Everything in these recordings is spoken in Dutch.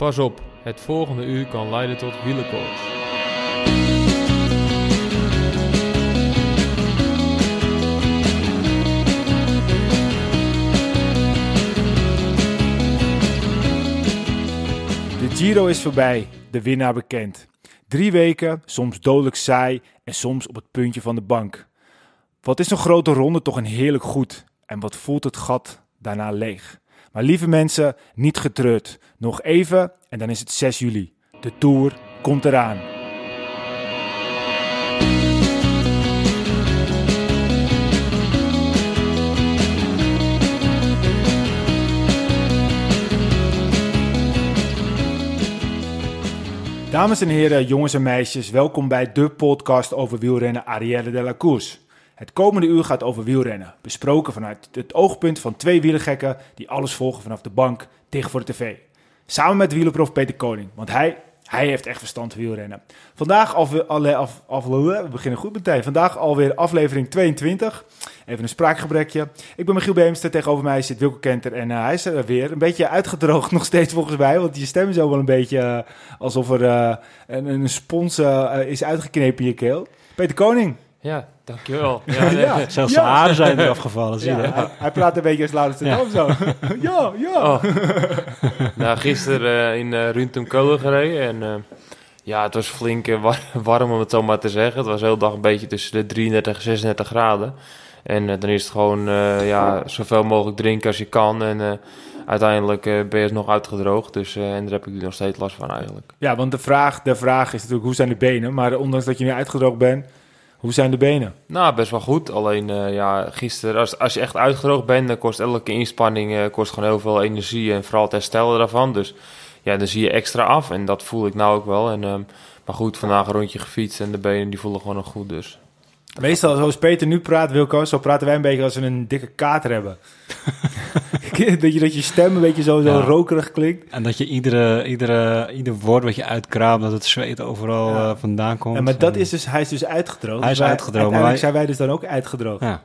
Pas op, het volgende uur kan leiden tot wielenkoorts. De Giro is voorbij, de winnaar bekend. Drie weken, soms dodelijk saai en soms op het puntje van de bank. Wat is een grote ronde toch een heerlijk goed en wat voelt het gat daarna leeg. Maar lieve mensen, niet getreurd. Nog even en dan is het 6 juli. De Tour komt eraan. Dames en heren, jongens en meisjes, welkom bij de podcast over wielrennen Arielle de la Course. Het komende uur gaat over wielrennen, besproken vanuit het oogpunt van twee wielergekken die alles volgen vanaf de bank tegen voor de tv. Samen met wielerprof Peter Koning, want hij, hij heeft echt verstand van wielrennen. Vandaag alweer, alle, af, we beginnen goed meteen. Vandaag alweer aflevering 22. Even een spraakgebrekje. Ik ben Michiel Beemster, tegenover mij zit Wilco Kenter en uh, hij is er weer. Een beetje uitgedroogd nog steeds volgens mij, want je stem is ook wel een beetje uh, alsof er uh, een, een spons is uitgeknepen in je keel. Peter Koning. Ja, dankjewel. Ja, nee. ja. Zelfs zijn haren zijn er afgevallen, zie je. Ja, hij, hij, praat een beetje als Laurens ja. zo. ja, ja. Oh. nou, gisteren in uh, Runtum Kolen gereden en uh, ja, het was flink uh, warm om het zo maar te zeggen. Het was de hele dag een beetje tussen de 33 en 36 graden. En dan is het gewoon ja, zoveel mogelijk drinken als je kan en uiteindelijk uh, ben je nog uitgedroogd. Dus, uh, en daar heb ik nu nog steeds last van eigenlijk. Ja, want de vraag, de vraag is natuurlijk hoe zijn de benen? Maar ondanks dat je nu uitgedroogd bent, hoe zijn de benen? Nou, best wel goed. Alleen uh, ja, gisteren, als, als je echt uitgedroogd bent, dan kost elke inspanning uh, kost gewoon heel veel energie en vooral het herstellen daarvan. Dus ja, dan zie je extra af en dat voel ik nou ook wel. En, um, maar goed, vandaag een rondje gefietst en de benen die voelen gewoon nog goed dus. Meestal, zoals Peter nu praat, Wilco, zo praten wij een beetje als we een dikke kater hebben. dat, je, dat je stem een beetje zo, zo ja. rokerig klinkt. En dat je iedere, iedere, ieder woord wat je uitkraamt, dat het zweet overal ja. uh, vandaan komt. En maar dat is dus, hij is dus uitgedroogd. Hij is wij, uitgedroogd. Maar wij, zijn wij dus dan ook uitgedroogd. Ja.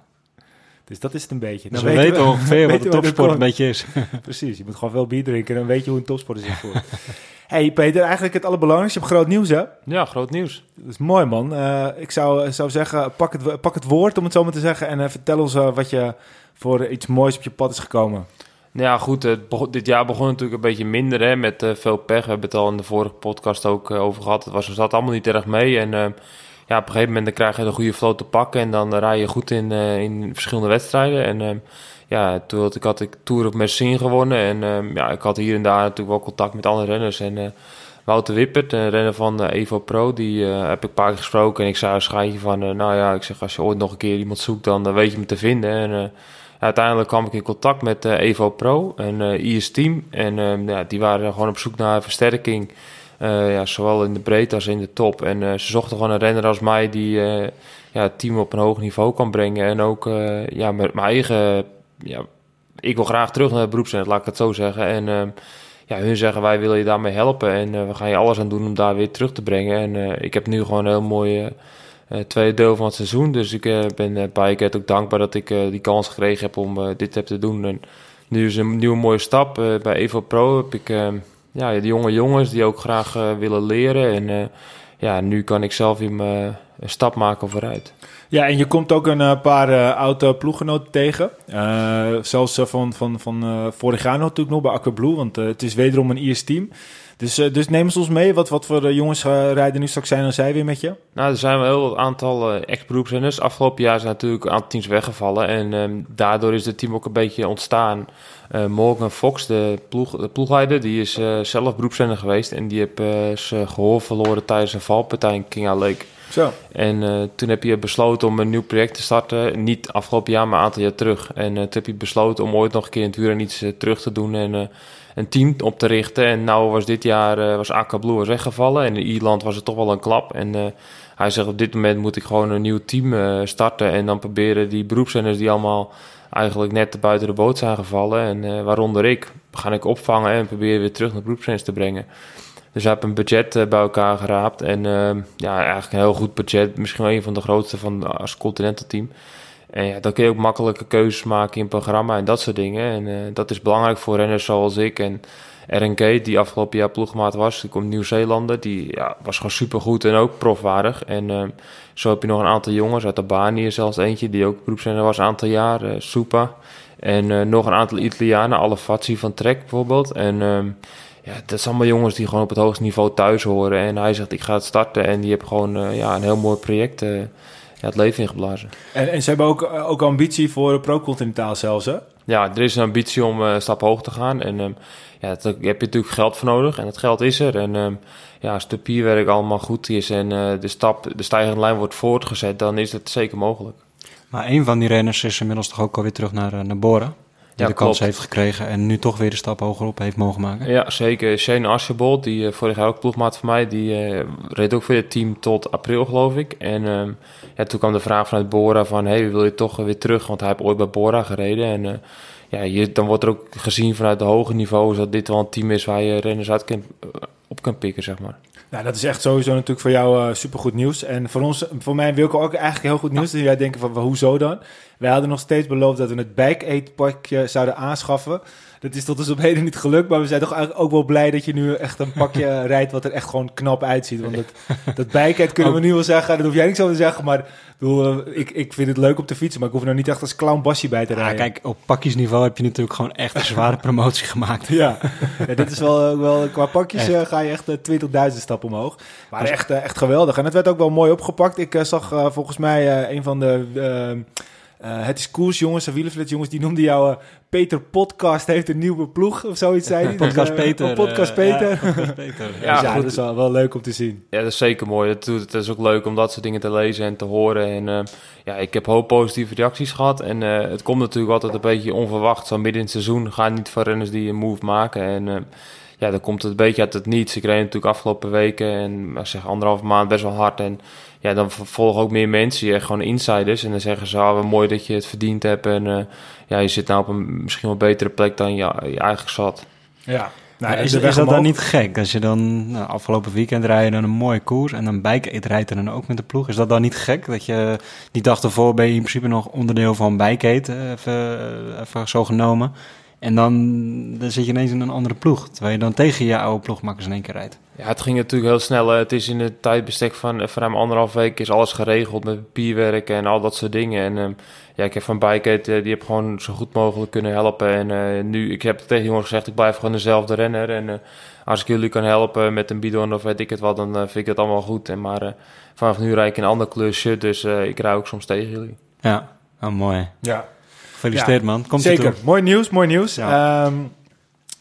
Dus dat is het een beetje. Dus we weten we, ongeveer wat de topsport een beetje is. Precies, je moet gewoon veel bier drinken en dan weet je hoe een topsport zich voelt. hey Peter, eigenlijk het allerbelangrijkste. Je hebt groot nieuws hè? Ja, groot nieuws. Dat is mooi man. Uh, ik zou, zou zeggen, pak het, pak het woord om het zo maar te zeggen. En uh, vertel ons uh, wat je voor iets moois op je pad is gekomen. Nou ja, goed. Het begon, dit jaar begon natuurlijk een beetje minder hè, met uh, veel pech. We hebben het al in de vorige podcast ook uh, over gehad. Het was, zat allemaal niet erg mee. En uh, ja, op een gegeven moment dan krijg je een goede flow te pakken. En dan rij je goed in, in verschillende wedstrijden. En ja, toen had ik, had ik Tour op Mersin gewonnen. En ja, ik had hier en daar natuurlijk wel contact met andere renners. En Wouter Wippert, een renner van Evo Pro, die heb ik een paar keer gesproken. En ik zei een schijntje van, nou ja, ik zeg als je ooit nog een keer iemand zoekt, dan weet je me te vinden. En uiteindelijk kwam ik in contact met Evo Pro, een uh, IS team. En uh, ja, die waren gewoon op zoek naar versterking. Ja, zowel in de breedte als in de top. En ze zochten gewoon een renner als mij die ja, het team op een hoog niveau kan brengen. En ook ja, met mijn eigen. Ja, ik wil graag terug naar het beroepsnet, laat ik het zo zeggen. En ja, hun zeggen wij willen je daarmee helpen. En we gaan je alles aan doen om daar weer terug te brengen. En ik heb nu gewoon een heel mooi tweede deel van het seizoen. Dus ik ben bij ook dankbaar dat ik die kans gekregen heb om dit te doen. En nu is een nieuwe mooie stap. bij Evo Pro heb ik ja, de jonge jongens die ook graag willen leren. En ja, nu kan ik zelf weer een stap maken vooruit. Ja, en je komt ook een paar uh, oude ploeggenoten tegen. Zelfs van, van, van vorig jaar natuurlijk nog bij Aqua Blue, want het is wederom een IS-team. Dus, uh, dus neem ons mee. Wat, wat voor jongens uh, rijden nu straks zijn en zij weer met je? Nou, er zijn wel een heel aantal uh, ex-beroepsrenners. Afgelopen jaar zijn natuurlijk een aantal teams weggevallen. En um, daardoor is het team ook een beetje ontstaan. Morgan Fox, de, ploeg, de ploegleider, die is zelf beroepsrenner geweest. En die heeft zijn gehoor verloren tijdens een valpartij in King Lake. Zo. En uh, toen heb je besloten om een nieuw project te starten. Niet afgelopen jaar, maar een aantal jaar terug. En uh, toen heb je besloten om ooit nog een keer in het wielrennen iets uh, terug te doen. En een team op te richten. En nou was dit jaar uh, was AK Blue weggevallen. En in Ierland was het toch wel een klap. En uh, hij zegt op dit moment moet ik gewoon een nieuw team uh, starten. En dan proberen die beroepszenders die allemaal eigenlijk net buiten de boot zijn gevallen. En waaronder ik, ga ik opvangen en proberen weer terug naar beroepszenders te brengen. Dus hij heeft een budget bij elkaar geraapt. En ja, eigenlijk een heel goed budget. Misschien wel een van de grootste van als Continental team. En ja, dan kun je ook makkelijke keuzes maken in programma en dat soort dingen. En uh, dat is belangrijk voor renners zoals ik. En RNK, die afgelopen jaar ploegmaat was, die komt Nieuw-Zeelander, die ja, was gewoon supergoed en ook profwaardig. En ehm, zo heb je nog een aantal jongens uit Albanië, zelfs eentje die ook beroepszender was een aantal jaar, eh Supa. En eh, nog een aantal Italianen, Alefazzi van Trek bijvoorbeeld. En ehm, ja, dat zijn allemaal jongens die gewoon op het hoogste niveau thuis horen. En hij zegt, ik ga het starten. En die hebben gewoon eh, ja, een heel mooi project eh, ja, het leven ingeblazen. En, en ze hebben ook, eh, ook ambitie voor pro-continentaal zelfs, hè? Ja, er is een ambitie om eh, een stap hoog te gaan. En ehm, ja, daar heb je natuurlijk geld voor nodig. En dat geld is er. En ehm, ja, als het papierwerk allemaal goed is en eh, de, stap, de stijgende lijn wordt voortgezet, dan is het zeker mogelijk. Maar een van die renners is inmiddels toch ook alweer terug naar, eh, naar Bora. Die de kans klopt. heeft gekregen en nu toch weer de stap hogerop heeft mogen maken. Ja, zeker. Shane Archibald, die eh, vorig jaar ook ploegmaat van mij, die eh, reed ook voor het team tot april, geloof ik. En ehm, ja, toen kwam de vraag vanuit Bora van, hey, wil je toch weer terug? Want hij heeft ooit bij Bora gereden. En eh, ja, je, dan wordt er ook gezien vanuit de hoge niveaus dat dit wel een team is waar je renners uit kan, op kan pikken, zeg maar. Nou, dat is echt sowieso natuurlijk voor jou eh supergoed nieuws. En voor ons, voor mij en Wilco ook eigenlijk heel goed nieuws. Dus jij denken van, hoezo dan? Wij hadden nog steeds beloofd dat we het bike aid pakje zouden aanschaffen. Dat is tot dus op heden niet gelukt, maar we zijn toch eigenlijk ook wel blij dat je nu echt een pakje rijdt wat er echt gewoon knap uitziet. Want dat, dat kunnen we nu wel zeggen, dat hoef jij niet zo te zeggen, maar ik, bedoel, eh, ik, ik vind het leuk om te fietsen, maar ik hoef er nou niet echt als clown Bassie bij te Ja, rijden. kijk, op pakjesniveau heb je natuurlijk gewoon echt een zware promotie gemaakt. Ja. ja, dit is wel, ook wel qua pakjes Echt. eh, ga je echt eh, 20.000 stappen omhoog. Maar echt, eh, echt geweldig. En het werd ook wel mooi opgepakt. Ik eh, zag eh, volgens mij eh, een van de... eh, eh, het is koers, jongens, de wielerflits, jongens, die noemde jou eh, Peter Podcast heeft een nieuwe ploeg of zoiets, zei hij. Podcast Peter. oh, Podcast Peter. ja, Podcast Peter. Ja, Dus ja, goed. dat is wel, wel leuk om te zien. Ja, dat is zeker mooi. Het is ook leuk om dat soort dingen te lezen en te horen. En eh, ja, ik heb hoop positieve reacties gehad. En eh, het komt natuurlijk altijd een beetje onverwacht. Zo midden in het seizoen gaan niet van renners die een move maken. En eh, ja, dan komt het een beetje uit het niets. Ik reed natuurlijk afgelopen weken en zeg anderhalve maand best wel hard. En ja, dan volgen ook meer mensen, echt gewoon insiders. En dan zeggen ze, ah, mooi dat je het verdiend hebt. En eh, ja, je zit nou op een misschien wel betere plek dan je, je eigenlijk zat. Ja. Maar Nou, is, is dat dan niet gek? Als je dan nou, afgelopen weekend rijden dan een mooie koers en dan bike Aid rijdt er dan ook met de ploeg. Is dat dan niet gek? Dat je die dag ervoor ben je in principe nog onderdeel van bike Aid, eh, even, eh, even zo genomen. En dan, dan zit je ineens in een andere ploeg. Terwijl je dan tegen je oude ploegmakkers in één keer rijdt. Ja, het ging natuurlijk heel snel. Het is in het tijdbestek van eh, ruim anderhalf week is alles geregeld met papierwerk en al dat soort dingen. En ehm, ja, ik heb van Bikehead, eh, die heb gewoon zo goed mogelijk kunnen helpen. En eh, nu, ik heb tegen jongens gezegd, ik blijf gewoon dezelfde renner. En eh, als ik jullie kan helpen met een bidon of weet ik het wat, dan vind ik het allemaal goed. En maar eh, vanaf nu rijd ik in een ander klusje, dus eh, ik rij ook soms tegen jullie. Ja, oh, mooi. Ja. Gefeliciteerd man. Komt Zeker, Toe. mooi nieuws, mooi nieuws. Ja. Ehm,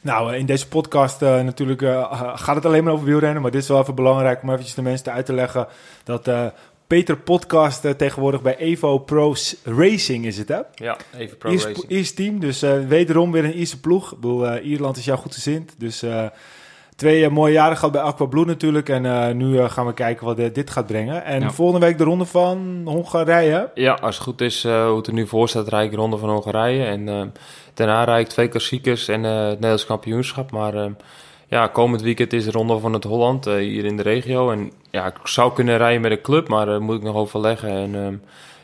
nou, eh, in deze podcast eh, natuurlijk eh, gaat het alleen maar over wielrennen, maar dit is wel even belangrijk om eventjes de mensen uit te leggen dat eh, Peter Podcast eh, tegenwoordig bij Evo Pro Racing is het, hè? Ja, even pro racing. Iers team, dus eh, wederom weer een Ierse ploeg. Ik bedoel, eh, Ierland is jou goed gezind, dus eh, twee eh, mooie jaren gehad bij Aqua Blue natuurlijk en eh, nu eh, gaan we kijken wat dit gaat brengen. En Ja. volgende week de ronde van Hongarije. Ja, als het goed is, hoe het er nu voor staat, rijd ik de Ronde van Hongarije. En daarna rijd ik twee klassiekers en het Nederlands kampioenschap. Maar ja, komend weekend is de Ronde van het Holland hier in de regio. En ja, ik zou kunnen rijden met een club, maar daar moet ik nog overleggen. En ehm,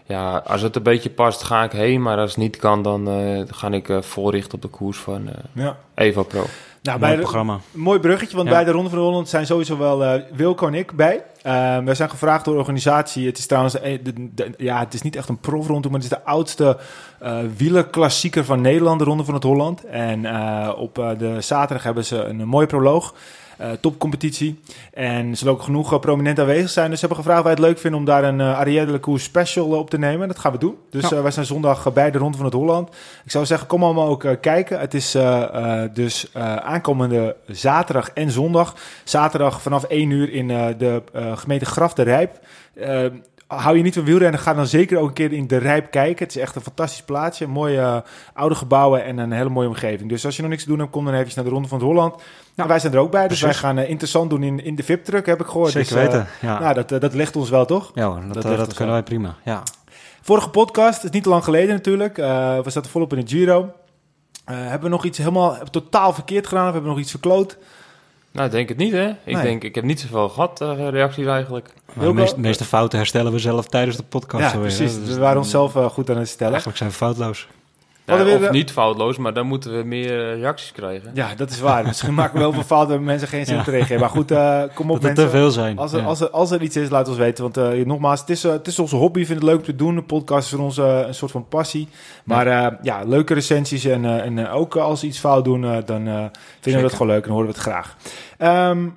ja, als het een beetje past, ga ik heen. Maar als het niet kan, dan ga ik voorrichten op de koers van Ja. Evo Pro. Nou, Mooi bij de, programma. Mooi bruggetje, want Ja. bij de Ronde van Holland zijn sowieso wel eh, Wilco en ik bij. Ehm wij zijn gevraagd door de organisatie. Het is trouwens, eh, de- de- ja, het is niet echt een profronde, maar het is de oudste eh wielerklassieker van Nederland, de Ronde van het Holland. En op de zaterdag hebben ze een, mooie proloog. Eh, topcompetitie. En er zullen ook genoeg eh, prominent aanwezig zijn. Dus ze hebben gevraagd wij het leuk vinden om daar een uh, Arielle de Lecour special eh, op te nemen. Dat gaan we doen. Dus Ja. eh, wij zijn zondag eh, bij de Ronde van het Holland. Ik zou zeggen, kom allemaal ook eh, kijken. Het is eh, eh, dus eh, aankomende zaterdag en zondag. Zaterdag vanaf 1 uur in eh, de eh, gemeente Graf de Rijp. Eh, hou je niet van wielrennen, ga dan zeker ook een keer in de Rijp kijken. Het is echt een fantastisch plaatsje. Mooie eh, oude gebouwen en een hele mooie omgeving. Dus als je nog niks te doen hebt, kom dan even naar de Ronde van het Holland. Nou, wij zijn er ook bij, dus Precies. wij gaan eh, interessant doen in, in de VIP-truck, heb ik gehoord. Zeker Dus, eh, weten. Ja, Nou, dat, dat ligt ons wel, toch? ja hoor, dat, dat kunnen wij prima. Ja. Vorige podcast, is niet te lang geleden natuurlijk. we zaten volop in de Giro. Hebben we nog iets helemaal totaal verkeerd gedaan? Of hebben we nog iets verkloot? Nou, ik denk het niet, hè? Ik Nee. denk, ik heb niet zoveel gehad, eh, reacties eigenlijk. Maar de meeste, meeste fouten herstellen we zelf tijdens de podcast. ja, alweer, precies. Dus we waren onszelf eh, goed aan het stellen. Eigenlijk zijn we foutloos. Ja, of niet foutloos, maar dan moeten we meer eh, reacties krijgen. Ja, dat is waar. Misschien maken we wel veel fouten en mensen geen zin Ja. te reageren. Maar goed, eh, kom op Dat er te mensen. veel zijn. Als er, Ja. als, er, als er iets is, laat ons weten. Want eh, nogmaals, het is, het is onze hobby. Ik vind het leuk om te doen. Een podcast is voor ons een soort van passie. Maar eh, ja, leuke recensies. En, eh, en ook als we iets fout doen, dan eh, vinden we dat gewoon leuk en horen we het graag. Ehm,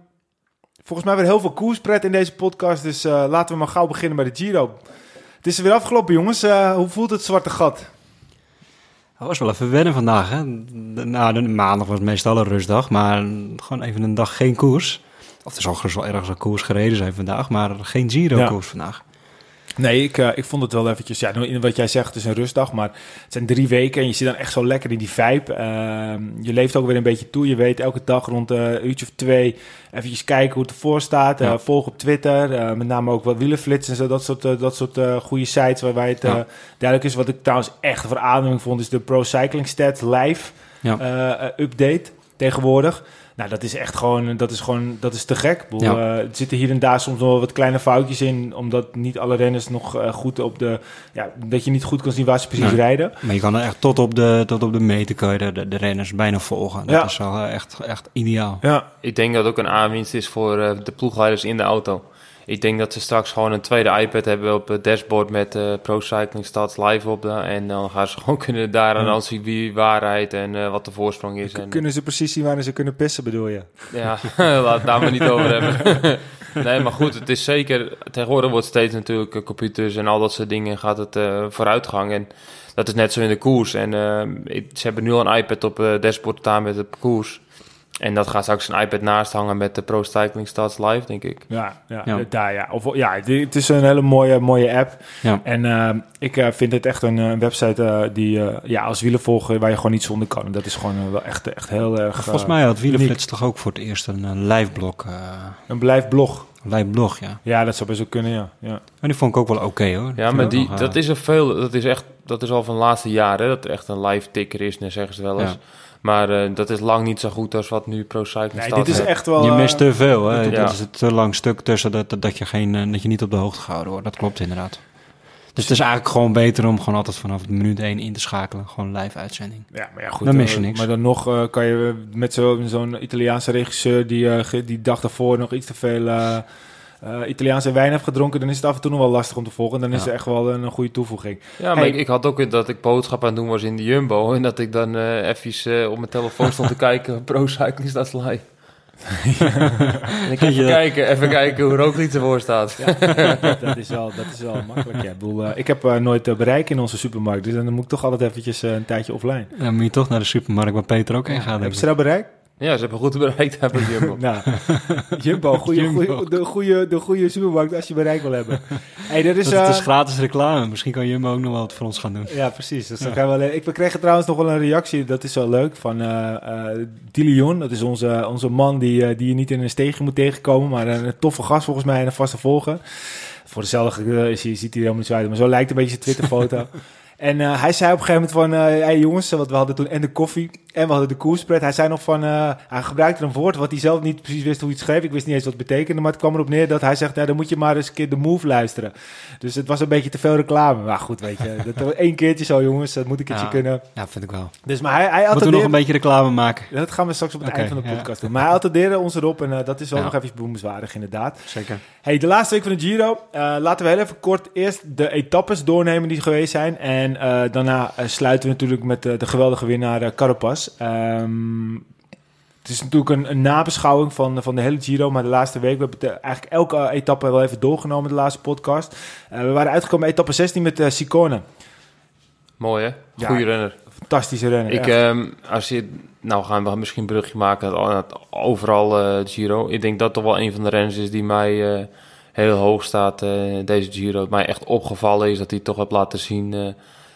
volgens mij weer heel veel koerspret in deze podcast. Dus eh, laten we maar gauw beginnen bij de Giro. Het is er weer afgelopen, jongens. Eh, hoe voelt het zwarte gat? Het was wel even wennen vandaag. Hè? Nou, de maandag was meestal een rustdag, maar gewoon even een dag geen koers. Of er zal gerust wel ergens een koers gereden zijn vandaag, maar geen Giro-koers vandaag. Nee, ik, eh, ik vond het wel eventjes... Ja, in wat jij zegt, het is een rustdag, maar het zijn drie weken... en je zit dan echt zo lekker in die vibe. Ehm, je leeft ook weer een beetje toe. Je weet elke dag rond eh, een uurtje of twee... eventjes kijken hoe het ervoor staat. Eh, Ja. volg op Twitter. met name ook wat wielenflits en zo. Dat soort, dat soort goede sites waarbij het Ja. duidelijk is. Wat ik trouwens echt een verademing vond... is de Pro Cycling Stats live Ja. update tegenwoordig. Nou, dat is echt gewoon, dat is gewoon, dat is te gek. Ja. eh, er zitten hier en daar soms nog wel wat kleine foutjes in, omdat niet alle renners nog eh, goed op de, ja, dat je niet goed kan zien waar ze precies Nee. rijden. Maar je kan er echt tot op de, tot op de meter kan je de, de, de renners bijna volgen. Dat Ja. is wel eh, echt, echt ideaal. Ja, Ik denk dat het ook een aanwinst is voor eh, de ploegleiders in de auto. Ik denk dat ze straks gewoon een tweede iPad hebben op het dashboard met eh, Pro Cycling Stats live op. de- en dan gaan ze gewoon kunnen daar aan zien wie waar rijdt en eh, wat de voorsprong is. En, kunnen ze precies zien waar ze kunnen pissen, bedoel je? Ja, laat het daar maar niet over hebben. nee, maar goed, het is zeker... Tegenwoordig wordt steeds natuurlijk eh, computers en al dat soort dingen gaat het eh, vooruitgang. En dat is net zo in de koers. En eh, ik- ze hebben nu al een iPad op het dashboard staan met de koers. En dat gaat straks een iPad naast hangen met de Pro Cycling Stats Live, denk ik. Ja, ja, Ja. daar ja. Of, ja, het- is een hele mooie, mooie app. Ja. En eh, ik eh, vind het echt een eh, website eh, die, eh, ja, als wielenvolger waar je gewoon niet zonder kan. En dat is gewoon wel echt, echt heel erg... Volgens mij had. Wielenflits toch ook voor het eerst een, live blog. eh Een blijf blog. live blog, ja. Ja, dat zou best wel kunnen, ja. ja. Maar die vond ik ook wel oké hoor. Ja, maar die, nog, dat is er veel. Dat is echt, dat is al van de laatste jaren, dat er echt een live ticker is, net zeggen ze wel eens. Ja. Maar eh, dat is lang niet zo goed als wat nu Pro Cycling Nee, dit is heeft. echt wel... Je eh, mist te veel, hè? Ja. Dat is een te lang stuk tussen dat, dat, je geen, eh, dat je niet op de hoogte gehouden wordt. Dat klopt inderdaad. Dus het is eigenlijk gewoon beter om gewoon altijd vanaf minuut 1 in te schakelen. Gewoon live uitzending. Ja, maar ja, goed. Dan mis je niks. Maar dan nog eh, kan je met zo- zo'n Italiaanse regisseur die eh, ge- die dag daarvoor nog iets te veel eh, Italiaanse wijn heeft gedronken, dan is het af en toe nog wel lastig om te volgen. Dan is Ja. het echt wel een, goede toevoeging. Ja, maar Hey. ik, ik had ook dat ik boodschap aan het doen was in de Jumbo. En dat ik dan eh even eh, op mijn telefoon stond te kijken. Pro Cycling Stats Live. ik even Ja. kijken, even kijken hoe Roglic ervoor staat. dat, is wel, dat is wel makkelijk. Ja. Ik, bedoel, ik heb eh, nooit bereik in onze supermarkt, dus dan moet ik toch altijd eventjes een tijdje offline. Dan moet je toch naar de supermarkt waar Peter ook heen gaat. ik. ze daar bereik? Ja, ze hebben goed bereikt hebben Jumbo. Nou, Jumbo, goeie, Jumbo. goeie- de, goede, de goede supermarkt als je bereik wil hebben. Hey, er is, Dat, het is eh, gratis reclame. Misschien kan Jumbo ook nog wel wat voor ons gaan doen. Ja, precies. Dus dan gaan we, alleen- ik we kregen trouwens nog wel een reactie, dat is wel leuk, van eh eh Dilion. Dat is onze, onze man die, die je niet in een steegje moet tegenkomen, maar een toffe gast volgens mij en een vaste volger. Voor dezelfde is hij, ziet hij er helemaal niet zo uit, maar zo lijkt een beetje zijn Twitterfoto. En eh, hij zei op een gegeven moment van, eh hey jongens, want we hadden toen en de koffie en we hadden de koerspread. Hij zei nog van, eh, hij gebruikte een woord wat hij zelf niet precies wist hoe hij het schreef. Ik wist niet eens wat het betekende, maar het kwam erop neer dat hij zegt, ja, dan moet je maar eens een keer de move luisteren. Dus het was een beetje te veel reclame. Maar goed, weet je, dat was één keertje zo jongens, dat moet ik ietsje Ja. kunnen. Ja, vind ik wel. Dus maar hij, hij Moeten we nog een beetje reclame maken? Dat gaan we straks op het Oké, eind van de ja. podcast doen. Maar hij attendeerde ons erop en dat is wel Ja. nog even bemoemenswaardig inderdaad. Zeker. Hey, de laatste week van de Giro. Laten we heel even kort eerst de etappes doornemen die geweest zijn. En eh, daarna eh, sluiten we natuurlijk met eh, de geweldige winnaar Carapaz. Ehm, het is natuurlijk een, een nabeschouwing van, van de hele Giro, maar de laatste week. We hebben eh, eigenlijk elke etappe wel even doorgenomen, de laatste podcast. We waren uitgekomen bij etappe 16 met eh Sicone. Mooi hè? Ja. Goeie renner. Fantastische renner. Ik, ehm, als je, nou gaan we misschien een brugje maken overal Giro. Ik denk dat toch wel een van de renners is die mij heel hoog staat deze Giro. Mij echt opgevallen is dat hij toch heeft laten zien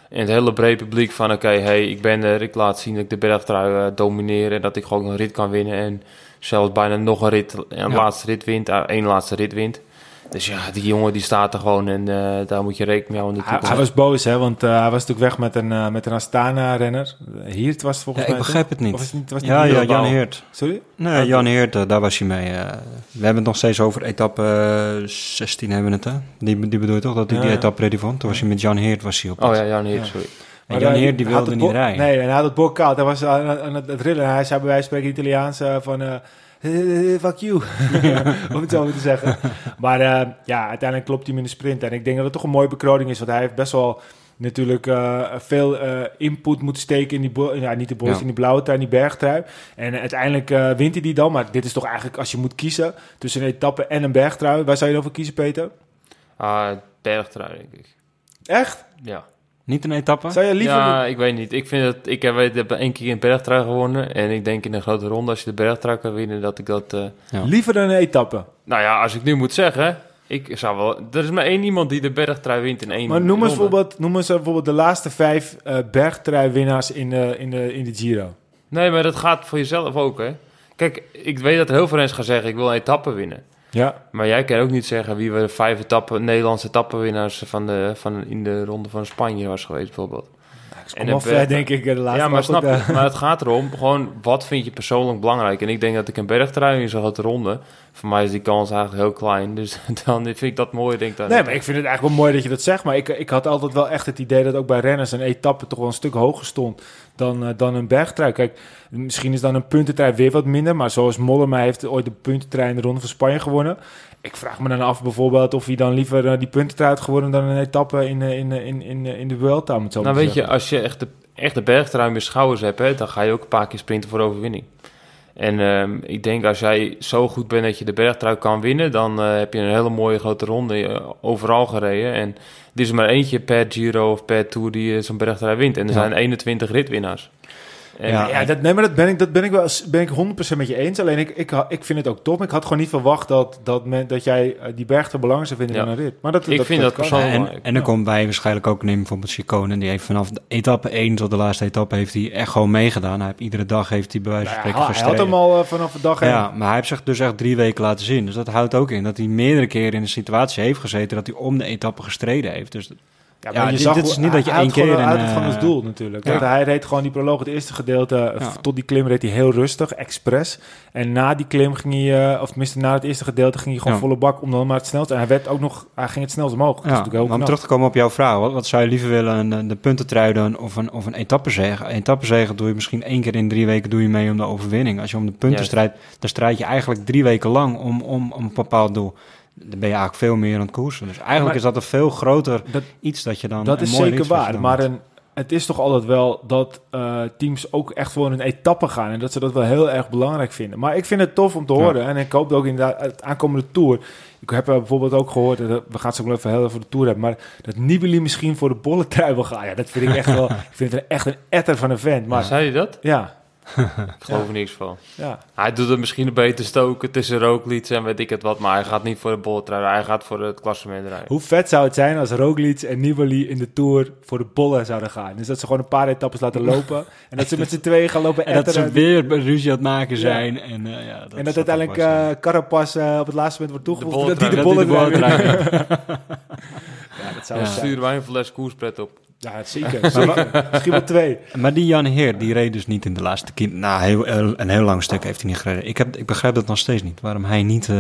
in het hele brede publiek van oké, hey, ik ben er. Ik laat zien dat ik de bergtrui eh, domineer en dat ik gewoon een rit kan winnen. En zelfs bijna nog een rit, een Ja. laatste rit wint, eh, één laatste rit wint. Dus ja, die jongen die staat er gewoon en eh, daar moet je rekening mee houden Hij, was boos, hè, want eh, hij was natuurlijk weg met een, eh, met een Astana-renner. Hiert was het volgens Ja, ik mij. begrijp het niet. Is het niet was het Ja, niet ja? Jan Heert. Sorry? Nee, Oh, Jan Heert, daar was hij mee. we hebben het nog steeds over etappe eh, 16 hebben we het, hè? Die, die bedoel je toch, dat hij Ja, die ja. etappe ready vond? Toen was hij met Jan Heert was hij op. Oh ja, Jan Heert, Ja. sorry. En Jan eh, Heer die wilde niet rijden. Nee, en hij had het bord koud. Hij was aan, aan het, het rillen. Hij zei bij wijze van spreken Italiaans van... fuck you, om het zo maar te zeggen. Maar eh, ja, uiteindelijk klopt hij hem in de sprint. En ik denk dat het toch een mooie bekroning is. Want hij heeft best wel natuurlijk eh, veel eh, input moeten steken in die... Ja, niet de boys, Ja. in die blauwe trui, in die bergtrui. En eh, uiteindelijk eh, wint hij die dan. Maar dit is toch eigenlijk, als je moet kiezen tussen een etappe en een bergtrui. Waar zou je dan voor kiezen, Peter? Ah, bergtrui, denk ik. Echt? Ja. Niet een etappe? Zou je liever... Ja, ik weet niet. Ik vind dat ik heb, weet, heb één keer een bergtrui gewonnen. En ik denk in een grote ronde, als je de bergtrui kan winnen, dat ik dat. eh, Ja. Liever dan een etappe. nou ja, als ik nu moet zeggen, ik zou wel. Er is maar één iemand die de bergtrui wint in één. Maar noem eens, bijvoorbeeld, noem eens bijvoorbeeld de laatste vijf eh bergtrui-winnaars in de, in, de, in de Giro. Nee, maar dat gaat voor jezelf ook, hè? Kijk, ik weet dat heel veel mensen gaan zeggen: ik wil een etappe winnen. Ja. Maar jij kan ook niet zeggen wie we de vijf etappen, Nederlandse etappenwinnaars van de, van in de ronde van Spanje was geweest, bijvoorbeeld. En berg- denk ik de laatste. ja, maar snap je? Maar het gaat erom, gewoon wat vind je persoonlijk belangrijk? En ik denk dat ik een bergtrui in zo'n grote ronde, voor mij is die kans eigenlijk heel klein. Dus dan vind ik dat mooi, denk ik dan. Nee, maar ik vind het eigenlijk wel mooi dat je dat zegt. Maar ik, ik had altijd wel echt het idee dat ook bij renners een etappe toch wel een stuk hoger stond dan, eh, dan een bergtrui. Kijk, misschien is dan een puntentrui weer wat minder. Maar zoals Mollema heeft ooit de puntentrui in de Ronde van Spanje gewonnen. Ik vraag me dan af bijvoorbeeld of hij dan liever eh, die puntentrui had gewonnen dan een etappe in, eh, in, eh, in, in, in de Vuelta. om het zo nou weet je, als je echt de, echt de bergtrui in je schouders hebt, hè, dan ga je ook een paar keer sprinten voor overwinning. En ehm, ik denk als jij zo goed bent dat je de bergtrui kan winnen, dan heb je een hele mooie grote ronde overal gereden. En er is maar eentje per Giro of per Tour die eh, zo'n bergtrui wint. En er Ja. zijn 21 ritwinnaars. En, Ja. Ja, dat, nee, maar dat ben ik, dat ben ik wel ben ik 100% met je eens. Alleen ik, ik, ik vind het ook top. Ik had gewoon niet verwacht dat, dat, men, dat jij eh, die berg te belangrijk zou vinden Ja. dan een rit. Maar dat, Ik vind dat persoonlijk- en, en dan Ja. komt bij waarschijnlijk ook neem bijvoorbeeld Chicone. Die heeft vanaf de etappe 1 tot de laatste etappe heeft hij echt gewoon meegedaan. Hij heeft iedere dag heeft hij bij wijze van Nou ja, spreken hij, hij had gestreden. hem al eh, vanaf de dag één. Ja, maar hij heeft zich dus echt drie weken laten zien. Dus dat houdt ook in dat hij meerdere keren in een situatie heeft gezeten dat hij om de etappe gestreden heeft. Dus Ja, Ja, maar je dit- zag dit is niet dat je één gewoon- keer had een, het gewoon eh, als doel natuurlijk. ja. Hij reed gewoon die proloog, het eerste gedeelte, eh, Ja. tot die klim reed hij heel rustig, expres. En na die klim ging hij, eh, of tenminste na het eerste gedeelte, ging hij gewoon volle bak om dan maar het snelst. En hij werd ook nog, hij ging het snelst omhoog. Ja, om knap. terug te komen op jouw vraag. Wat, wat zou je liever willen? Een, de puntentrui doen of een, of een etappezege? Een etappezege doe je misschien één keer in drie weken doe je mee om de overwinning. Als je om de punten strijdt, dan strijd je eigenlijk drie weken lang om, om, om een bepaald doel. Dan ben je eigenlijk veel meer aan het koersen. Dus eigenlijk Maar- is dat een veel groter Dat, iets dat je dan... dat een is mooi zeker waar. Maar een, het is toch altijd wel dat eh, teams ook echt voor een etappe gaan. En dat ze dat wel heel erg belangrijk vinden. Maar ik vind het tof om te Ja. horen. En ik hoop ook inderdaad het aankomende Tour. Ik heb eh, bijvoorbeeld ook gehoord, dat, we gaan het zo wel even heel even voor de Tour hebben, maar dat Nibali misschien voor de bolle trui wil gaan. Ja, dat vind ik echt wel, ik vind het echt een etter van een vent. Maar Zei je dat? ja, geloof er niks van. ja. Hij doet het misschien een beter stoken tussen rooklieds en weet ik het wat, maar hij gaat niet voor de bolletrui, hij gaat voor het klassement rijden. Hoe vet zou het zijn als Roglic en Nibali in de Tour voor de bollen zouden gaan? Dus dat ze gewoon een paar etappes laten lopen en dat ze met z'n tweeën gaan lopen En dat ze weer ruzie aan het maken Ja. zijn. En, eh, ja, dat en dat uiteindelijk eh Carapaz eh, op het laatste moment wordt toegevoegd. Dat die de bollen de bolletrui. Ja, dat zou Ja. Sturen wij een fles koerspret op. Ja, zeker. zeker. Misschien wel twee. Maar die Jan Heer, die reed dus niet in de laatste keer. Nou, heel, heel- een heel lang stuk heeft hij niet gereden. Ik, heb, ik begrijp dat nog steeds niet. Waarom hij niet... eh,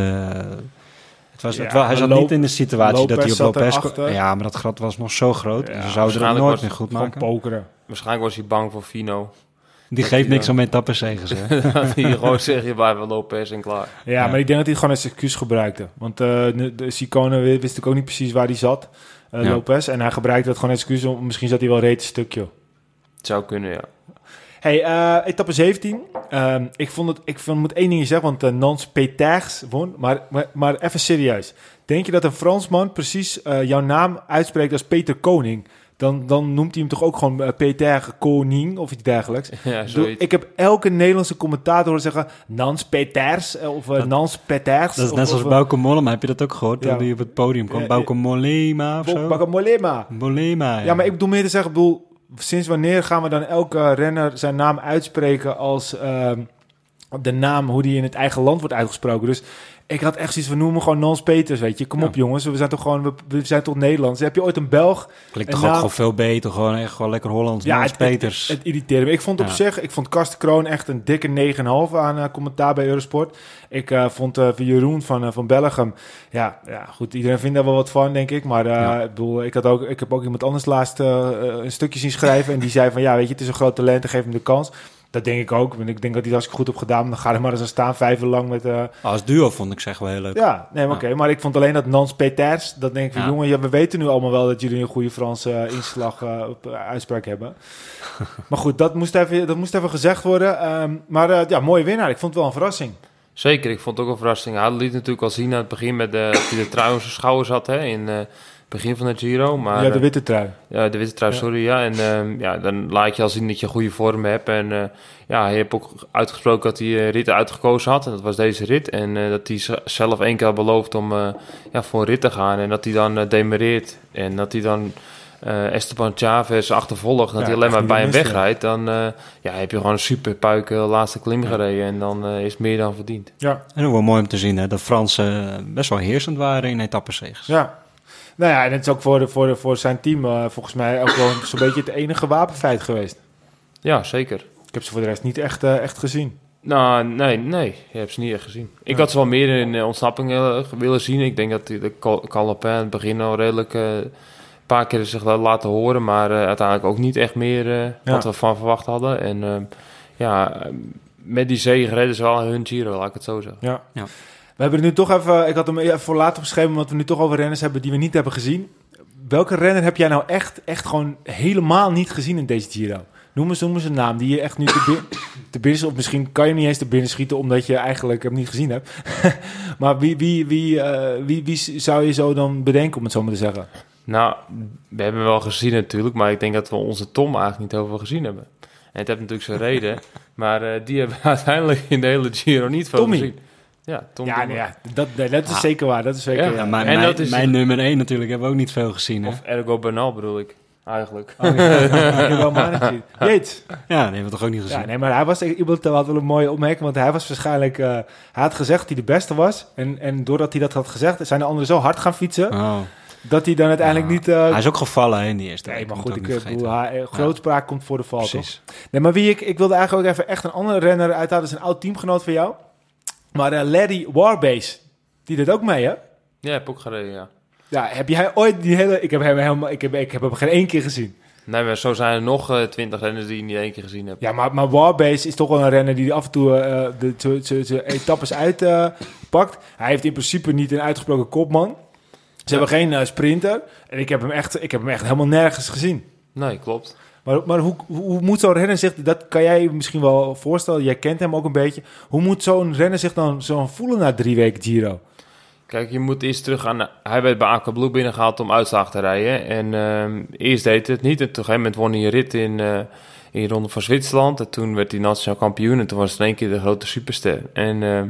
het was, Ja, het hij zat niet in de situatie dat hij op Lopez kon- Ja, maar dat gat was nog zo groot. Ja, ze zouden het nooit was meer goed maken. pokeren. Waarschijnlijk was hij bang voor Fino. Die geeft niks om etappes zeggen ze. dat hij gewoon zeg je bij van Lopez en klaar. Ja, Ja. maar ik denk dat hij het gewoon als excuus gebruikte. Want eh de, de Sicone wist natuurlijk ook niet precies waar hij zat, eh, Ja. Lopez. En hij gebruikte het gewoon als excuus. Om, misschien zat hij wel reet een stukje. Het zou kunnen, ja. Hey, eh, etappe 17. Ehm, ik vond het, ik vond, moet één ding zeggen, want uh, Nans Peters won. Maar, maar, maar even serieus. Denk je dat een Fransman precies eh, jouw naam uitspreekt als Peter Koning? Dan, dan noemt hij hem toch ook gewoon eh, Peter Koning of iets dergelijks? Ja, ik heb elke Nederlandse commentator horen zeggen Nans Peters eh, of eh, Dat- Nans Peters. Dat is of- net zoals of, Bauke Mollema. Heb je dat ook gehoord? Ja. Toen hij op het podium kwam. Ja, Bauke Mollema of zo? Bakamolema. Mollema, Ja, maar ik bedoel meer te zeggen, ik bedoel, sinds wanneer gaan we dan elke renner zijn naam uitspreken als, ehm, de naam, hoe die in het eigen land wordt uitgesproken. Dus ik had echt zoiets van, noem me gewoon Nans Peters, weet je. Kom Ja. op jongens, we zijn toch gewoon, we, we zijn toch Nederlands. Heb je ooit een Belg? Klinkt toch ook gewoon veel beter. Gewoon echt gewoon lekker Hollands. Ja, het, Peters. Het, het irriteerde me. Ik vond op zich, ik vond Karsten Kroon echt een dikke 9,5 aan eh, commentaar bij Eurosport. Ik eh, vond eh, Jeroen van, eh, van Bellegem, ja, ja, goed, iedereen vindt daar wel wat van, denk ik. Maar ik bedoel, ik, had ook, ik heb ook iemand anders laatst een stukje zien schrijven. en die zei van, ja, weet je, het is een groot talent en geef hem de kans. Dat denk ik ook. En ik denk dat hij dat hartstikke goed op gedaan. Dan ga er maar eens aan staan, vijf uur lang met... eh, Als duo vond ik zeg wel heel leuk. ja, nee, maar oké. Maar ik vond alleen dat Nans Peters, dat denk ik van, Ja. jongen, ja, we weten nu allemaal wel dat jullie een goede Franse eh, inslag eh, op eh, uitspraak hebben. maar goed, dat moest even, dat moest even gezegd worden. Ehm, maar eh, ja, mooie winnaar. Ik vond het wel een verrassing. Zeker, ik vond het ook een verrassing. Hij liet natuurlijk al zien aan het begin met de, dat hij de trui op zijn schouder zat hè, in eh, begin van de Giro. Maar, ja, de eh, witte trui. Ja, de witte trui, Ja. sorry. Ja. En ehm, ja, dan laat je al zien dat je goede vorm hebt. En eh, ja, hij heeft ook uitgesproken dat hij eh, ritten uitgekozen had. En dat was deze rit. En eh, dat hij zelf één keer had beloofd om eh, ja, voor een rit te gaan. En dat hij dan demereert. En dat hij dan eh, Esteban Chavez achtervolgt. Dat Ja, hij alleen maar bij hem wegrijdt. Dan eh, ja, heb je gewoon een super puik eh, laatste klim Ja. gereden. En dan eh, is het meer dan verdiend. Ja, En ook wel mooi om te zien hè, dat Fransen best wel heersend waren in etappenzegers. ja. Nou ja, en het is ook voor, de, voor, de, voor zijn team eh, volgens mij ook wel zo'n beetje het enige wapenfeit geweest. Ja, zeker. Ik heb ze voor de rest niet echt, eh, echt gezien. Nou, nee, nee. Je hebt ze niet echt gezien. Ik had ze wel meer in uh, ontsnapping willen zien. Ik denk dat die- de Cal- Calopin in het begin al redelijk eh, een paar keer zich laten horen. Maar eh, uiteindelijk ook niet echt meer eh, Ja. wat we van verwacht hadden. En ja, met die zege redden ze wel hun Giro, laat ik het zo zeggen. Ja. Ja. We hebben nu toch even, ik had hem even voor later beschreven, omdat we nu toch over renners hebben die we niet hebben gezien. Welke renner heb jij nou echt, echt gewoon helemaal niet gezien in deze Giro? Noem eens, noem eens een naam die je echt nu te, bin- te binnen, of misschien kan je hem niet eens te binnen schieten omdat je eigenlijk hem niet gezien hebt. maar wie, wie, wie, eh, wie, wie zou je zo dan bedenken, om het zo maar te zeggen? Nou, we hebben hem wel gezien natuurlijk. Maar ik denk dat we onze Tom eigenlijk niet heel veel gezien hebben. En het heeft natuurlijk zijn reden. Maar eh, die hebben we uiteindelijk in de hele Giro niet veel Tommy. gezien. Ja, Tom ja, nee, ja dat, nee, dat is Ah. zeker waar. Dat is zeker Ja, mijn, En mijn, dat is- mijn nummer 1 natuurlijk hebben we ook niet veel gezien. Hè? Of Ergo Bernal bedoel ik, eigenlijk. Oh, ja. Ik heb wel maar gezien. Jeet. Ja, die hebben we toch ook niet gezien. Ja, nee, maar hij was iemand had wel een mooie opmerking, want hij was waarschijnlijk, eh, hij had gezegd dat hij de beste was. En, en doordat hij dat had gezegd, zijn de anderen zo hard gaan fietsen, Oh. dat hij dan uiteindelijk Ja. niet... eh, Hij is ook gevallen hè, in die eerste nee, week, maar goed, ik eh, bedoel, hij, eh, grootspraak komt voor de val, toch? Precies. Nee, maar wie ik, ik wilde eigenlijk ook even echt een andere renner uithalen, dat is een oud teamgenoot van jou. Maar eh, Larry Warbase, die deed ook mee, hè? Ja, heb ook gereden, ja. Ja, heb jij ooit die hele... Ik heb hem helemaal... Ik heb, ik heb hem geen één keer gezien. Nee, maar zo zijn er nog eh, twintig renners die je niet één keer gezien hebt. Ja, maar, maar Warbase is toch wel een renner die af en toe eh, de, de etappes uitpakt. hij heeft in principe niet een uitgesproken kopman. Ze hebben geen sprinter. En ik heb, hem echt, ik heb hem echt helemaal nergens gezien. Nee, klopt. Maar, maar hoe, hoe moet zo'n renner zich... Dat kan jij misschien wel voorstellen. Jij kent hem ook een beetje. Hoe moet zo'n renner zich dan zo voelen na drie weken Giro? Kijk, je moet eerst terug aan... Hij werd bij Aqua Blue binnengehaald om uitslag te rijden. En ehm, eerst deed het niet. En gegeven moment won hij een rit in, eh, in de Ronde van Zwitserland. En toen werd hij nationaal kampioen. En toen was het in één keer de grote superster. En ehm,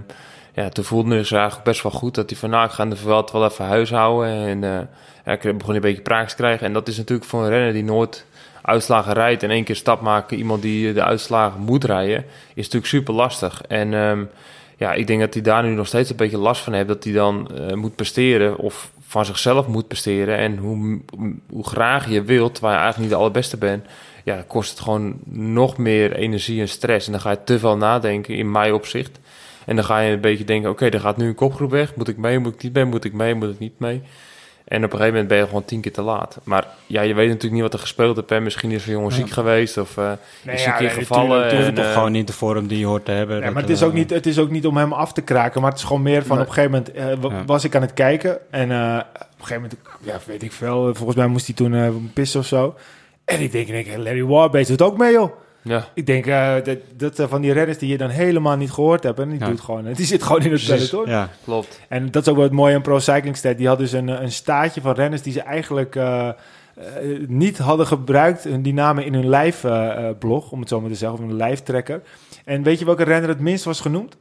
ja, toen voelde hij zich eigenlijk best wel goed. Dat hij van, nou, ik ga de Vuelta wel even huishouden. En eh ja, ik begon een beetje praaks te krijgen. En dat is natuurlijk voor een renner die nooit uitslagen rijdt... en één keer stap maken, iemand die de uitslagen moet rijden... is natuurlijk super lastig. En... ehm, ja, ik denk dat hij daar nu nog steeds een beetje last van heeft. Dat hij dan eh, moet presteren of van zichzelf moet presteren. En hoe, hoe graag je wilt, terwijl je eigenlijk niet de allerbeste bent... ja, kost het gewoon nog meer energie en stress. En dan ga je te veel nadenken in mijn opzicht. En dan ga je een beetje denken, oké, er gaat nu een kopgroep weg. Moet ik mee, moet ik niet mee, moet ik mee, moet ik niet mee? En op een gegeven moment ben je gewoon tien keer te laat. Maar ja, je weet natuurlijk niet wat er gespeeld heeft. Hè. Misschien is er jongen ziek geweest of eh, Nee, is ja, een keer nee, gevallen. Het is toch eh, gewoon niet de vorm die je hoort te hebben. Ja, dat maar het is, ook wel- niet, het is ook niet om hem af te kraken. Maar het is gewoon meer van Nee. op een gegeven moment eh, was ik aan het kijken. En eh, op een gegeven moment, ja, weet ik veel. Volgens mij moest hij toen eh, pissen of zo. En ik denk, ik denk Larry Warbase doet ook mee, joh. Ja, Ik denk eh, dat, dat eh, van die renners die je dan helemaal niet gehoord hebt. En die, Ja. doet gewoon, die zit gewoon in het peloton. Ja, klopt. En dat is ook wel het mooie aan Pro Cycling Stat. Die had dus een, een staatje van renners die ze eigenlijk eh, niet hadden gebruikt. En Die namen in hun lijfblog, blog om het zo maar te zeggen, of een lijftrekker. En weet je welke renner het minst was genoemd?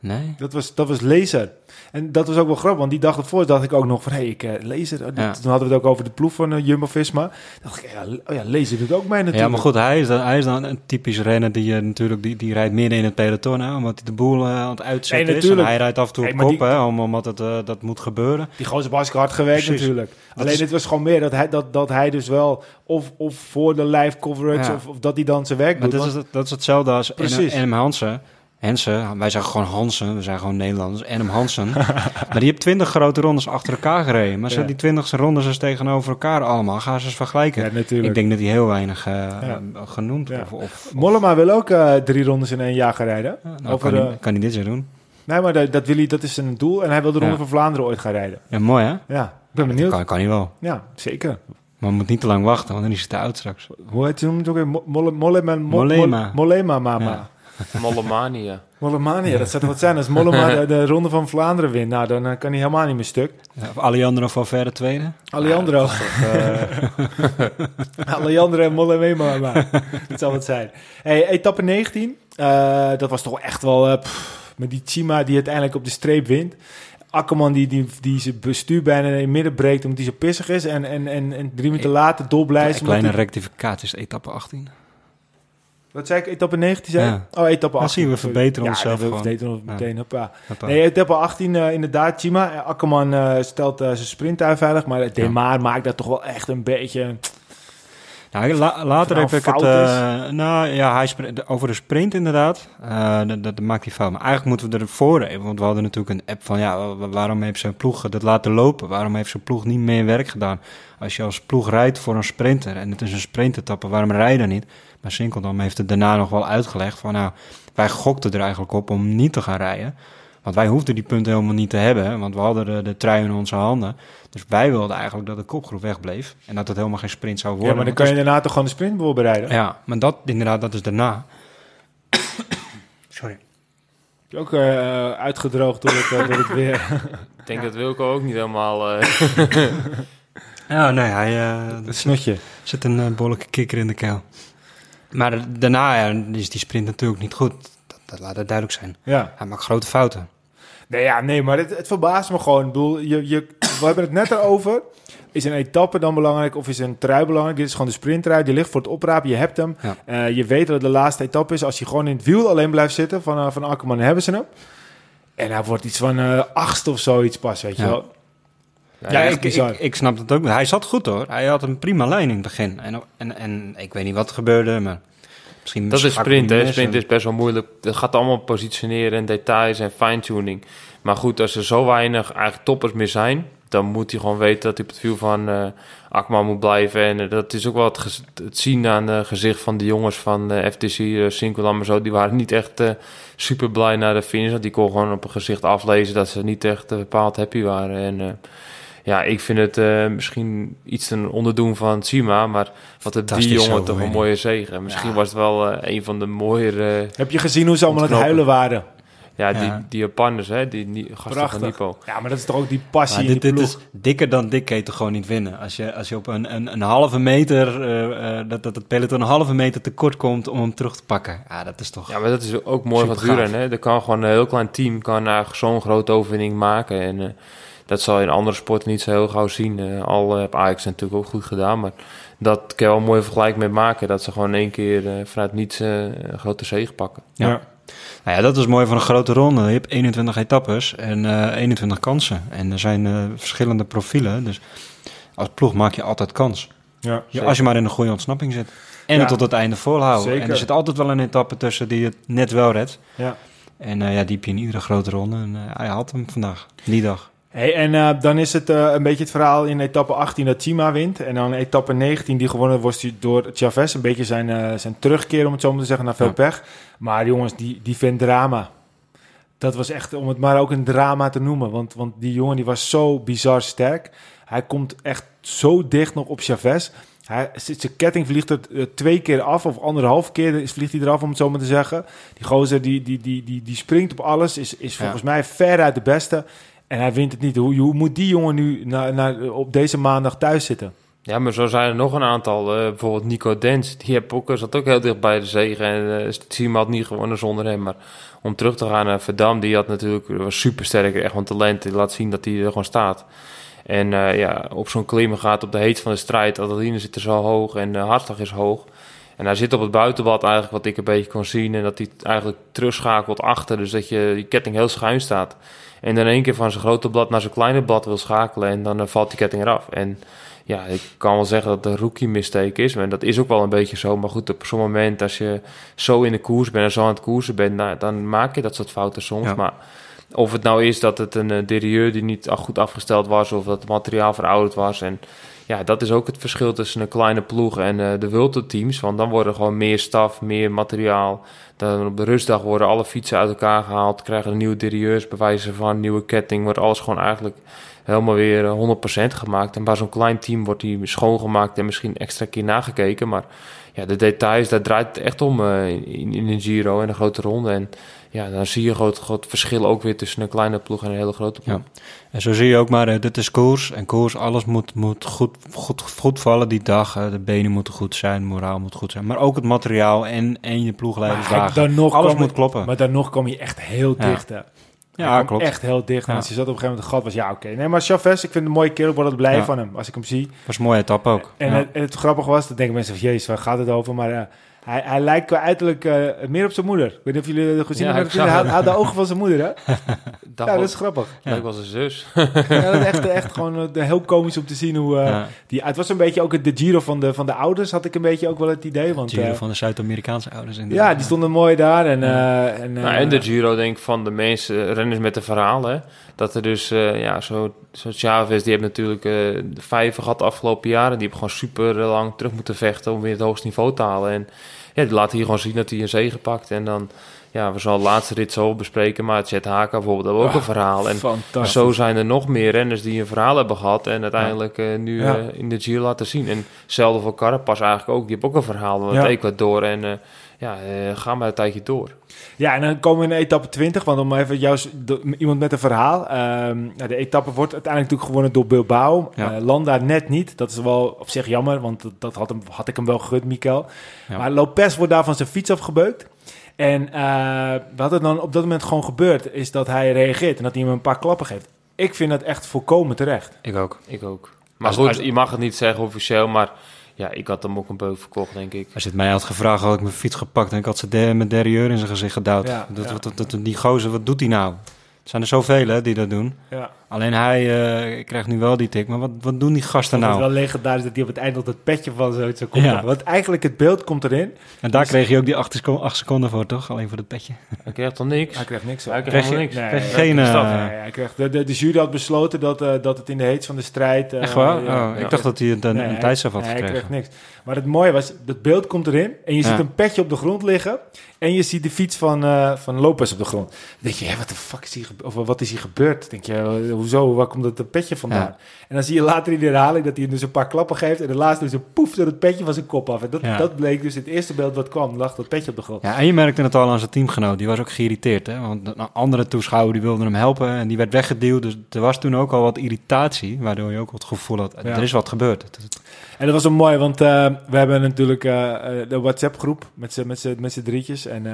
Nee? Dat was, dat was Laser. En dat was ook wel grappig, want die dag ervoor dacht ik ook nog van... hé, hey, ik uh, Laser... Uh, Ja. Toen hadden we het ook over de ploeg van uh, Jumbo-Visma. dacht ik, ja, oh ja, Laser doet ook mee natuurlijk. Ja, maar goed, hij is dan, hij is dan een typisch renner die je natuurlijk die, die rijdt midden in het peloton, hè, omdat hij de boel aan het uitzetten Nee, is. En hij rijdt af en toe op kop, die- hè, om- omdat het, dat moet gebeuren. Die gozer was hard gewerkt Precies. natuurlijk. Alleen is- het was gewoon meer dat hij, dat, dat hij dus wel... Of, of voor de live coverage, Ja. of, of dat hij dan zijn werk Maar doet. dat is, want- dat is hetzelfde als Precies. Enem Hansen. Hensen, wij zeggen gewoon Hansen, we zijn gewoon Nederlanders. Enem Hansen. maar die heeft twintig grote rondes achter elkaar gereden. Maar Ja. die twintigste rondes eens tegenover elkaar allemaal. Ga ze eens vergelijken. ja, natuurlijk. Ik denk dat hij heel weinig eh, Ja. genoemd Ja. of, of Mollema wil ook eh, drie rondes in één jaar gaan rijden. Nou, Over kan, hij, kan hij dit jaar doen. Nee, maar dat, dat, wil hij, dat is zijn doel. En hij wil de Ronde van Vlaanderen ooit gaan rijden. Ja, mooi hè? Ja, ik ben benieuwd. Kan, kan hij wel. Ja, zeker. Maar we moeten niet te lang wachten, want dan is hij te oud straks. Hoe heet hij hem ook weer? Mo- Molle- Mollema. Mo- Mollema. Mo- Mollema, mama. Ja. Mollemania. Mollemania, dat zou toch wat zijn. Als Mollema de, de Ronde van Vlaanderen wint, nou, dan eh, kan hij helemaal niet meer stuk. Ja, of Alejandro Valverde tweede. Alejandro. Alejandro en Mollema, maar dat zal wat zijn. Hey, etappe 19, eh, dat was toch echt wel... eh, pff, met die Chima die uiteindelijk op de streep wint. Akkerman die, die, die zijn bestuur bijna in het midden breekt omdat hij zo pissig is. En, en, en, en drie minuten later dolblij is. Een omdat kleine hij- rectificatie is etappe 18. Wat zei ik? Etappe 19 zei? Ja. Oh, etappe Dan 18. zien we verbeteren onszelf we verbeteren ons meteen. Hoppa. Nee, etappe 18 eh, inderdaad. Chima. Eh, Akkerman eh, stelt zijn sprint veilig. Maar Demar maakt dat toch wel echt een beetje... Nou, la- later heb ik het... eh, nou ja, hij sprint, over de sprint inderdaad. dat, dat maakt hij fout. Maar eigenlijk moeten we ervoor even. Want we hadden natuurlijk een app van... Ja, wa- waarom heeft zijn ploeg dat laten lopen? Waarom heeft zijn ploeg niet meer werk gedaan? Als je als ploeg rijdt voor een sprinter... en het is een sprintetappe, waarom rij je dan niet? Maar Sinkeldam heeft het daarna nog wel uitgelegd van... Nou, wij gokten er eigenlijk op om niet te gaan rijden. Want wij hoefden die punten helemaal niet te hebben. Want we hadden de, de trui in onze handen. Dus wij wilden eigenlijk dat de kopgroep wegbleef. En dat het helemaal geen sprint zou worden. Ja, maar dan kan je daarna toch gewoon de sprint voorbereiden? ja, maar dat inderdaad, dat is daarna. Sorry. Ook eh, uitgedroogd door het, eh, door het weer. Ik denk dat Wilco ook niet helemaal... eh, Ja, nee, hij eh, Het snotje. zit een uh, behoorlijke kikker in de keel. Maar da- daarna ja, is die sprint natuurlijk niet goed. Dat, dat laat het duidelijk zijn. Ja. Hij maakt grote fouten. Nee, ja, nee, maar het, het verbaast me gewoon. Ik bedoel, je, je, we hebben het net erover. Is een etappe dan belangrijk of is een trui belangrijk? Dit is gewoon de sprinttrui, die ligt voor het oprapen. Je hebt hem. Ja. Eh, je weet dat het de laatste etappe is. Als je gewoon in het wiel alleen blijft zitten van, eh, van Akkerman, hebben ze hem. En hij wordt iets van achtste of zoiets pas, weet je Ja. wel. Ja, ik, ik, ik snap het ook. Hij zat goed hoor. Hij had een prima lijn in het begin. En, en, en ik weet niet wat er gebeurde, maar misschien... Dat is sprint, hè. Sprint is best wel moeilijk. Het gaat allemaal positioneren en details en fine-tuning. Maar goed, als er zo weinig eigenlijk toppers meer zijn... dan moet hij gewoon weten dat hij op het wiel van eh Akman moet blijven. En eh, dat is ook wel het, zien aan het gezicht van de jongens van de FTC, uh, Sinkeldam en zo. Die waren niet echt eh, super blij naar de finish. Want die kon gewoon op een gezicht aflezen dat ze niet echt eh, bepaald happy waren. En eh, ja, ik vind het eh, misschien iets een onderdoen van Sima. Maar wat heeft die jongen toch een mooie zegen. Misschien Ja. was het wel eh, een van de mooiere... Heb je gezien hoe ze allemaal aan het huilen waren? Ja, Ja. die, die Japanners, hè, die, die gasten Prachtig. van Nipo. Ja, maar dat is toch ook die passie Maar in dit, die dit ploeg. is dikker dan dik kan je toch gewoon niet winnen. Als je, als je op een, een, een halve meter, eh, eh, dat, dat het peloton een halve meter tekort komt om hem terug te pakken. Ja, dat is toch... Ja, maar dat is ook mooi van het Supergaaf. wielrennen. hè. Er kan gewoon een heel klein team kan eigenlijk zo'n grote overwinning maken. En eh, dat zal je in andere sporten niet zo heel gauw zien. Eh, al heb Ajax natuurlijk ook goed gedaan. Maar dat kan je wel een mooie vergelijk mee maken. Dat ze gewoon in één keer eh, vanuit niets eh, een grote zege pakken. Ja. Ja. Nou ja, dat is mooi van een grote ronde. Je hebt 21 etappes en eh 21 kansen. En er zijn eh, verschillende profielen. Dus als ploeg maak je altijd kans. Ja. Ja, als je maar in een goede ontsnapping zit. En Ja. het tot het einde volhouden. Zeker. En er zit altijd wel een etappe tussen die het net wel redt. Ja. En eh, ja, die heb je in iedere grote ronde. En eh, hij had hem vandaag, die dag. Hey, en eh, dan is het eh, een beetje het verhaal in etappe 18 dat Chima wint. En dan etappe 19 die gewonnen wordt door Chavez. Een beetje zijn, eh, zijn terugkeer, om het zo maar te zeggen, naar veel Ja. pech. Maar jongens, die, die vindt drama. Dat was echt, om het maar ook een drama te noemen. Want, want die jongen die was zo bizar sterk. Hij komt echt zo dicht nog op Chavez. Hij, zijn ketting vliegt er twee keer af, of anderhalf keer is- vliegt hij eraf, om het zo maar te zeggen. Die gozer die, die, die, die, die springt op alles, is, is Ja. volgens mij veruit de beste. En hij wint het niet. Hoe, hoe moet die jongen nu op deze maandag thuis zitten? Ja, maar zo zijn er nog een aantal. Eh, bijvoorbeeld Nico Dens. Die heb ook, zat ook heel dicht bij de zegen. En uh, Team had niet gewonnen zonder hem. Maar om terug te gaan naar Verdam, die had natuurlijk was super sterk. Echt een talent. Die laat zien dat hij er gewoon staat. En uh, ja, op zo'n klimmen gaat op de heet van de strijd. Adrenaline zit er zo hoog en de hartslag is hoog. En hij zit op het buitenblad eigenlijk wat ik een beetje kon zien. En dat hij eigenlijk terugschakelt achter. Dus dat je, die ketting heel schuin staat. En dan in één keer van zijn grote blad naar zijn kleine blad wil schakelen. En dan valt die ketting eraf. En ja, ik kan wel zeggen dat het een rookie mistake is. En dat is ook wel een beetje zo. Maar goed, op zo'n moment als je zo in de koers bent en zo aan het koersen bent, nou, dan maak je dat soort fouten soms. Maar of het nou is dat het een uh, derieur die niet goed afgesteld was, of dat het materiaal verouderd was. En ja, dat is ook het verschil tussen een kleine ploeg en uh, de wilde teams. Want dan worden gewoon meer staf, meer materiaal. Dan op de rustdag worden alle fietsen uit elkaar gehaald, krijgen er nieuwe derieurs, bewijzen van nieuwe ketting, wordt alles gewoon eigenlijk helemaal weer 100% gemaakt. En bij zo'n klein team wordt die schoongemaakt en misschien extra keer nagekeken. Maar ja, de details, daar draait het echt om uh, in, in een Giro en een grote ronde. En ja, dan zie je groot, groot verschil ook weer tussen een kleine ploeg en een hele grote ploeg. Ja. En zo zie je ook maar, uh, dit is koers. En koers, alles moet, moet goed, goed, goed vallen die dag. Uh, de benen moeten goed zijn, moraal moet goed zijn. Maar ook het materiaal en, en je ploegleiderswagen. Alles moet kloppen. Maar dan nog kom je echt heel Ja. dicht. hè. Ja, klopt. echt heel dicht. En als je zat op een gegeven moment, gat was ja, oké. Nee, maar Chavez, ik vind het een mooie kerel. Ik word altijd blij Ja. van hem als ik hem zie. was een mooie etappe ook. En, ja. het, en het grappige was, dan denken mensen van, jezus, waar gaat het over? Maar eh, hij, hij lijkt qua uiterlijk eh, meer op zijn moeder. Ik weet niet of jullie het gezien Ja, hebben. ik Hij had, de ogen van zijn moeder, hè? Dat Ja, dat is grappig. leuk was een zus. Ja, dat is echt, echt gewoon eh, heel komisch om te zien hoe... eh, Ja. die, het was een beetje ook het- de Giro van de, van de ouders, had ik een beetje ook wel het idee. Want, Giro van de Zuid-Amerikaanse ouders. inderdaad. ja, die stonden mooi daar. En, eh, en, Nou, en de Giro denk ik van de meeste renners met een verhaal. Hè? Dat er dus, eh, ja, zo, zo Chavez, die heeft natuurlijk eh, de vijver gehad de afgelopen jaren. Die heeft gewoon super lang terug moeten vechten om weer het hoogste niveau te halen. En ja, die laat hier gewoon zien dat hij een zege pakt. En dan, ja, we zullen de laatste rit zo bespreken. Maar Chet Haka bijvoorbeeld, ook een verhaal. En zo zijn er nog meer renners die een verhaal hebben gehad. En uiteindelijk eh, nu Ja. eh, in de Giro laten zien. En hetzelfde voor Carapaz eigenlijk ook. Die heeft ook een verhaal met Ja. Ecuador. En eh, ja, eh, gaan maar een tijdje door. Ja, en dan komen we in etappe 20, want om even juist de- iemand met een verhaal. Ehm, nou, de etappe wordt uiteindelijk natuurlijk gewonnen door Bilbao. Ja. Eh, Landa net niet. Dat is wel op zich jammer, want dat, dat had, hem, had ik hem wel gegund, Mikel. Ja. Maar Lopez wordt daar van zijn fiets afgebeukt. En eh, wat er dan op dat moment gewoon gebeurt, is dat hij reageert en dat hij hem een paar klappen geeft. Ik vind dat echt volkomen terecht. Ik ook. Ik ook. Maar Als- goed, als- je mag het niet zeggen officieel, maar ja, ik had hem ook een beuk verkocht, denk ik. Als je het mij had gevraagd, had ik mijn fiets gepakt en ik had ze de, met derrière in zijn gezicht gedouwd. Ja, dat, ja. Wat, dat, dat- die gozer, wat doet hij nou? Er zijn er zoveel hè, die dat doen. Ja. Alleen hij eh, krijgt nu wel die tik. Maar wat, wat doen die gasten Het is nou? wel legendarisch dat hij op het eind nog dat petje van zoiets zo komt. Ja. Want eigenlijk het beeld komt erin. En daar kreeg je ook die acht, seco- acht seconden voor, toch? Alleen voor dat petje. Hij kreeg toch niks? Hij krijgt niks. Hij kreeg niks. Nee, Kreeg geen... eh, Nee, hij kreeg, de, de, de jury had besloten dat, eh, dat het in de heet van de strijd... eh, echt waar? ja, oh, ja. ik dacht dat hij een, een, Nee, een tijdstraf had nee, hij gekregen. kreeg niks. Maar het mooie was, dat beeld komt erin en je Ja. ziet een petje op de grond liggen en je ziet de fiets van, eh, van Lopez op de grond. Dan denk je, hè, wat de fuck is hier, gebe- of wat is hier gebeurd? Denk je, eh, hoezo, waar komt dat petje vandaan? Ja. En dan zie je later in de herhaling dat hij dus een paar klappen geeft en de laatste dus een poef door het petje van zijn kop af. En dat, Ja. dat bleek dus het eerste beeld wat kwam, lag dat petje op de grond. Ja, en je merkte het al aan zijn teamgenoot. Die was ook geïrriteerd. Hè? Want een andere toeschouwer die wilde hem helpen en die werd weggeduwd. Dus er was toen ook al wat irritatie, waardoor je ook wat gevoel had. Er is wat gebeurd. Het- het- En dat was zo mooi, want eh, we hebben natuurlijk eh, de WhatsApp-groep met z'n met z'n- drietjes. En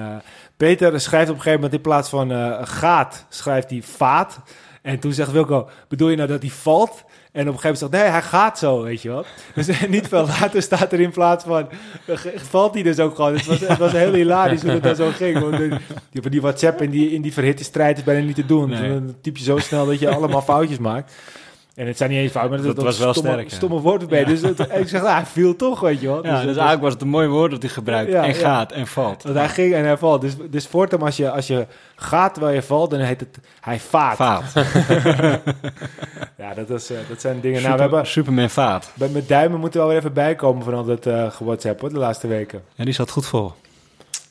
Peter schrijft op een gegeven moment in plaats van eh, gaat, schrijft hij vaat. En toen zegt Wilco, bedoel je nou dat hij valt? En op een gegeven moment zegt hij, nee, hij gaat zo, weet je wel. Dus niet veel later staat er in plaats van, eh, valt hij dus ook gewoon. Het was, het was heel hilarisch hoe het dan zo ging. Want die, die WhatsApp in die, in die verhitte strijd is bijna niet te doen. Nee. Dan typ je zo snel dat je allemaal foutjes maakt. En het zijn niet eens fouten, maar dat, Dat was wel stomme, sterk, ja. stomme woorden bij. Dus het, ik zeg, ah, hij viel toch, weet je wel. Ja, dus eigenlijk was het een mooi woord dat hij gebruikt. En gaat en valt. Want hij ging en hij valt. Dus, dus voortaan als je, als je gaat terwijl je valt, dan heet het hij vaart. Vaat. Ja, dat, is, eh, dat zijn dingen. Super, nou, we hebben, Superman vaat. bij, met duimen moeten we wel weer even bijkomen van al dat gewhatsApp hoor, de laatste weken. En die zat goed vol.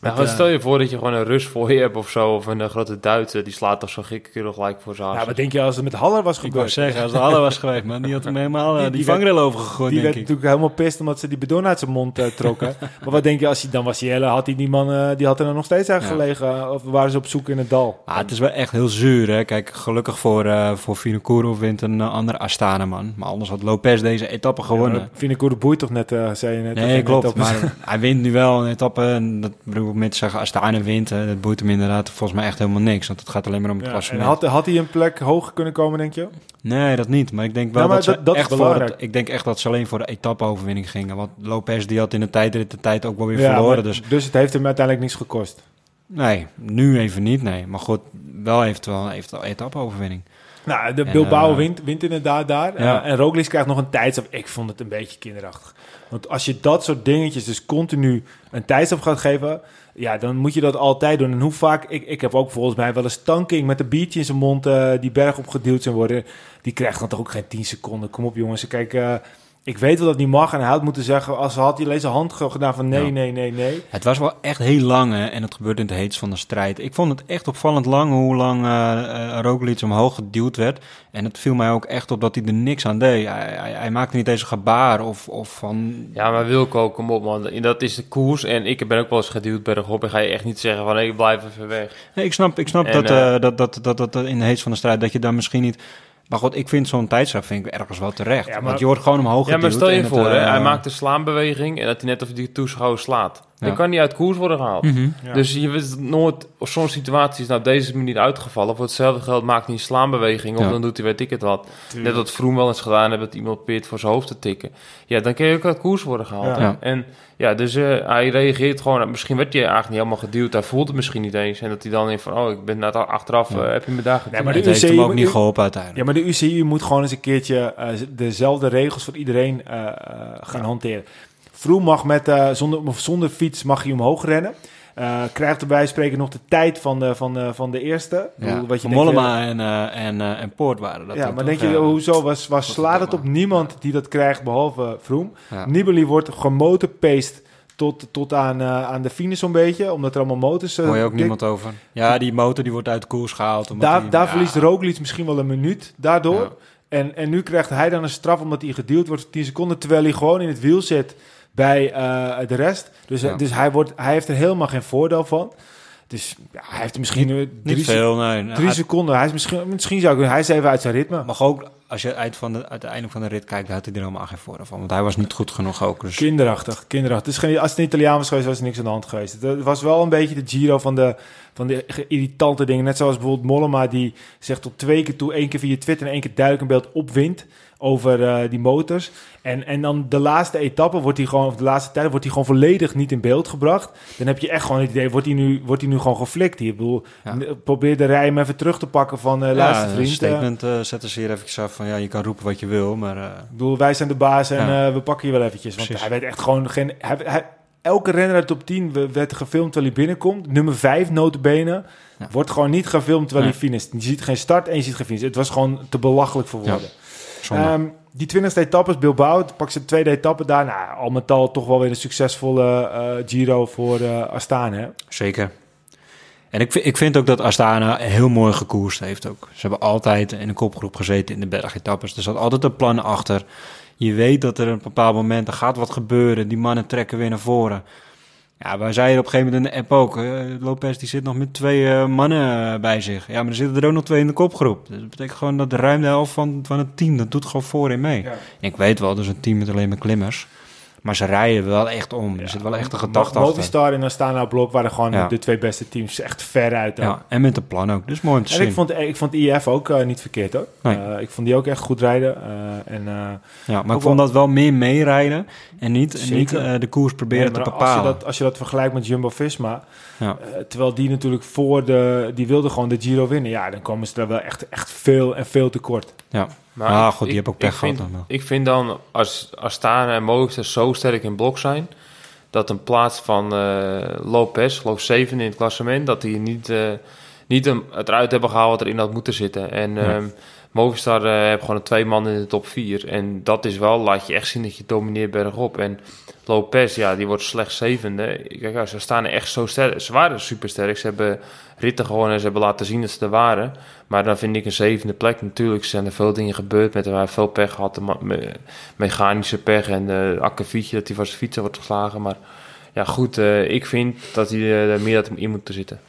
Maar eh, stel je voor dat je gewoon een Rus voor je hebt of zo, of een eh, grote Duitser, die slaat toch zo gekke gelijk voor zijn Ja, wat denk je als het met Haller was Ik wou gebeurd? zeggen, als de Halle was geweest, man, die had hem helemaal eh, Die- die, die werd- vangrail overgegooid, Die werd ik. natuurlijk helemaal pist omdat ze die bedon uit zijn mond trokken. maar wat denk je, als hij dan was Jelle, had hij die man, die had er nog steeds aan Ja. gelegen? Of waren ze op zoek in het dal? Ah, het is wel echt heel zuur, hè. Kijk, gelukkig voor, eh voor Vinokourov wint een andere Astana, man. Maar anders had Lopez deze etappe gewonnen. Ja, ik boeit toch net, eh, zei je net. Nee, klopt. Maar hij wint nu wel een etappe. En dat bedoel met zeggen, Astana wint, eh, dat boeit hem inderdaad volgens mij echt helemaal niks. Want het gaat alleen maar om het Ja, en had, had hij een plek hoger kunnen komen, denk je? Nee, dat niet. Maar ik denk wel Ja, dat, ze dat- dat echt voor belangrijk. het, ik denk echt dat ze alleen voor de etappe-overwinning gingen. Want Lopez die had in de tijdrit de tijd ook wel weer Ja, verloren. maar- Dus dus het heeft hem uiteindelijk niks gekost. nee, nu even niet. Nee, maar goed, wel eventueel eventueel etappe-overwinning. Nou, de En, Bilbao eh, wint, wint inderdaad daar. Ja. Eh, en Roglic krijgt nog een tijdstaf. Ik vond het een beetje kinderachtig. Want als je dat soort dingetjes dus continu een tijdstaf gaat geven... Ja, dan moet je dat altijd doen. En hoe vaak... Ik, ik heb ook volgens mij wel eens tanking met een biertje in zijn mond... eh, die berg opgeduwd zijn worden. Die krijgt dan toch ook geen 10 seconden. Kom op jongens. Kijk, eh, ik weet wel dat niet mag. En hij had moeten zeggen... Als had hij alleen zijn hand gedaan van nee, Ja. nee, nee, nee. Het was wel echt heel lang hè, en het gebeurde in het heetst van de strijd. Ik vond het echt opvallend lang hoe lang eh eh, Roglic omhoog geduwd werd. En het viel mij ook echt op dat hij er niks aan deed. Hij, hij, hij maakte niet eens een gebaar of, of van... Ja, maar Wilco, kom op man. Dat is de koers. En ik ben ook wel eens geduwd bergop. En ga je echt niet zeggen van, ik blijf even weg. Nee, ik snap, ik snap En, dat, eh, dat, dat, dat, dat, in de heetst van de strijd dat je daar misschien niet... Maar goed, ik vind zo'n tijdstraf vind ik ergens wel terecht. Ja, maar- Want je wordt gewoon omhoog Ja, maar stel je het, voor, hè, eh, hij maakt een slaanbeweging en dat hij net of die toeschouwer slaat. Dan Ja. kan hij uit koers worden gehaald. mhm. Ja. Dus je weet nooit, of zo'n situatie is nou op deze manier uitgevallen. Voor hetzelfde geld maakt hij een slaanbeweging of Ja. dan doet hij weet ik het wat. Net wat Vroom wel eens gedaan heeft, dat iemand probeert voor zijn hoofd te tikken. Ja, dan kan je ook uit koers worden gehaald. Ja. hè. Ja. En ja, dus eh, hij reageert gewoon, misschien werd hij eigenlijk niet helemaal geduwd. Hij voelt het misschien niet eens. En dat hij dan in van, oh, ik ben net achteraf, Ja. eh, heb je me daar Nee, getikt? maar het de heeft hem ook niet geholpen uiteindelijk. Ja, maar de UCI moet gewoon eens een keertje eh, dezelfde regels voor iedereen gaan hanteren. Vroeg mag met, eh, zonder, zonder fiets mag hij omhoog rennen. Eh, krijgt erbij spreken nog de tijd van de, van de, van de eerste. Ik Ja, bedoel, wat je Mollema en, eh, en, eh, en Poort waren dat ja, maar denk je, hoezo was, was slaat het op niemand die dat krijgt behalve Vroom? Ja. Nibali wordt gemotorpaced tot, tot aan, aan de finish zo'n beetje, omdat er allemaal motors... Hoor je ook dik- niemand over. Ja, die motor die wordt uit koers gehaald. omdat Daar, die- daar verliest Roglic misschien wel een minuut daardoor. En, en nu krijgt hij dan een straf omdat hij gedeeld wordt voor 10 seconden, terwijl hij gewoon in het wiel zit bij eh, de rest. Dus, Ja. dus hij, wordt, hij heeft er helemaal geen voordeel van. Dus ja, hij heeft er misschien eh, drie, Niet veel, nee. drie Hij- seconden. Hij is misschien, misschien zou ik, hij is even uit zijn ritme. mag ook, als je uit, van de, uit het einde van de rit kijkt, had hij er helemaal geen voordeel van. Want hij was niet goed genoeg ook. Dus Kinderachtig, kinderachtig. Geen, als het een Italiaan was geweest, was er niks aan de hand geweest. Het eh, was wel een beetje de Giro van de, van de irritante dingen. Net zoals bijvoorbeeld Mollema, die zegt tot twee keer toe, één keer via Twitter en één keer duidelijk een beeld opwint over eh, die motors. En, en dan de laatste etappe wordt hij gewoon, of de laatste tijd wordt hij gewoon volledig niet in beeld gebracht. Dan heb je echt gewoon het idee, wordt hij nu, wordt hij nu gewoon geflikt hier? Ik bedoel, Ja. probeer de rij hem even terug te pakken van, eh ja, luister een vriend. eh, statement eh, zetten ze hier even af van, ja, je kan roepen wat je wil, maar... ik bedoel, wij zijn de baas en Ja. we pakken je wel eventjes. Want Precies. hij weet echt gewoon geen... Hij, hij- elke renner uit de top 10 we- werd gefilmd terwijl hij binnenkomt. Nummer 5, notabene, Ja. wordt gewoon niet gefilmd terwijl Nee. hij finisht. Je ziet geen start en je ziet geen finish. Het was gewoon te belachelijk voor Ja. woorden. Ehm, die 20e etappe is Bilbao. Pak ze de tweede etappe daar. Nou, al met al toch wel weer een succesvolle eh, Giro voor eh Astana. Hè? Zeker. En ik, vind- ik vind ook dat Astana heel mooi gekoerst heeft ook. Ze hebben altijd in een kopgroep gezeten in de bergetappes. Er zat altijd een plan achter. Je weet dat er een bepaald moment, er gaat wat gebeuren. Die mannen trekken weer naar voren. Ja, wij zeiden op een gegeven moment in de app ook. eh, Lopez die zit nog met twee eh, mannen eh, bij zich. Ja, maar er zitten er ook nog twee in de kopgroep. Dus dat betekent gewoon dat de ruim de helft van, van het team, dat doet gewoon voorin mee. Ja. Ik weet wel, dat is een team met alleen maar klimmers. Maar ze rijden wel echt om. Er zit wel echt een gedachte achter. Movistar en Astana Blok waren gewoon de twee beste teams. Echt ver uit. Ja, en met een plan ook. Dus mooi om te En zien. ik vond, ik vond IF ook eh, niet verkeerd hoor. Nee. Eh, ik vond die ook echt goed rijden. eh, en, Ja, maar ik vond dat wel meer meerijden en niet, Zeker. niet de koers proberen nee, te bepalen. Als je, dat, als je dat vergelijkt met Jumbo-Visma... Ja. terwijl die natuurlijk voor de... Die wilde gewoon de Giro winnen. Ja, dan komen ze er wel echt, echt veel en veel tekort. ja. Maar ah, ik- goed, die ik- heb ook pech gehad vind- dan wel. Ik vind dan, als Astana en Movistar zo sterk in blok zijn... dat een plaats van eh Lopez, geloof 7 in het klassement... dat hij niet, eh, niet het eruit hebben gehaald wat erin had moeten zitten. En ehm, Movistar eh heeft gewoon twee man in de top 4. En dat is wel, laat je echt zien dat je domineert bergop. En Lopez, ja, die wordt slechts zevende. Kijk, ja, ze staan echt zo sterk. Ze waren super sterk. Ze hebben ritten gewonnen en ze hebben laten zien dat ze er waren. Maar dan vind ik een zevende plek. Natuurlijk zijn er veel dingen gebeurd. Met, heeft veel pech gehad. mechanische pech en de akkefietje dat hij van zijn fietsen wordt geslagen. Maar ja, goed. eh, ik vind dat hij er meer dat hem in moet zitten.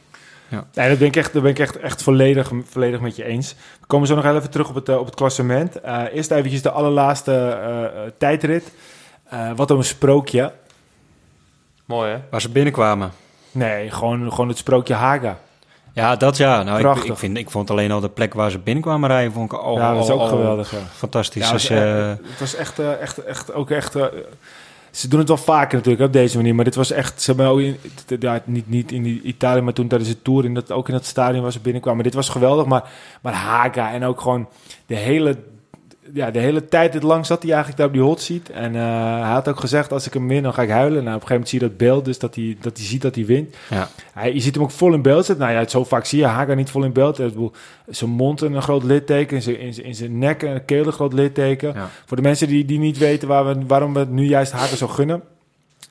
Nee, dat ben ik echt, dat ben ik echt, echt volledig, volledig met je eens. We komen zo nog even terug op het, eh, op het klassement. Eh, eerst eventjes de allerlaatste eh, tijdrit. Eh, wat een sprookje. Mooi hè? Waar ze binnenkwamen. Nee, gewoon, gewoon het sprookje Haga. Ja, dat ja. Nou, ik, ik, vind, ik vond alleen al de plek waar ze binnenkwamen rijden, vond ik al, ja, dat is al- ook al geweldig. Ja. fantastisch. Ja, Als het, was, je- echt- het was echt, echt, echt, ook echt. eh, ze doen het wel vaker natuurlijk op deze manier, maar dit was echt. Ze hebben ook niet, niet in Italië, maar toen tijdens de tour in dat, ook in dat stadion waar ze binnenkwamen. Dit was geweldig, maar, maar Haga en ook gewoon de hele, ja, de hele tijd dit lang zat hij eigenlijk daar op die hot seat. En eh, hij had ook gezegd: als ik hem win, dan ga ik huilen. Nou, op een gegeven moment zie je dat beeld, dus dat hij, dat hij ziet dat hij wint. ja. Hij, je ziet hem ook vol in beeld zitten. Nou ja, zo vaak zie je Haga niet vol in beeld. Zijn mond een groot litteken, in zijn, in zijn, in zijn nek en keel een groot litteken. Ja. Voor de mensen die, die niet weten waar we, waarom we het nu juist Haga zo gunnen.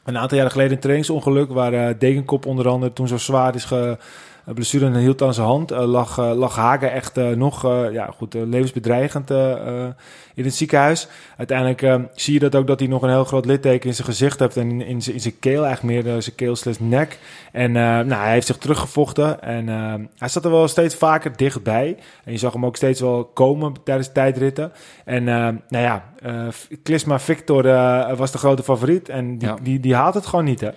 Een aantal jaren geleden een trainingsongeluk waar eh, Degenkop onder andere toen zo zwaar is ge een blessure en hield aan zijn hand. eh, lag, eh, lag Haga echt eh, nog eh, ja, goed, eh, levensbedreigend eh, eh, in het ziekenhuis. Uiteindelijk eh, zie je dat ook dat hij nog een heel groot litteken in zijn gezicht heeft en in, in, zijn, in zijn keel, eigenlijk meer eh, zijn keel slash nek. En eh, nou, hij heeft zich teruggevochten en eh, hij zat er wel steeds vaker dichtbij. En je zag hem ook steeds wel komen tijdens tijdritten. En eh, nou ja, eh Klisma Victor eh, was de grote favoriet en die, Ja. die, die haalt het gewoon niet hè.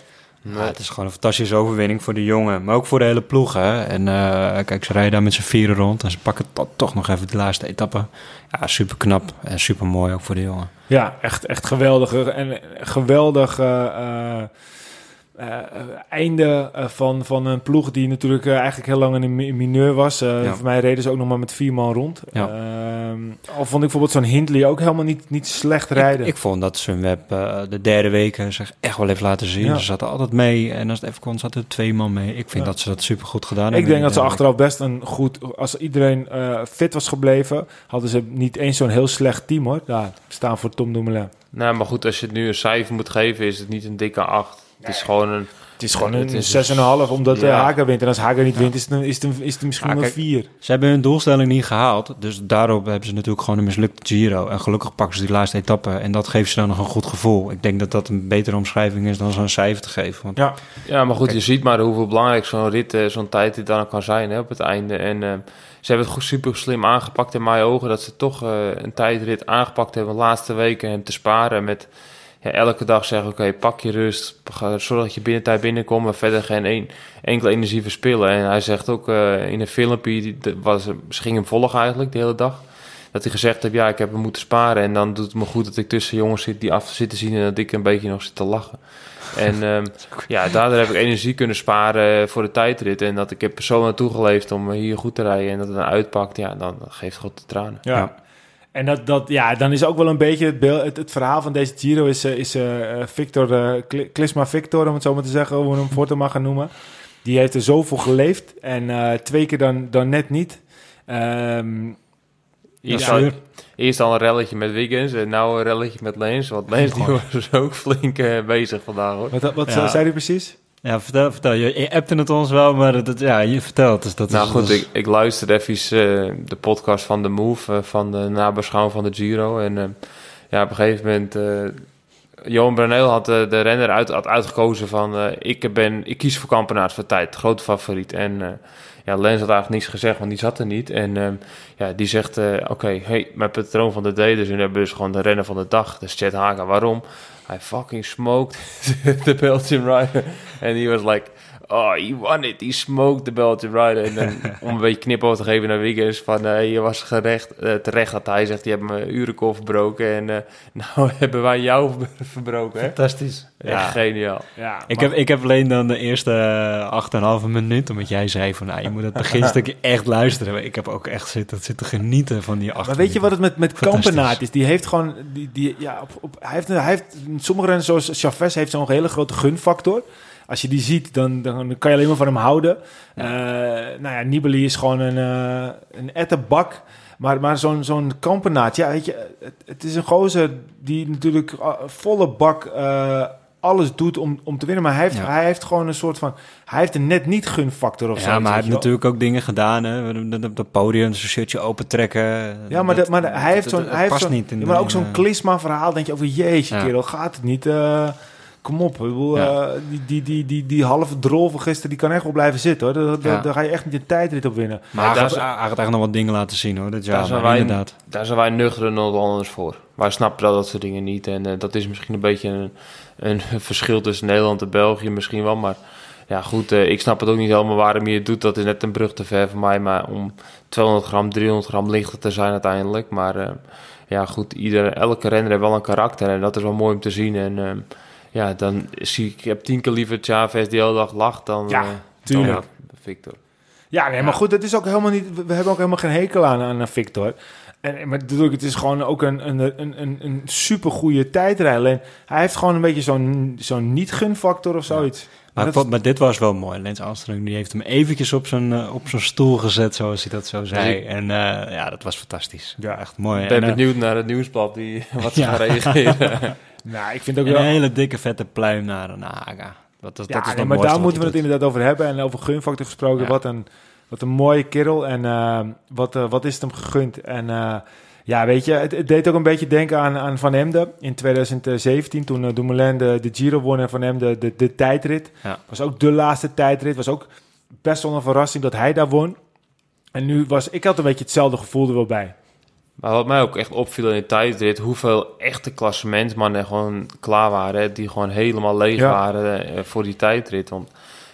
Ja, het is gewoon een fantastische overwinning voor de jongen, maar ook voor de hele ploeg. Hè? En eh, kijk, ze rijden daar met z'n vieren rond en ze pakken to- toch nog even de laatste etappe. Ja, super knap en super mooi ook voor de jongen. Ja, echt, echt geweldig. En geweldig eh, eh, eh, einde eh, van, van een ploeg die natuurlijk eigenlijk heel lang in mineur was. Ja. Voor mij reden ze ook nog maar met vier man rond. Ja. Ehm, al vond ik bijvoorbeeld zo'n Hindley ook helemaal niet, niet slecht rijden. Ik, ik vond dat Sunweb de derde week eh, zich echt wel heeft laten zien. Ja. Ze zaten altijd mee en als het even kon, zaten er twee man mee. Ik vind Ja. dat ze dat super goed gedaan Ik hebben. denk dat ze achteraf best een goed... Als iedereen eh, fit was gebleven, hadden ze niet eens zo'n heel slecht team hoor. Ja, staan voor Tom Dumoulin. Nou, maar goed, als je het nu een cijfer moet geven, is het niet een dikke 8. Het is gewoon een... Het is gewoon Het een is 6,5 omdat Ja. ja. Haga wint. En als Haga niet wint, is het, een- is het, een- is het misschien wel een kijk, 4. Ze hebben hun doelstelling niet gehaald. Dus daarop hebben ze natuurlijk gewoon een mislukte Giro. En gelukkig pakken ze die laatste etappe. En dat geeft ze dan nog een goed gevoel. Ik denk dat dat een betere omschrijving is dan zo'n cijfer te geven. Want Ja. Ja, maar goed, Kijk. je ziet maar hoeveel belangrijk zo'n rit, eh, zo'n tijd dan kan zijn hè, op het einde. En eh, ze hebben het goed super slim aangepakt in mijn ogen. Dat ze toch eh, een tijdrit aangepakt hebben de laatste weken hem te sparen. Met ja, elke dag zeggen, oké, pak je rust. Zorg dat je binnen tijd binnenkomt. Maar verder geen een, enkele energie verspillen. En hij zegt ook eh, in een filmpje, was, ze ging hem volgen eigenlijk de hele dag. Dat hij gezegd heeft, ja, ik heb hem moeten sparen. En dan doet het me goed dat ik tussen jongens zit die af zitten zien... en dat ik een beetje nog zit te lachen. En ehm, ja, daardoor heb ik energie kunnen sparen voor de tijdrit. En dat ik heb zo naartoe geleefd om hier goed te rijden. En dat het dan uitpakt, ja, dan geeft God de tranen. Ja. En dat, dat, ja, dan is ook wel een beetje het, beeld, het, het verhaal van deze Giro is, eh, is eh, eh, Victor, Kli- Klisma Victor, om het zo maar te zeggen, hoe we hem voor te mag gaan noemen. Die heeft er zoveel geleefd en twee keer dan, dan net niet. Ehm, Eerst, Ja. al, eerst al een relletje met Wiggins en nou een relletje met Leens. Want Leens die was ook flink bezig vandaag hoor. wat wat Ja. zei hij precies? Ja, vertel, vertel. Je, je appte het ons wel, maar dat, ja, je vertelt. Dus dat nou is, goed, ik, ik luisterde even eh, de podcast van The Move, eh, van de nabeschouwing van de Giro. En eh, ja, op een gegeven moment... Johan Brunel had de renner uit, had uitgekozen van... ik, ben, ik kies voor Kampenaars voor tijd, grote favoriet. En ja, Lens had eigenlijk niets gezegd, want die zat er niet. En ja, die zegt, oké, hey, mijn patroon van de day, dus nu hebben we dus gewoon de renner van de dag. Dus Chet Haga, waarom? Hij fucking smoked the Belgian rider. And he was like, oh, he won it. He smoked the Belgian rider. En dan, om een beetje knipoog te geven naar Wiggins, van eh, je was gerecht, eh, terecht dat hij zegt, je hebt mijn urenkool verbroken. En eh, nou hebben wij jou ver- verbroken, hè? fantastisch. Echt geniaal. Ja, Ik maar- heb, ik heb alleen dan de eerste eh, acht en een halve minuut, omdat jij zei van, nou, je moet het beginstukje echt luisteren. Maar Ik heb ook echt zitten, zitten genieten van die acht Maar weet je wat het met, met. Kampenaert is? Die heeft gewoon... Die, die, ja, op, op, hij, heeft, hij heeft... Sommige renners zoals Chavez heeft zo'n hele grote gunfactor. Als je die ziet, dan, dan kan je alleen maar van hem houden. Eh, nou ja, Nibali is gewoon een, eh een ettenbak. Maar, maar zo'n zo'n kampenaat, ja, weet je, het, het is een gozer die natuurlijk eh, volle bak eh, alles doet om, om te winnen. Maar hij heeft, Ja. hij heeft gewoon een soort van, hij heeft een net niet gunfactor of zo. Ja, maar hij heeft natuurlijk ook dingen gedaan. Hè? Op het podium zijn shirtje opentrekken. Ja, maar, dat, maar hij heeft zo'n... dat Hij heeft zo'n niet in ja, maar ook zo'n in, eh, klisma-verhaal. denk je over, jeetje, Ja. kerel, gaat het niet? Eh, kom op. Ik bedoel, Ja. eh, die, die, die, die, die halve drol van gisteren, die kan echt wel blijven zitten, hoor. Daar, daar, Ja. daar ga je echt niet een tijdrit op winnen. Maar hij daar gaat, echt nog wat dingen laten zien hoor. Dit Daar jaar, zijn maar wij- inderdaad. Daar zijn wij nuchtere Nederlanders voor. Wij snappen dat, dat soort dingen niet. En eh, dat is misschien een beetje een, een verschil tussen Nederland en België misschien wel. Maar ja, goed, eh, ik snap het ook niet helemaal waarom je het doet. Dat is net een brug te ver voor mij. Maar om 200 gram, 300 gram lichter te zijn uiteindelijk. Maar eh, ja, goed, ieder, elke renner heeft wel een karakter. En dat is wel mooi om te zien. En eh, ja, dan zie ik, ik heb tien keer liever Chavez die hele dag lacht dan, Ja, eh, tuurlijk. dan Victor. Ja, nee, maar goed, het is ook helemaal niet... We hebben ook helemaal geen hekel aan, aan Victor. En, maar natuurlijk, het is gewoon ook een, een, een, een, een supergoeie tijdrijder. Alleen, hij heeft gewoon een beetje zo'n zo'n niet-gunfactor of zoiets. Maar, dat maar dit was wel mooi. Lens Armstrong die heeft hem eventjes op zijn, eh, op zijn stoel gezet, zoals hij dat zo zei. Ja. En eh, ja, dat was fantastisch. Ja. echt mooi. Ik ben En, benieuwd naar het nieuwsblad die, wat ze Ja. gaan reageren. Nou, ik vind ook en wel... een hele dikke vette pluim naar, naar Haga. Dat, dat, Ja, dat is nee, maar daar moeten we het inderdaad over hebben. En over gunfactor gesproken. Ja. Wat, een, wat een mooie kerel. En eh, wat, eh, wat is het hem gegund. En eh, ja, weet je, het, het deed ook een beetje denken aan, aan Van Emden. In 2017, toen Dumoulin de, de Giro won en Van Emden de, de tijdrit. Ja. Was ook de laatste tijdrit. Was ook best wel een verrassing dat hij daar won. En nu was, ik had een beetje hetzelfde gevoel er wel bij. Maar wat mij ook echt opviel in de tijdrit, hoeveel echte klassementsmannen gewoon klaar waren. Die gewoon helemaal leeg Ja. waren eh, voor die tijdrit. Want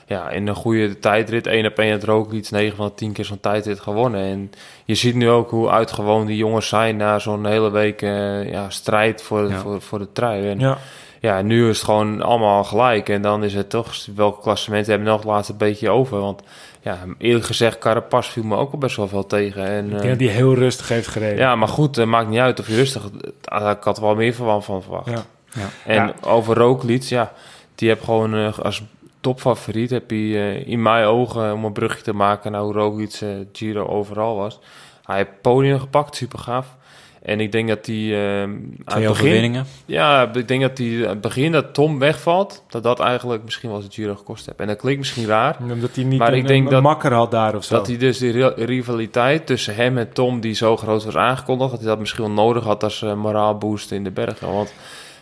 ja, in een goede tijdrit, één op één had Roglic 9 van de 10 keer zo'n tijdrit gewonnen. En je ziet nu ook hoe uitgewoon die jongens zijn na zo'n hele week eh, ja, strijd voor, Ja. voor, voor de trui. En Ja. ja, nu is het gewoon allemaal gelijk. En dan is het toch, welke klassementen hebben nog het laatste beetje over. Want ja, eerlijk gezegd, Carapaz viel me ook al best wel veel tegen. En, Ik eh, denk dat hij heel rustig heeft gereden. ja, maar goed, het maakt niet uit of je rustig... Ik had er wel meer van, van verwacht. Ja. Ja. En Ja. over Roglic, ja, die heb gewoon eh, als topfavoriet... heb je eh, in mijn ogen, om een brugje te maken... naar hoe Roglic eh, Giro overal was. Hij heeft podium gepakt, super gaaf. En ik denk dat hij eh, aan het Twee begin... overwinningen. Ja, ik denk dat hij aan het begin dat Tom wegvalt... dat dat eigenlijk misschien wel eens de Giro gekost heeft. En dat klinkt misschien raar... Omdat hij niet Maar een, ik denk een dat- makker had daar of zo. Dat hij dus die ri- rivaliteit tussen hem en Tom, die zo groot was aangekondigd, dat hij dat misschien wel nodig had als uh, moraalboost in de bergen. Want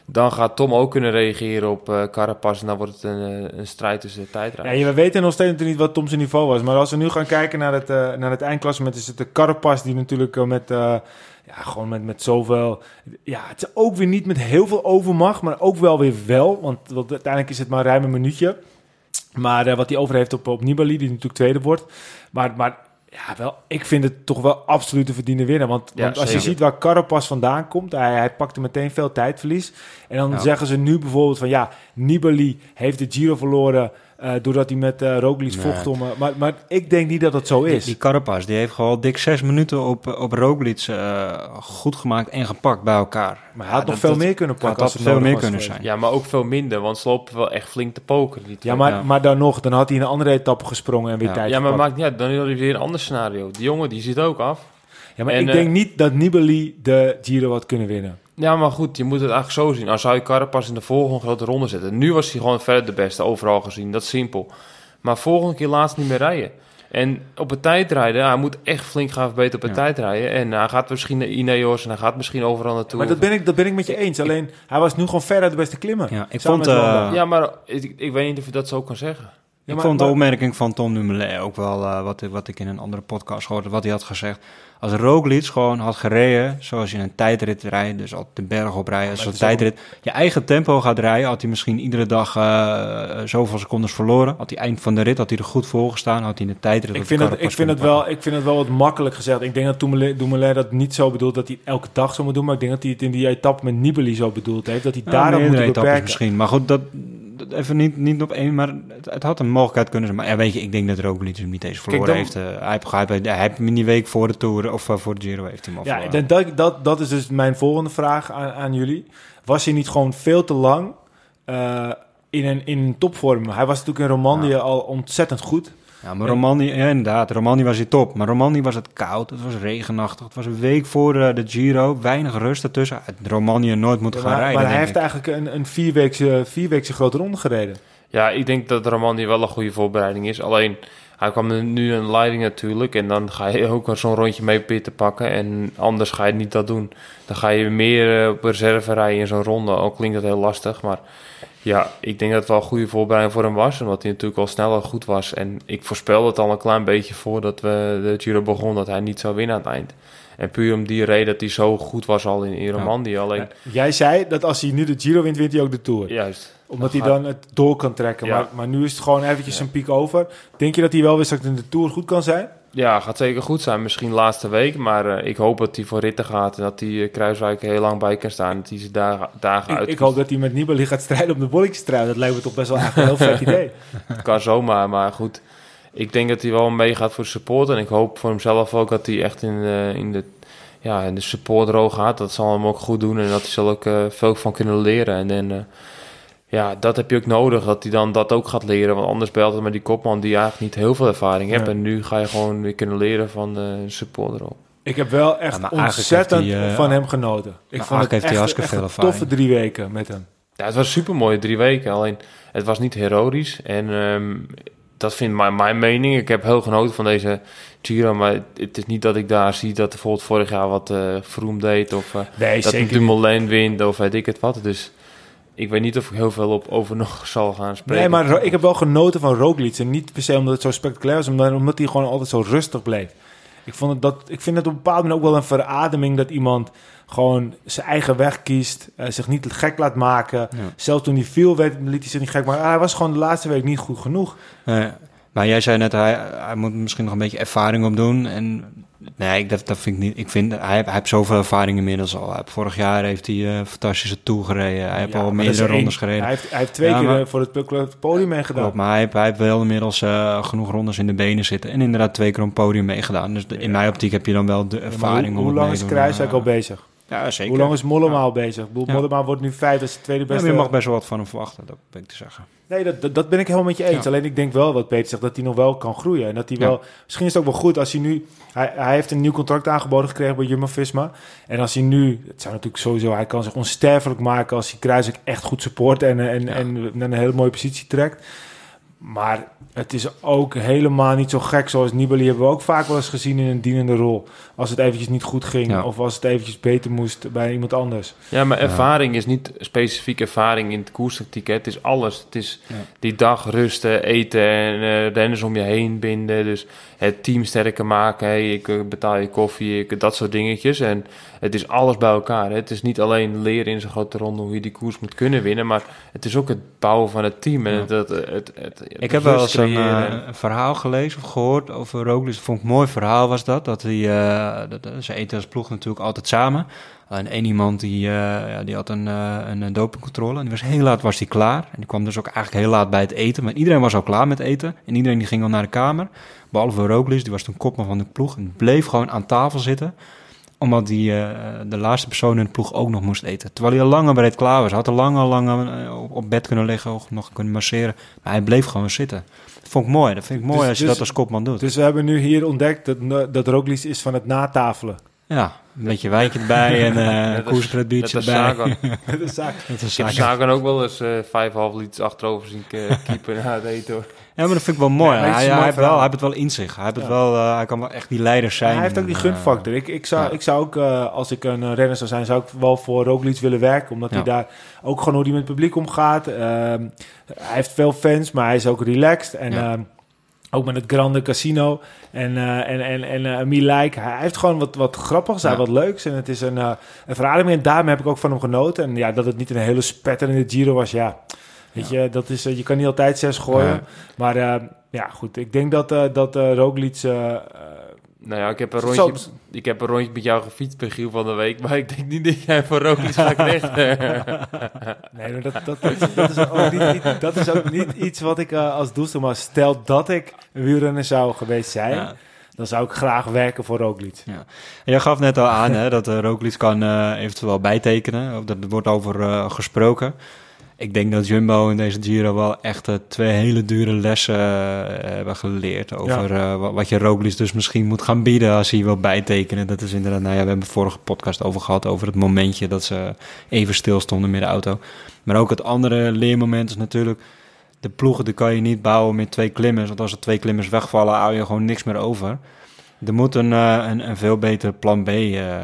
dan gaat Tom ook kunnen reageren op eh Carapaz en dan wordt het een, eh, een strijd tussen de Ja, tijdrijders. we weten nog steeds niet wat Tom zijn niveau was. Maar als we nu gaan kijken naar het, eh, naar het eindklassement... is het de Carapaz die natuurlijk eh, met... ja, gewoon met, met zoveel... Ja, het is ook weer niet met heel veel overmacht... maar ook wel weer wel. Want, want uiteindelijk is het maar ruim een minuutje. Maar eh, wat hij over heeft op, op Nibali... die natuurlijk tweede wordt. Maar, maar ja, wel, ik vind het toch wel absoluut een verdiende winnaar. Want, Ja, want als je ziet waar Carapaz vandaan komt... hij, hij pakte meteen veel tijdverlies. En dan Ja. zeggen ze nu bijvoorbeeld van... ja, Nibali heeft de Giro verloren... eh, doordat hij met eh Roglic Nee. vocht om... eh, maar, maar ik denk niet dat het zo Die, is. die Carapaz, die heeft gewoon dik zes minuten op, op Roglic eh, goed gemaakt en gepakt bij elkaar. maar hij had Ja, nog dat- veel dat- meer kunnen had pakken. als dat het veel meer kunnen zijn. Ja, maar ook veel minder, want ze lopen wel echt flink te pokeren. Die Ja, maar, Ja. maar dan nog, dan had hij een andere etappe gesprongen en weer Ja. tijd ja, maar gepakt. maakt niet uit. Dan is er weer een ander scenario. Die jongen die zit ook af. Ja, maar En, ik denk niet dat Nibali de Giro had kunnen winnen. Ja, maar goed, je moet het eigenlijk zo zien. Dan zou je Carapaz in de volgende grote ronde zetten. Nu was hij gewoon verder de beste, overal gezien. Dat is simpel. Maar volgende keer laatst niet meer rijden. En op het tijdrijden, hij moet echt flink gaan verbeteren op het Ja. tijdrijden. En hij gaat misschien naar Ineos en hij gaat misschien overal naartoe. Maar dat ben, ik, dat ben ik met je eens. Alleen, hij was nu gewoon verder de beste klimmer. Ja, ik vond, eh, Landa. Ja, maar ik, ik weet niet of je dat zo kan zeggen. Ja, ik maar- vond de opmerking van Tom Dumoulin ook wel eh, wat, wat ik in een andere podcast hoorde, wat hij had gezegd. Als Roglic gewoon had gereden zoals je een tijdrit rijdt, dus op de berg op rijden, als een ook- tijdrit, je eigen tempo gaat rijden, had hij misschien iedere dag eh, zoveel secondes verloren. Had hij eind van de rit, had hij er goed voor gestaan, had hij in de tijdrit... Ik vind, de het, ik, vind het wel, ik vind het wel wat makkelijk gezegd. Ik denk dat Dumoulin, dat niet zo bedoelt dat hij het elke dag zo moet doen. Maar ik denk dat hij het in die etappe met Nibali zo bedoeld heeft. Dat hij Ja, daarom moet beperken. misschien. Maar goed, dat even niet, niet op één, maar het, het had een mogelijkheid kunnen zijn. Maar ja, weet je, ik denk dat Roglic hem niet eens verloren dan- heeft. eh, hij, heeft, hij, hij heeft hem in die week voor de Tour, of eh, voor de Giro heeft hij hem al Ja, dat, dat, dat is dus mijn volgende vraag aan, aan jullie. Was hij niet gewoon veel te lang eh, in een, in een topvorm. Hij was natuurlijk in Romandie al ontzettend goed. Ja, maar Romandie, ja, inderdaad, Romandie was hij top. Maar Romandie was het koud, het was regenachtig. Het was een week voor eh, de Giro, weinig rust ertussen. Romandie nooit moeten gaan maar, rijden, maar hij heeft ik. eigenlijk een, een vierweekse, vierweekse grote ronde gereden. Ja, ik denk dat Romandie wel een goede voorbereiding is. Alleen, hij kwam nu een leiding natuurlijk. En dan ga je ook zo'n rondje mee pitten pakken. En anders ga je niet dat doen. Dan ga je meer eh, op reserve rijden in zo'n ronde. Ook klinkt dat heel lastig. Maar ja, ik denk dat het wel een goede voorbereiding voor hem was. Omdat hij natuurlijk al sneller goed was. En ik voorspelde het al een klein beetje voordat we de Giro begon. Dat hij niet zou winnen aan het eind. En puur om die reden dat hij zo goed was al in, Romandie. Alleen, Jij zei dat als hij nu de Giro wint, wint hij ook de Tour. juist. Omdat hij dan het door kan trekken. Ja. Maar, maar nu is het gewoon eventjes een piek over. Denk je dat hij wel wist dat het in de Tour goed kan zijn? Ja, gaat zeker goed zijn. Misschien laatste week. Maar eh, ik hoop dat hij voor ritten gaat. En dat hij uh, Kruiswijk heel lang bij kan staan. Dat hij ze dagen, dagen uit. ik hoop dat hij met Nibali gaat strijden om de bolletjestrui. Dat lijkt me toch best wel een heel vet idee. Het kan zomaar. Maar goed, ik denk dat hij wel meegaat voor de support. En ik hoop voor hemzelf ook dat hij echt in de, in de, ja, in de supportroog gaat. Dat zal hem ook goed doen. En dat hij zal ook eh, veel van kunnen leren. En, en eh, ja, dat heb je ook nodig. Dat hij dan dat ook gaat leren. Want anders je altijd met die kopman die eigenlijk niet heel veel ervaring heeft. Ja. En nu ga je gewoon weer kunnen leren van de supportroog. Ik heb wel echt Ja, ontzettend eh, van hem genoten. Ik vond het heeft echt, echt een toffe drie weken met hem. Ja, het was super mooie drie weken. Alleen het was niet heroïs. En ehm, dat vindt mijn, mijn mening. Ik heb heel genoten van deze Giro. Maar het, het is niet dat ik daar zie dat bijvoorbeeld vorig jaar wat eh Vroom deed. Of Nee, dat. Dumoulin wint. Of weet ik het wat. Dus ik weet niet of ik heel veel op over nog zal gaan spreken. Nee, maar ik heb wel genoten van Roglic. En niet per se omdat het zo spectaculair was, maar omdat hij gewoon altijd zo rustig bleef. Ik, vond het dat, ik vind het op een bepaald moment ook wel een verademing dat iemand gewoon zijn eigen weg kiest. eh, zich niet gek laat maken. Ja. Zelfs toen hij viel, werd, liet hij zich niet gek maken. Ah, hij was gewoon de laatste week niet goed genoeg. Nee, maar jij zei net, hij, hij moet misschien nog een beetje ervaring opdoen. En nee, ik, dat, dat vind ik niet. Ik vind, hij, hij heeft zoveel ervaring inmiddels al. Hij vorig jaar heeft hij een fantastische tour gereden. Hij heeft Ja, al meerdere één- rondes gereden. Hij heeft, hij heeft twee Ja, keer maar- eh, voor het podium meegedaan. Klopt, maar hij, heeft- hij heeft wel inmiddels eh, genoeg rondes in de benen zitten. En inderdaad twee keer op het podium meegedaan. Dus de- in mijn optiek heb je dan wel de Ja, ervaring hoe, om hoe het lang is Kruiswijk al bezig? Ja, zeker. Hoe lang is Mollema al bezig? Ik bedoel. Mollema wordt nu vijf, dat is de tweede beste. je mag best wel wat van hem verwachten, dat ben ik te zeggen. Nee, dat, dat, dat ben ik helemaal met je eens. Alleen ik denk wel, wat Peter zegt, dat hij nog wel kan groeien. En dat hij wel... Misschien is het ook wel goed als hij nu... Hij, hij heeft een nieuw contract aangeboden gekregen bij Jumbo-Visma. En als hij nu... Het zou natuurlijk sowieso... Hij kan zich onsterfelijk maken als hij Kruiswijk echt goed support... en, en, en naar een hele mooie positie trekt. Maar het is ook helemaal niet zo gek zoals Nibali hebben we ook vaak wel eens gezien in een dienende rol. Als het eventjes niet goed ging Ja. of als het eventjes beter moest bij iemand anders. Ja, maar ervaring is niet specifiek ervaring in het koerstactiek. hè. Het is alles. Het is Ja. die dag rusten, eten en eh, renners om je heen binden. Dus het team sterker maken. Hey, ik eh, betaal je koffie, ik, dat soort dingetjes. En het is alles bij elkaar. Hè. Het is niet alleen leren in zo'n grote ronde hoe je die koers moet kunnen winnen. Maar het is ook het bouwen van het team. En Ja. het, het, het, het- het Ik heb wel eens een, eh, een verhaal gelezen of gehoord over Roglic. Dat vond ik een mooi verhaal was dat. Dat hij, eh, dat, ze eten als ploeg natuurlijk altijd samen. Alleen één iemand die, eh, ja, die had een, eh, een, een dopingcontrole. En die was heel laat was die klaar. En die kwam dus ook eigenlijk heel laat bij het eten. Maar iedereen was al klaar met eten. En iedereen die ging al naar de kamer. Behalve Roglic, die was toen kopman van de ploeg. En bleef gewoon aan tafel zitten omdat die, eh, de laatste persoon in de ploeg ook nog moest eten. Terwijl hij al lang en breed klaar was. Hij had al lang al lang eh, op, op bed kunnen liggen of nog kunnen masseren. Maar hij bleef gewoon zitten. Dat vond ik mooi. Dat vind ik mooi Dus- als je dus- dat als kopman doet. Dus we hebben nu hier ontdekt dat, dat Roglic is van het natafelen. Ja, een beetje wijntje erbij en eh koerspret Net biertje erbij. Dat is zaak. Dat is Ik heb zaken. Sagan ook wel eens eh 5,5 liters achterover zien eh, keepen na het eten. hoor. Ja, maar dat vind ik wel mooi. Hij, heeft wel, hij heeft het wel in zich. Hij, heeft het wel, eh, hij kan wel echt die leider zijn. hij heeft ook die gunfactor. Ik, ik, zou, ja. ik zou ook, eh, als ik een renner zou zijn, zou ik wel voor Roglic willen werken. Omdat hij daar ook gewoon hoe hij met het publiek omgaat. Ehm, hij heeft veel fans, maar hij is ook relaxed. En Ja. ehm, ook met het Grande Casino en, eh en, en, en Milijk. Hij heeft gewoon wat, wat grappigs, hij Ja. wat leuks. En het is een, eh een verademing. En daarmee heb ik ook van hem genoten. En ja, dat het niet een hele spetterende Giro was, ja... Weet je, dat is, je kan niet altijd zes gooien. Ja. Maar ja, goed. Ik denk dat, dat Roglic... Nou ja, ik heb een rondje, ik heb een rondje met jou gefietst bij Giel van de week. Maar ik denk niet dat jij voor Roglic gaat. Nee, maar dat, dat, dat, dat, is ook niet, dat is ook niet iets wat ik eh, als doel stel. Maar stel dat ik een wielrenner zou geweest zijn, Ja. dan zou ik graag werken voor Roglic. En jij gaf net al aan hè, dat uh, Roglic kan eh, eventueel bijtekenen. Of dat er wordt over gesproken. Ik denk dat Jumbo in deze Giro wel echt eh, twee hele dure lessen eh, hebben geleerd over eh, wa- wat je Roglic dus misschien moet gaan bieden als hij wil bijtekenen. Dat is inderdaad, nou ja, we hebben het vorige podcast over gehad over het momentje dat ze even stilstonden met de auto. Maar ook het andere leermoment is natuurlijk, de ploegen die kan je niet bouwen met twee klimmers, want als er twee klimmers wegvallen, hou je gewoon niks meer over. Er moet een, eh, een, een veel beter plan B eh,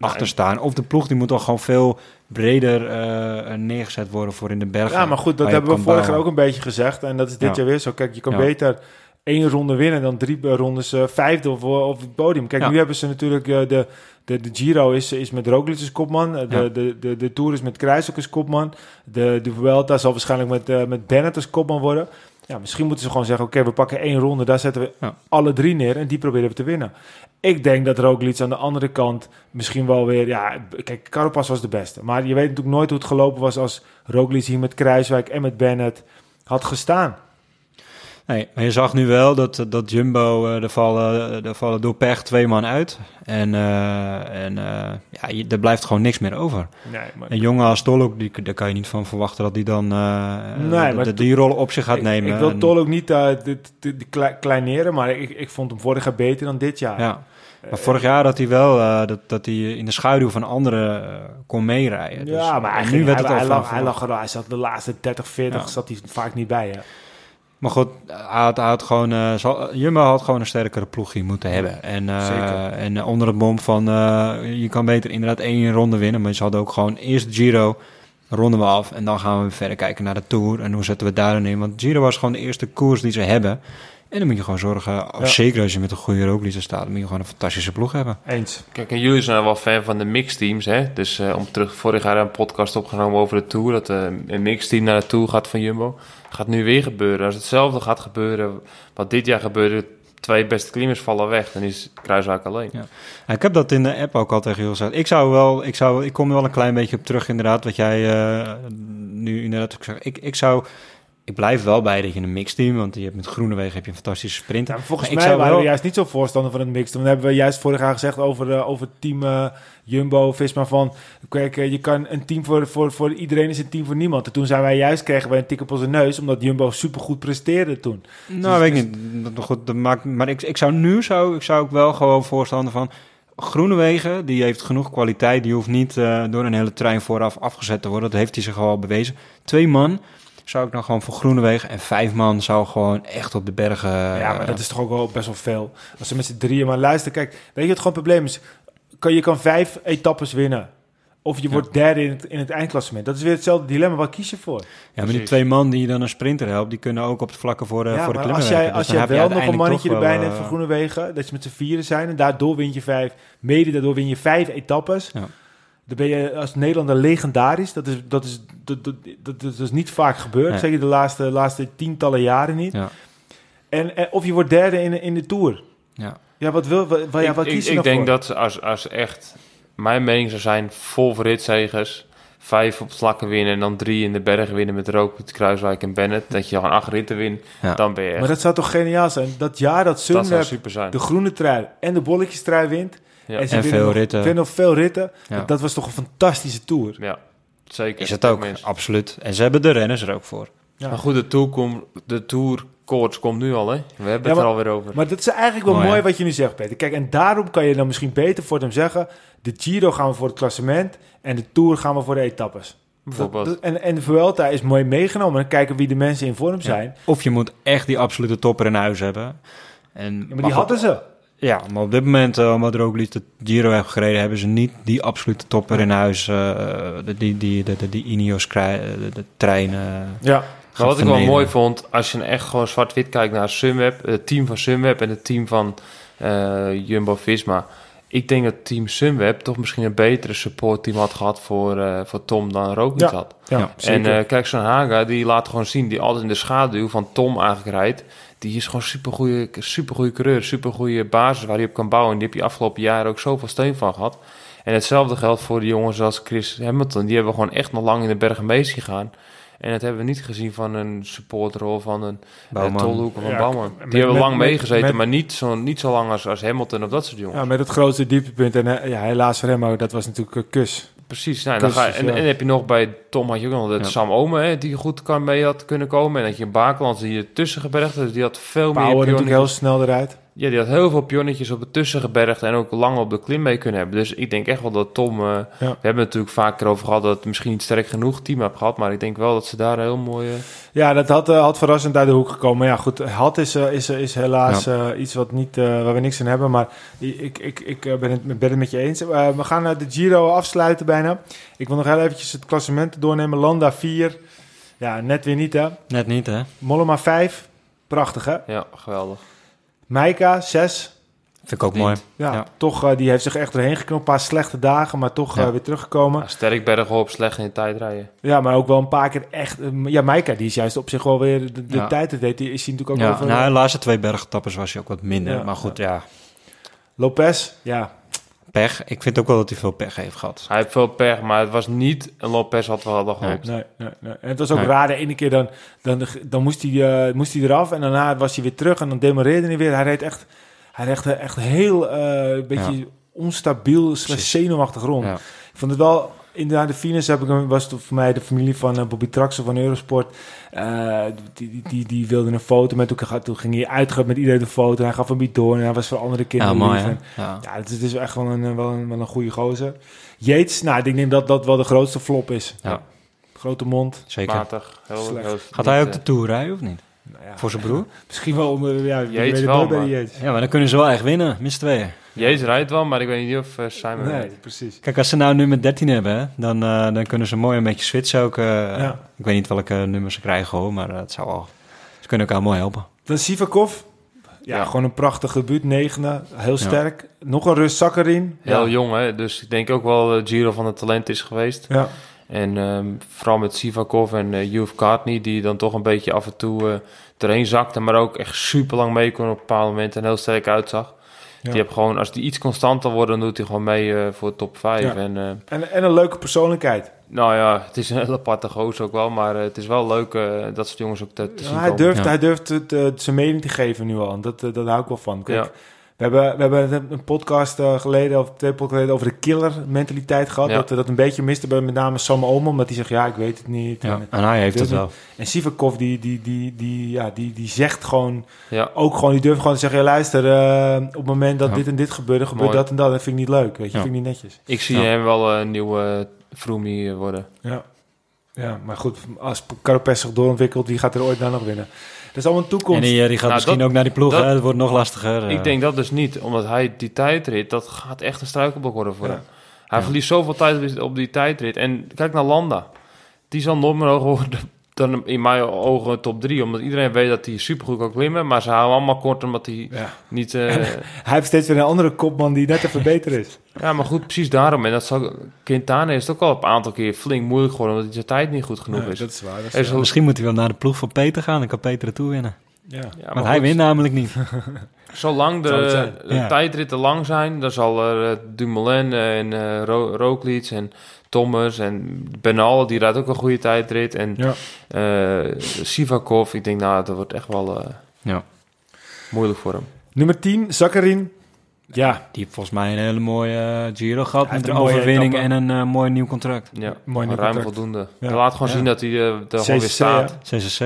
achter staan. Of de ploeg die moet dan gewoon veel breder eh, neergezet worden voor in de bergen. Ja, maar goed, dat hebben we vorig jaar ook een beetje gezegd. En dat is dit Ja. jaar weer zo. Kijk, je kan Ja. beter één ronde winnen dan drie rondes vijfde of, of het podium. Kijk, Ja. nu hebben ze natuurlijk de, de, de Giro is, is met Roglic als kopman. De, Ja. de, de, de Tour is met Kruijs als kopman. De, de Vuelta zal waarschijnlijk met, eh, met Bennett als kopman worden. Ja, misschien moeten ze gewoon zeggen, oké, we pakken één ronde. Daar zetten we Ja. alle drie neer en die proberen we te winnen. Ik denk dat Roglic aan de andere kant misschien wel weer... Ja, kijk, Carapaz was de beste. Maar je weet natuurlijk nooit hoe het gelopen was als Roglic hier met Kruiswijk en met Bennett had gestaan. Nee, maar je zag nu wel dat, dat Jumbo, eh er, vallen, er vallen door pech twee man uit. En, eh, en eh, ja, je- er blijft gewoon niks meer over. Nee, maar... Een jongen als Tolok, die, daar kan je niet van verwachten dat hij dan Nee, de- die rol op zich gaat ik, nemen. Ik wil En- Tol ook niet dit, dit, dit kle- kleineren, maar ik, ik vond hem vorig jaar beter dan dit jaar. Ja. Maar vorig jaar had hij wel dat, dat hij in de schaduw van anderen kon meerijden. Dus, ja, maar nu ging- werd hij, het al hij, lag, hij, lag er, hij zat de laatste 30, 40, Ja. zat hij vaak niet bij. Hè? Maar goed, hij had, had gewoon, zal- Jumbo had gewoon een sterkere ploeg hier moeten hebben. En, eh, en eh, onder het mom van, je kan beter inderdaad één ronde winnen. Maar ze hadden ook gewoon eerst Giro, ronden we af. En dan gaan we verder kijken naar de Tour. En hoe zetten we daar dan in? Want Giro was gewoon de eerste koers die ze hebben. En dan moet je gewoon zorgen, Ja. zeker als je met een goede Roglic staat, dan moet je gewoon een fantastische ploeg hebben. Eens. Kijk, en jullie zijn wel fan van de mixteams, hè? Dus eh, om terug, vorig jaar een podcast opgenomen over de Tour, dat eh, een mixteam naar de Tour gaat van Jumbo. Gaat nu weer gebeuren. Als hetzelfde gaat gebeuren wat dit jaar gebeurde, twee beste klimmers vallen weg, dan is Kruiswijk alleen. Ja. Ik heb dat in de app ook al tegen gezegd. Ik zou wel, ik zou, ik kom er wel een klein beetje op terug inderdaad, wat jij eh, nu inderdaad ook zegt. Ik, ik zou, ik blijf wel bij dat je een mixteam, want je hebt met Groenewegen heb je een fantastische sprint. Ja, volgens Maar ik mij zou waren wel- we juist niet zo voorstander van het mixed. Want hebben we juist vorig jaar gezegd over, eh, over team eh, Jumbo, Visma van... Kijk, eh, je kan een team voor, voor, voor iedereen is een team voor niemand. En toen zijn wij juist, kregen wij een tik op onze neus, omdat Jumbo supergoed presteerde toen. Nou, weet ik niet. Dat- Goed, dat maakt, maar ik, ik zou nu zou, ik zou ook wel gewoon voorstander van Groenewegen. Die heeft genoeg kwaliteit. Die hoeft niet door een hele trein vooraf afgezet te worden. Dat heeft hij zich al bewezen. Twee man zou ik dan gewoon voor Groenewegen. En vijf man zou gewoon echt op de bergen. ja, maar eh, dat is toch ook wel best wel veel. Als ze met z'n drieën maar luisteren. Kijk, weet je wat gewoon het probleem is? Kan, je kan vijf etappes winnen. Of je Ja. wordt derde in het, in het eindklassement. Dat is weer hetzelfde dilemma. Waar kies je voor? Ja, maar die Precies. twee man die dan een sprinter helpt, die kunnen ook op het vlakke voor, eh ja, voor de maar klimmen als jij, als Dus dan jij wel je nog een mannetje erbij neemt eh, voor Groenewegen, dat je met z'n vieren zijn en daardoor win je vijf, mede daardoor win je vijf etappes. Ja. Dan ben je als Nederlander legendarisch. Dat is, dat is, dat, dat, dat, dat is niet vaak gebeurd, Nee. zeker de laatste, laatste tientallen jaren niet. Ja, En, en, of je wordt derde in, in de Tour. ja. Ja, wat wil, wat, wat- ja, ik wat ik, kies je ik nou denk voor? dat als, als echt, mijn mening zou zijn, vol ritzegers, vijf op vlakken winnen en dan drie in de bergen winnen met Rookwood, Kruiswijk en Bennett, dat je gewoon acht ritten wint, Ja. dan ben je echt, Maar dat zou toch geniaal zijn? Dat jaar dat Sunweb super zijn. de groene trui en de bolletjestrui wint. Ja. En, ze En winnen veel nog, ritten. winnen nog veel ritten. Ja. Dat, was toch een fantastische Tour. Ja, zeker. Is het ook, absoluut. En ze hebben de renners er ook voor. Ja. Maar goed, de Tour, kom, de tour koorts komt nu al, hè? We hebben Ja, het er maar- alweer over. Maar dat is eigenlijk wel Mooi, mooi wat je nu zegt, Peter. Kijk, en daarom kan je dan misschien beter voor hem zeggen... de Giro gaan we voor het klassement... en de Tour gaan we voor de etappes. Bijvoorbeeld. Dat- en, en de Vuelta is mooi meegenomen. Dan kijken wie de mensen in vorm zijn. Of je moet echt die absolute topper in huis hebben. En, Ja, maar die hadden ze. Ja, maar op dit moment, uh, omdat Roglic de Giro heeft gereden, hebben ze niet die absolute topper in huis. eh, de- die, die, de, de, die Ineos krij- de, de trein. eh, Ja. Maar wat ik wel mooi vond, als je echt gewoon zwart-wit kijkt naar Sunweb, het team van Sunweb en het team van eh, Jumbo-Visma. Ik denk dat team Sunweb toch misschien een betere supportteam had gehad voor, eh, voor Tom dan Roglic Ja. had. Ja. En eh, kijk, zo'n Haga, die laat gewoon zien, die altijd in de schaduw van Tom eigenlijk rijdt. Die is gewoon supergoeie, supergoeie coureur, supergoeie basis waar hij op kan bouwen. En die heb je afgelopen jaren ook zoveel steun van gehad. En hetzelfde geldt voor de jongens als Chris Hamilton. Die hebben gewoon echt nog lang in de bergen mee gegaan. En dat hebben we niet gezien van een supporter of van een Bouwman. uh, Tolhoek of een Ja, Bouwman. met- Die hebben met- lang meegezeten, met- maar niet zo, niet zo lang als, als Hamilton of dat soort jongens. ja, met het grootste dieptepunt. En eh, ja, helaas voor hem ook. Dat was natuurlijk een kus. Precies, nou, dan ga, en, en heb je nog bij Tom had je ook nog dat Ja. Sam Ome, hè, die goed kan mee had kunnen komen. En dat je Bakelands die ertussen gebergd, dus die had veel meer Power natuurlijk heel snel eruit. Ja, die had heel veel pionnetjes op het tussengebergd en ook lang op de klim mee kunnen hebben. Dus ik denk echt wel dat Tom, eh, we hebben het natuurlijk vaker over gehad dat het misschien niet sterk genoeg team heeft gehad. Maar ik denk wel dat ze daar heel mooi... Ja, dat had, eh, had verrassend uit de hoek gekomen. Maar ja, goed, had is, eh, is, is helaas eh, iets wat niet, eh, waar we niks aan hebben. Maar ik, ik, ik ben, het, ben het met je eens. Eh, we gaan de Giro afsluiten bijna. Ik wil nog heel eventjes het klassement doornemen. Landa 4. Ja, net weer niet hè. Net niet, hè? Mollema 5. Prachtig hè. ja, geweldig. Maika 6. Vind ik ook mooi. Ja, Ja. toch, eh, die heeft zich echt erheen geknopt. Een paar slechte dagen, maar toch Ja. eh, weer teruggekomen. Ja, sterk bergen op, slecht in de tijd rijden. Ja, maar ook wel een paar keer echt... eh, ja, Maika, die is juist op zich wel weer... De, de Ja. tijd dat deed, die is hij natuurlijk ook Ja, over... nou, de laatste twee bergtappers was hij ook wat minder. Ja. maar goed, ja. Lopez, ja. Pech. Ik vind ook wel dat hij veel pech heeft gehad. Hij heeft veel pech, maar het was niet een Lopez wat we hadden gehoopt. Nee, nee, nee. En het was ook Nee. raar. De ene keer dan, dan, dan moest, hij, eh, moest hij eraf en daarna was hij weer terug en dan demareerde hij weer. Hij reed echt, hij reed echt heel eh, een beetje onstabiel, slash zenuwachtig rond. Ja. Ik vond het wel, inderdaad, de finish heb ik, hem- was het voor mij de familie van eh, Bobby Traxel van Eurosport. Eh, die, die, die, die wilde een foto met, toen, toen ging hij uitgaan met iedereen de foto. En hij gaf hem niet door en hij was voor andere kinderen Ja, mooi, lief. hè? En- Ja. Ja, het is, het is echt wel een, wel een, wel een goede gozer. Yates, nou, ik denk dat dat wel de grootste flop is. Ja. Grote mond. Zeker. Matig. Heel, Slecht. heel- Gaat hij ook de Tour rijden of niet? Nou ja, Voor zijn broer? Misschien wel om... eh, Ja, je Yates weet het wel, bij de. Ja, maar dan kunnen ze wel echt winnen, mis tweeën. Jezus rijdt wel, maar ik weet niet of eh, Simon Nee, rijdt. precies. Kijk, als ze nou nummer 13 hebben, hè, dan, eh, dan kunnen ze mooi een beetje switchen ook. eh, Ja. Ik weet niet welke nummers ze krijgen hoor, maar het zou wel... Ze kunnen elkaar mooi helpen. Dan Sivakov. Ja, Ja. gewoon een prachtig debuut. Negende. Heel sterk. Nog een rust Sakharin. Heel ja. jong, hè? Dus ik denk ook wel dat Giro van het talent is geweest. Ja. En ehm, vooral met Sivakov en uh, Youth Cartney, die dan toch een beetje af en toe eh erheen zakte, maar ook echt super lang mee kon op een bepaald moment en heel sterk uitzag. Ja. Die heb gewoon, als die iets constanter wordt, dan doet hij gewoon mee eh, voor de top 5. Ja. En eh, En, en een leuke persoonlijkheid. nou ja, het is een hele aparte gozer ook wel, maar eh, het is wel leuk eh, dat soort jongens ook te, te zien hij, komen. durft, Ja. hij durft het, zijn mening te geven nu al. En Dat, dat hou ik wel van. Kijk, Ja. we, hebben, we hebben een podcast eh, geleden, of twee podcasts geleden, over de killer mentaliteit gehad. Ja. Dat we dat een beetje miste bij met name Sam Omen. Omdat hij zegt, ja, ik weet het niet. Ja. En, En hij heeft het wel. en Sivakov, die, die, die, die, ja, die, die zegt gewoon, Ja, ook gewoon, die durft gewoon te zeggen, ja, luister, eh, op het moment dat dit en dit gebeurde, gebeurt Mooi. dat en dat. Dat vind ik niet leuk, weet je. Ja. vind ik niet netjes. ik zie hem wel een nieuwe Froomie eh, worden. Ja. ja, maar goed, als Carapes zich doorontwikkelt, wie gaat er ooit dan nog winnen? Dat is allemaal een toekomst. En die, eh, die gaat Nou, misschien dat- ook naar die ploeg, dat- hè? Het wordt nog lastiger. eh. Ik denk dat dus niet, omdat hij die tijdrit, dat gaat echt een struikelblok worden voor Ja. hem. Hij Ja. verliest zoveel tijd op die tijdrit. En kijk naar Landa. Die zal nooit meer hoger worden dan in mijn ogen top 3. Omdat iedereen weet dat hij supergoed kan klimmen. Maar ze houden allemaal kort omdat hij Ja. niet... eh, Hij heeft steeds weer een andere kopman die net even beter is. ja, maar goed, precies daarom. En dat zal, Quintana is het ook al een aantal keer flink moeilijk geworden. Omdat zijn tijd niet goed genoeg Nee, is. dat is waar. Dat is Misschien moet hij wel naar de ploeg van Peter gaan. Dan kan Peter de Tour winnen. Ja. Ja, maar Want hij wint namelijk niet. Zolang de, het de Ja. tijdritten lang zijn, dan zal er eh, Dumoulin en eh Ro Roglic en Thomas en Benal, die rijdt ook een goede tijdrit. En Ja. eh, Sivakov, ik denk nou, dat wordt echt wel eh, Ja. moeilijk voor hem. Nummer 10, Zakharin. Ja, Die heeft volgens mij een hele mooie eh, Giro gehad. Hij Met een overwinning en een mooi nieuw contract. Ja, Mooi nieuw ruim contract. voldoende. Ja. Laat gewoon Ja. zien dat hij eh, er gewoon weer staat. CCC.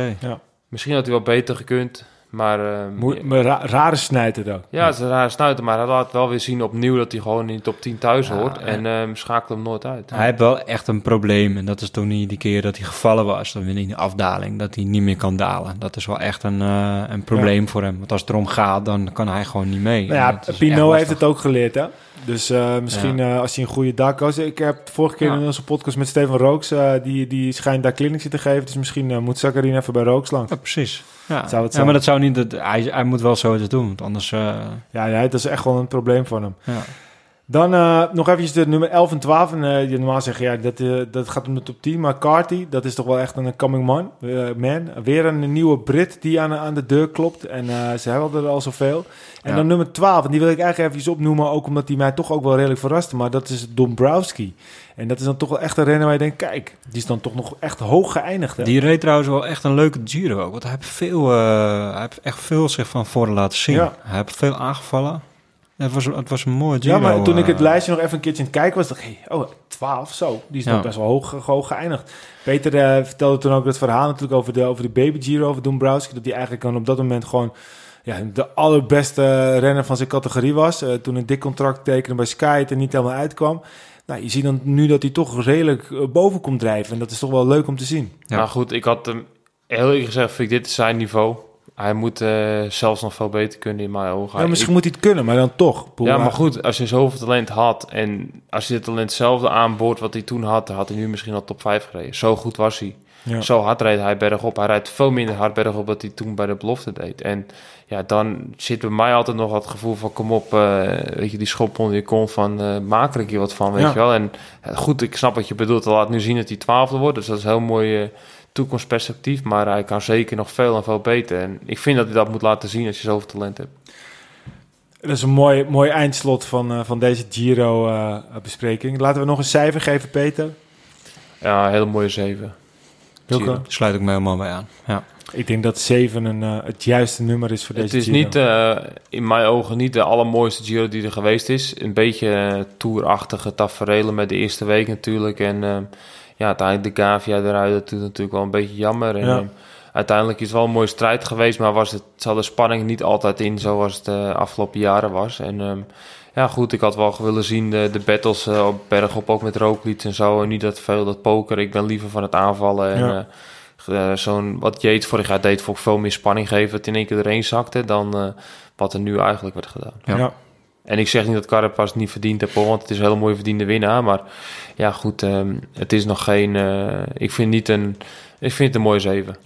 Misschien had hij wel beter gekund, maar... eh, Moe- maar ra- rare snijter ook. ja, het is een rare snuiter, maar hij laat wel weer zien opnieuw dat hij gewoon in de top 10 thuis Ja, hoort. ja. En ehm schakel hem nooit uit. Hij heeft wel echt een probleem. En dat is toen niet die keer dat hij gevallen was. Dan weer in de afdaling. Dat hij niet meer kan dalen. Dat is wel echt een, eh, een probleem voor hem. Want als het erom gaat, dan kan hij gewoon niet mee. Nou ja, Pinot heeft het ook geleerd, hè? Dus eh, misschien eh, als hij een goede dak was. Ik heb de vorige keer Ja. in onze podcast met Steven Rooks, eh, die, die schijnt daar clinics te geven. Dus misschien moet Zakharin even bij Rooks langs. Ja, precies. Ja. Zou het ja, maar dat zou niet... Dat, hij, hij moet wel zoiets doen. Want anders... eh, Ja, ja, dat is echt wel een probleem voor hem. ja. Dan eh, nog eventjes de nummer 11 en 12. En, eh, je normaal zeggen, ja, dat, eh, dat gaat om de top 10. Maar Carty, dat is toch wel echt een coming man. man. Weer een nieuwe Brit die aan, aan de deur klopt. En ze hebben er al zoveel. En Ja. dan nummer 12, en die wil ik eigenlijk even opnoemen. Ook omdat die mij toch ook wel redelijk verraste. Maar dat is Dombrowski. En dat is dan toch wel echt een renner waar je denkt, kijk, die is dan toch nog echt hoog geëindigd. Hè? Die reed trouwens wel echt een leuke Giro ook. Want hij heeft, veel, hij heeft echt veel zich van voren laten zien. Ja. Hij heeft veel aangevallen. Het was, het was een mooi Giro. Ja, maar toen ik het eh, lijstje nog even een keertje aan het kijken was, dacht ik, hey, oh, 12, zo. Die is Ja. nog best wel hoog, hoog geëindigd. Peter eh, vertelde toen ook het verhaal natuurlijk over de, over de Baby Giro, over Dombrowski, dat hij eigenlijk dan op dat moment gewoon ja, de allerbeste renner van zijn categorie was. Eh, toen een dik contract tekende bij Sky het er niet helemaal uitkwam. Nou, je ziet dan nu dat hij toch redelijk eh, boven komt drijven. En dat is toch wel leuk om te zien. Ja. Maar goed, ik had hem heel eerlijk gezegd, vind ik dit is zijn niveau. Hij moet eh, zelfs nog veel beter kunnen in mijn ogen. Ja, misschien Ik- moet hij het kunnen, maar dan toch. Ja, maar goed, als je zoveel talent had en als je het talent hetzelfde aanboord wat hij toen had, dan had hij nu misschien al top 5 gereden. Zo goed was hij. Ja. Zo hard reed hij bergop. Hij rijdt veel minder hard bergop dan hij toen bij de belofte deed. En ja, dan zit bij mij altijd nog het gevoel van kom op, eh, weet je, die schop onder je kont van eh, maak er een keer wat van, weet Ja. je wel. En goed, ik snap wat je bedoelt. Hij laat nu zien dat hij twaalfde wordt, dus dat is heel mooi toekomstperspectief. Maar hij kan zeker nog veel en veel beter. En ik vind dat hij dat moet laten zien als je zoveel talent hebt. Dat is een mooi, mooi eindslot van, eh, van deze Giro-bespreking. Laten we nog een cijfer geven, Peter. Ja, een hele mooie zeven. Wilco? Giro. Sluit ik me helemaal bij aan. Ja. Ik denk dat 7 een, eh, het juiste nummer is voor deze Het is Giro. niet, eh, in mijn ogen niet de allermooiste Giro die er geweest is. Een beetje uh, tourachtige tafereelen met de eerste week natuurlijk. En eh, ja, uiteindelijk de Gavia eruit, dat doet natuurlijk wel een beetje jammer. En, Ja. eh, uiteindelijk is het wel een mooie strijd geweest, maar was het, zat de spanning niet altijd in zoals het de afgelopen jaren was. En ehm, ja, goed, ik had wel willen zien de, de battles eh, op bergop, ook met Roglic en zo. En niet dat veel dat poker. Ik ben liever van het aanvallen en... Ja. eh, eh, zo'n wat Yates vorig jaar deed, vond ik veel meer spanning geven. Dat het in één keer erheen zakte dan eh, wat er nu eigenlijk werd gedaan. Ja. Ja. En ik zeg niet dat Carapaz het niet verdiend heeft, want het is een hele mooie verdiende winnaar. Maar ja, goed, ehm, het is nog geen. eh, ik vind niet een. Ik vind het een mooie zeven.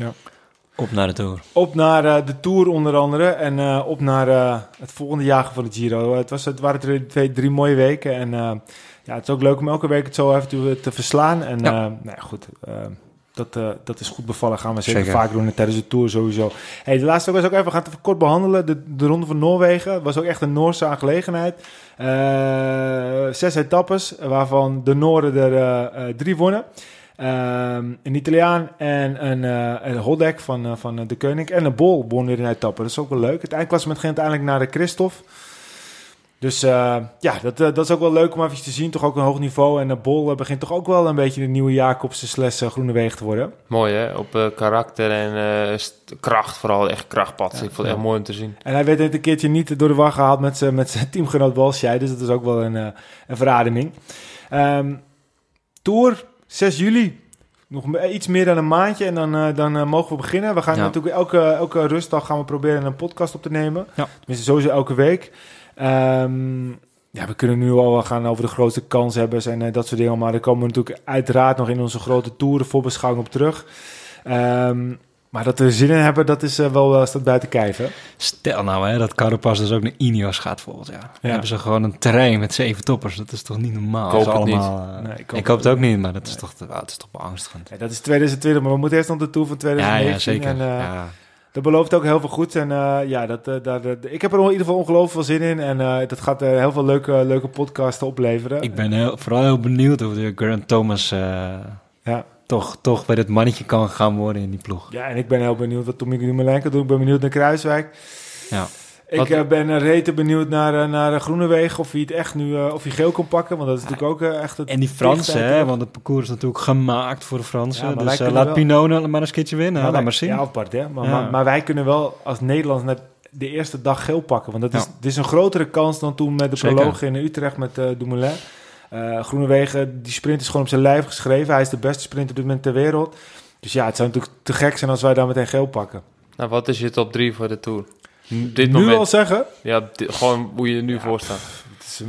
Op naar de Tour. Op naar eh, de Tour onder andere en eh, op naar eh, het volgende jagen van de Giro. Het, was, het waren twee, twee, drie mooie weken en eh, ja, het is ook leuk om elke week het zo even te, te verslaan. En Ja. eh, nou ja, goed, eh, dat, eh, dat is goed bevallen. Gaan we zeker, Zeker. vaak doen tijdens de Tour sowieso. Hey, de laatste was ook even, we gaan het even kort behandelen. De, de Ronde van Noorwegen was ook echt een Noorse aangelegenheid. Eh, zes etappes, waarvan de Nooren er eh, drie wonnen. Ehm, een Italiaan en een, een Holdek van, van de Koning. En een Bol won weer een etappe. Dat is ook wel leuk. Het eindklassement ging uiteindelijk naar de Christophe. Dus eh, ja, dat, eh, dat is ook wel leuk om even te zien. Toch ook een hoog niveau. En de Bol eh, begint toch ook wel een beetje de nieuwe Jacobsen slash Groenewegen te worden. Mooi hè, op karakter en eh, kracht, vooral echt krachtpad. ik vond het ja. echt mooi om te zien. En hij werd het een keertje niet door de war gehaald met zijn met zijn teamgenoot Walsjij. Dus dat is ook wel een, eh, een verademing. Ehm, Tour, 6 juli. Nog iets meer dan een maandje en dan, eh, dan mogen we beginnen. We gaan Ja. natuurlijk elke, elke rustdag gaan we proberen een podcast op te nemen. Ja. Tenminste, sowieso elke week. Ehm, ja, we kunnen nu al wel gaan over de grootste kanshebbers en eh, dat soort dingen. Maar daar komen we natuurlijk uiteraard nog in onze grote toeren voorbeschouwing op terug. Ehm, maar dat we er zin in hebben, dat is eh, wel eh, staat buiten kijf, hè? Stel nou hè, dat Carapaz dus ook naar Ineos gaat volgend jaar. Dan hebben ze gewoon een terrein met zeven toppers. Dat is toch niet normaal? Koop het niet. Nee, ik hoop het ook niet, maar dat is, toch, het is toch beangstigend. Ja, dat is 2020, maar we moeten eerst nog de Tour van Ja, 2019. ja, zeker. En, eh, ja. Dat belooft ook heel veel goed. En eh, ja, dat, eh, dat- ik heb er in ieder geval ongelooflijk veel zin in. En eh, dat gaat eh, heel veel leuke, leuke podcasten opleveren. Ik ben heel, vooral heel benieuwd of de Grant Thomas eh, Ja. toch, toch bij het mannetje kan gaan worden in die ploeg. ja, en ik ben heel benieuwd wat Tommy Dumoulin kan doen. Ik ben benieuwd naar Kruiswijk. Ja. Ik Wat- eh, ben uh, rete benieuwd naar, eh, naar Groenewegen. Of hij het echt nu eh, of hij geel kan pakken. Want dat is natuurlijk ook eh, echt het En die Fransen, hè, want het parcours is natuurlijk gemaakt voor de Fransen. Ja, dus eh, laat wel- Pinot nou maar eens een keertje winnen. Ja, laat wij- maar zien. Ja, apart, hè? Maar, Ja. maar, maar wij kunnen wel als Nederlands net de eerste dag geel pakken. Want dat is, Ja. dit is een grotere kans dan toen met de Zeker. proloog in Utrecht met eh Dumoulin. Eh Groenewegen, die sprint is gewoon op zijn lijf geschreven. Hij is de beste sprinter op dit moment ter wereld. Dus ja, het zou natuurlijk te gek zijn als wij daar meteen geel pakken. Nou, wat is je top 3 voor de Tour? Dit nu moment. al zeggen? Ja, gewoon hoe je er nu voor staat. Is,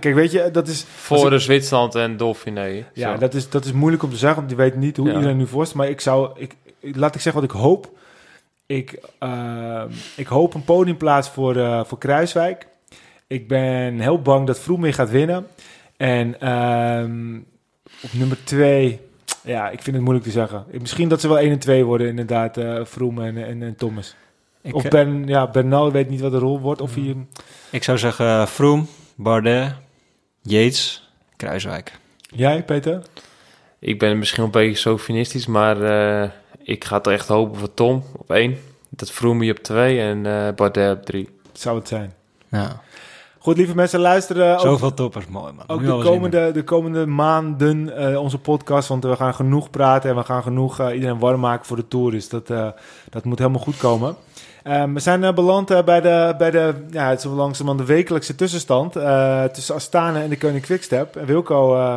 kijk, weet je, dat is, Voor de Zwitserland en Dauphiné. ja, Zo. dat, is, dat is moeilijk om te zeggen, want je weet niet hoe Ja. iedereen nu voorstelt. Maar ik zou, ik, laat ik zeggen wat ik hoop. Ik, eh, ik hoop een podiumplaats voor, eh, voor Kruiswijk. Ik ben heel bang dat weer gaat winnen. En ehm, op nummer twee, ja, ik vind het moeilijk te zeggen. Misschien dat ze wel 1 en 2 worden, inderdaad, eh Vroom en, en, en Thomas. Ik, of eh, Ben, ja, Bernal weet niet wat de rol wordt. Of hij, ik zou zeggen uh, Froome, Bardet, Yates, Kruiswijk. jij, Peter? Ik ben misschien een beetje sofinistisch, maar eh, ik ga toch echt hopen voor Tom op 1. Dat Froome op 2 en eh Bardet op 3. Zou het zijn. Ja. Goed, lieve mensen, luisteren ook, Zoveel toppers, mooi man. ook de, komende, de komende maanden eh, onze podcast. Want we gaan genoeg praten en we gaan genoeg eh, iedereen warm maken voor de Tour. Dus dat, eh, dat moet helemaal goed komen. Ehm, we zijn eh, beland eh, bij de, bij de, ja, het is langzamerhand de wekelijkse tussenstand eh, tussen Astana en de Koning Quickstep. En Wilco, eh,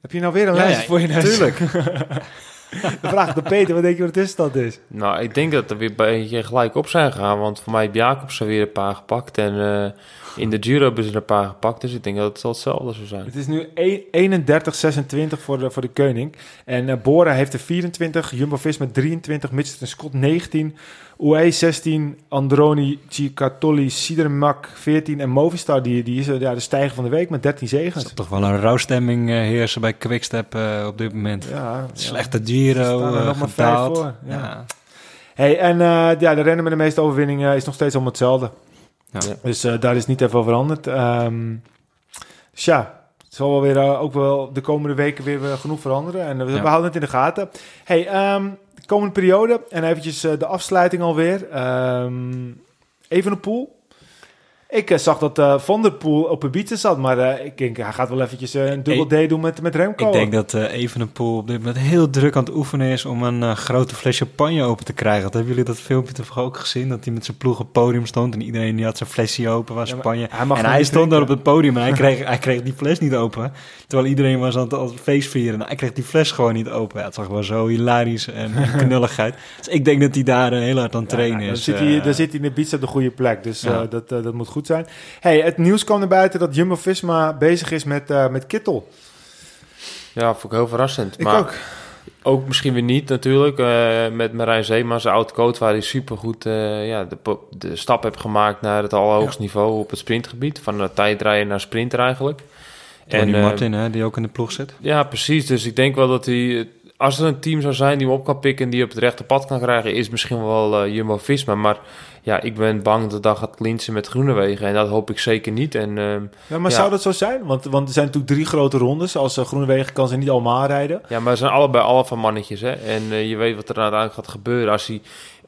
heb je nou weer een Ja, ja, voor je neus? tuurlijk. De vraag de Peter, wat denk je wat de tussenstand is? Nou, ik denk dat er weer een beetje gelijk op zijn gegaan. Want voor mij heeft er weer een paar gepakt. En eh, in de Giro hebben ze er een paar gepakt. Dus ik denk dat het zal hetzelfde zou zijn. Het is nu 31-26 voor de, voor de Koning. En eh, Bora heeft er 24, Jumbo-Visma 23, Mitchelton Scott 19, UE 16, Androni, Cicatoli, Sidermak 14 en Movistar, die, die is eh, ja, de stijger van de week met 13 Er zegens. zal toch wel een rouwstemming eh, heersen bij Quickstep eh, op dit moment. Ja, Slechte Giro, staan nog maar vijf voor, ja. Ja. Hey, en eh, ja, de rennen met de meeste overwinningen is nog steeds allemaal hetzelfde. Ja. Dus eh, daar is niet even veranderd. Ehm dus ja, het zal wel weer eh, ook wel de komende weken weer eh, genoeg veranderen. En we, Ja. we houden het in de gaten. Hey, ehm, de komende periode en eventjes de afsluiting alweer. Ehm even een pool. Ik eh, zag dat eh Van der Poel op een bieten zat, maar eh, ik denk hij gaat wel eventjes een dubbel D doen met, met Remco. Ik denk dat eh Evenepoel op dit moment heel druk aan het oefenen is om een grote fles champagne open te krijgen. Dat hebben jullie dat filmpje toch ook gezien? Dat hij met zijn ploeg op het podium stond en iedereen die had zijn flesje open Ja, maar champagne. hij en hij stond daar op het podium en hij kreeg, hij kreeg die fles niet open. Terwijl iedereen was aan het, aan het feest vieren. En hij kreeg die fles gewoon niet open. Ja, het zag wel zo hilarisch en, en knulligheid. Dus ik denk dat hij daar heel hard aan het Ja, trainen nou, dan is. zit hij, dan zit hij in de beats op de goede plek. Dus dat, dat moet goed zijn. Hey, het nieuws kwam naar buiten dat Jumbo-Visma bezig is met, eh, met Kittel. Ja, vond ik heel verrassend. Ik maar ook. ook misschien weer niet natuurlijk. Eh, met Marijn Zeeman, zijn oud-coach, waar hij supergoed eh ja, de, de stap heeft gemaakt naar het allerhoogste niveau op het sprintgebied. Van uh, tijdrijden naar sprinter eigenlijk. Tony eh, Martin, hè, die ook in de ploeg zit. Ja, precies. Dus ik denk wel dat hij... Als er een team zou zijn die hem op kan pikken... en die op het rechte pad kan krijgen... is misschien wel eh, Jumbo-Visma. Maar ja, ik ben bang dat dat gaat klinsen met Groenewegen. En dat hoop ik zeker niet. En ehm, Ja, maar Ja. zou dat zo zijn? Want, want er zijn natuurlijk drie grote rondes. Als uh, Groenewegen kan ze niet allemaal rijden. ja, maar ze zijn allebei alpha mannetjes. Hè? En eh, je weet wat er uiteindelijk gaat gebeuren. Als hij...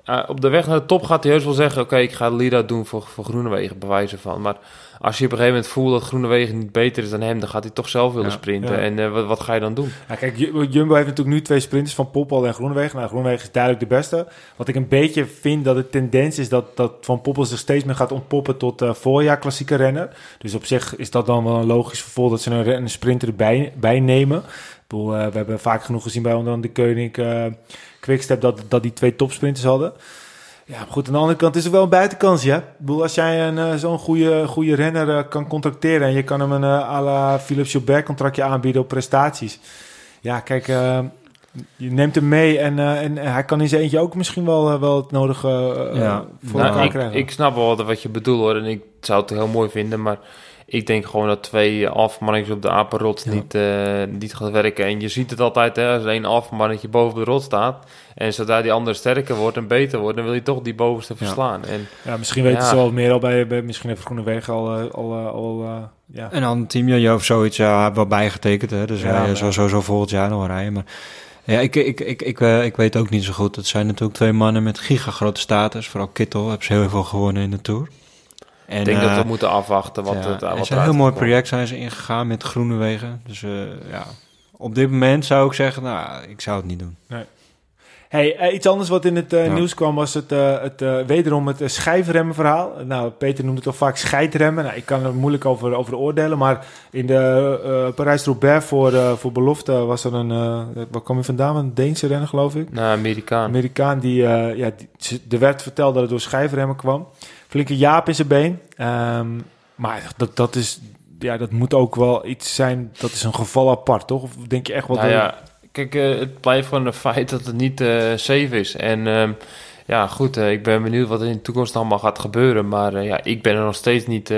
eh, op de weg naar de top gaat hij heus wel zeggen... oké, ik ga Lira doen voor, voor Groenewegen, bewijzen van. Maar als je op een gegeven moment voelt dat Groenewegen niet beter is dan hem... dan gaat hij toch zelf willen Ja, sprinten. ja. En eh, wat, wat ga je dan doen? Kijk, Ju- Jumbo heeft natuurlijk nu twee sprinters van Poppel en Groenewegen. Nou, Groenewegen is duidelijk de beste. Wat ik een beetje vind dat de tendens is dat, dat Van Poppel zich steeds meer gaat ontpoppen tot eh voorjaar klassieke renner. Dus op zich is dat dan wel een logisch vervolg dat ze een, een sprinter erbij bij nemen. Ik bedoel, we hebben vaak genoeg gezien bij onder andere de Koning Quickstep dat, dat die twee topsprinters hadden. Ja, goed, aan de andere kant is er wel een buitenkans, ja. Ik bedoel, als jij een, eh, zo'n goede, goede renner eh, kan contracteren... en je kan hem een uh, à la Philippe Gilbert contractje aanbieden op prestaties... Ja, kijk, eh, je neemt hem mee en, eh, en hij kan in zijn eentje ook misschien wel, eh, wel het nodige eh, Ja. voor Nou, elkaar ik, krijgen. ik snap wel wat je bedoelt hoor. En ik zou het heel mooi vinden. Maar ik denk gewoon dat twee alfamannetjes op de apenrots Ja. niet, eh, niet gaat werken. En je ziet het altijd hè, als er één alfamannetje boven de rot staat. En zodra die andere sterker wordt en beter wordt, dan wil je toch die bovenste verslaan. En ja, misschien weten Ja. ze wel meer al bij, bij misschien heeft Groenewegen al, eh, al, eh, al eh, ja. En dan Team Jojo of zoiets, ja, hij wel bijgetekend. Hè? Dus Ja, hij maar- zal sowieso volgend jaar nog rijden. Maar ja, ik, ik, ik, ik, ik weet ook niet zo goed. Het zijn natuurlijk twee mannen met gigagrote status. Vooral Kittel heeft ze heel veel gewonnen in de Tour. En, ik denk dat eh, we moeten afwachten wat ja, het en wat is een heel mooi komt. project zijn ze ingegaan met Groenewegen. Dus eh, ja, op dit moment zou ik zeggen, nou, ik zou het niet doen. Hey, eh, iets anders wat in het eh, Ja. nieuws kwam was het, eh, het wederom het uh, schijfremmen verhaal. Nou, Peter noemde het toch vaak scheidremmen. Nou, ik kan er moeilijk over, over oordelen, maar in de Parijs-Roubaix voor, voor belofte was er een, waar kwam je vandaan? Een Deense renner geloof ik. Nou, Amerikaan. Amerikaan die, ja, die, er werd verteld dat het door schijfremmen kwam. Flinke jaap in zijn been. Ehm, maar dat, dat is, ja, dat moet ook wel iets zijn, dat is een geval apart, toch? Of denk je echt wel Nou ja, kijk, eh, het blijft gewoon een feit dat het niet eh, safe is. En ehm, ja, goed, eh, ik ben benieuwd wat er in de toekomst allemaal gaat gebeuren. Maar ja, ik ben er nog steeds niet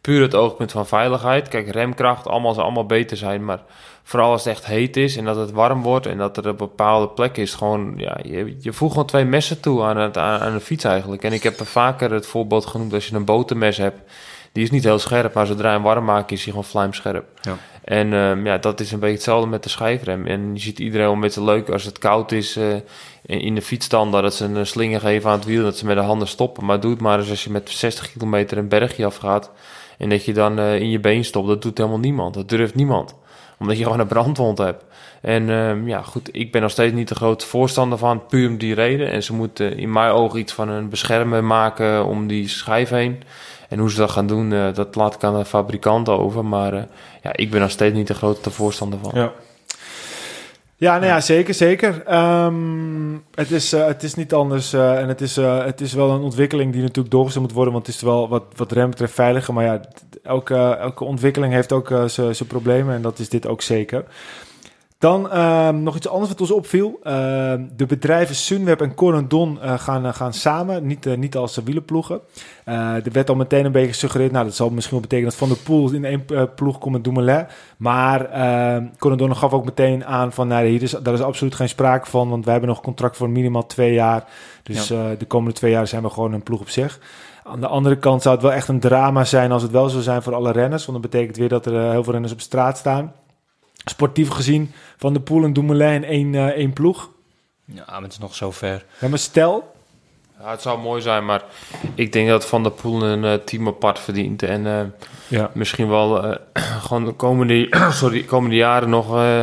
puur het oogpunt van veiligheid. Kijk, remkracht, allemaal zal allemaal beter zijn. Maar vooral als het echt heet is en dat het warm wordt en dat er op bepaalde plekken is, gewoon, ja, je, je gewoon twee messen toe aan, het, aan, aan de fiets eigenlijk. En ik heb er vaker het voorbeeld genoemd als je een botermes hebt die is niet heel scherp, maar zodra je hem warm maakt, is hij gewoon vlijmscherp. Ja. En ehm, ja, dat is een beetje hetzelfde met de schijfrem. En je ziet iedereen wel met z'n leuk als het koud is eh, in- de fietsstanden, dat ze een slinger geven aan het wiel, dat ze met de handen stoppen. Maar doe het maar eens als je met 60 kilometer een bergje afgaat en dat je dan eh, in je been stopt. Dat doet helemaal niemand. Dat durft niemand. Omdat je gewoon een brandwond hebt. En ehm, ja, goed, ik ben nog steeds niet de grote voorstander van, puur om die reden. En ze moeten in mijn ogen iets van een beschermer maken om die schijf heen. En hoe ze dat gaan doen, eh, dat laat ik aan de fabrikant over. Maar eh, ja, ik ben nog steeds niet de grote voorstander van. Ja. Ja, nou ja, zeker, zeker. Ehm, het, is, eh, het is niet anders en het is, het is wel een ontwikkeling die natuurlijk doorgezet moet worden, want het is wel wat, wat rem betreft veiliger. Maar ja, elke, elke ontwikkeling heeft ook zijn problemen en dat is dit ook zeker. Dan ehm, nog iets anders wat ons opviel. Ehm, de bedrijven Sunweb en Corendon eh, gaan, eh, gaan samen, niet, eh, niet als wielenploegen. Er werd al meteen een beetje gesuggereerd, nou dat zal misschien wel betekenen dat Van der Poel in één ploeg komt met Dumoulin. Maar uh, Corendon gaf ook meteen aan van, nou, hier is, daar is absoluut geen sprake van, want wij hebben nog een contract voor minimaal twee jaar. Dus de komende twee jaar zijn we gewoon een ploeg op zich. Aan de andere kant zou het wel echt een drama zijn als het wel zou zijn voor alle renners, want dat betekent weer dat er heel veel renners op straat staan. Sportief gezien, Van der Poel en Dumoulin in één, eh, één ploeg. Ja, maar het is nog zo ver. Ja, maar stel, Ja, het zou mooi zijn, maar ik denk dat Van der Poel een eh, team apart verdient. En eh, ja. misschien wel eh, gewoon de komende, sorry, komende jaren nog eh,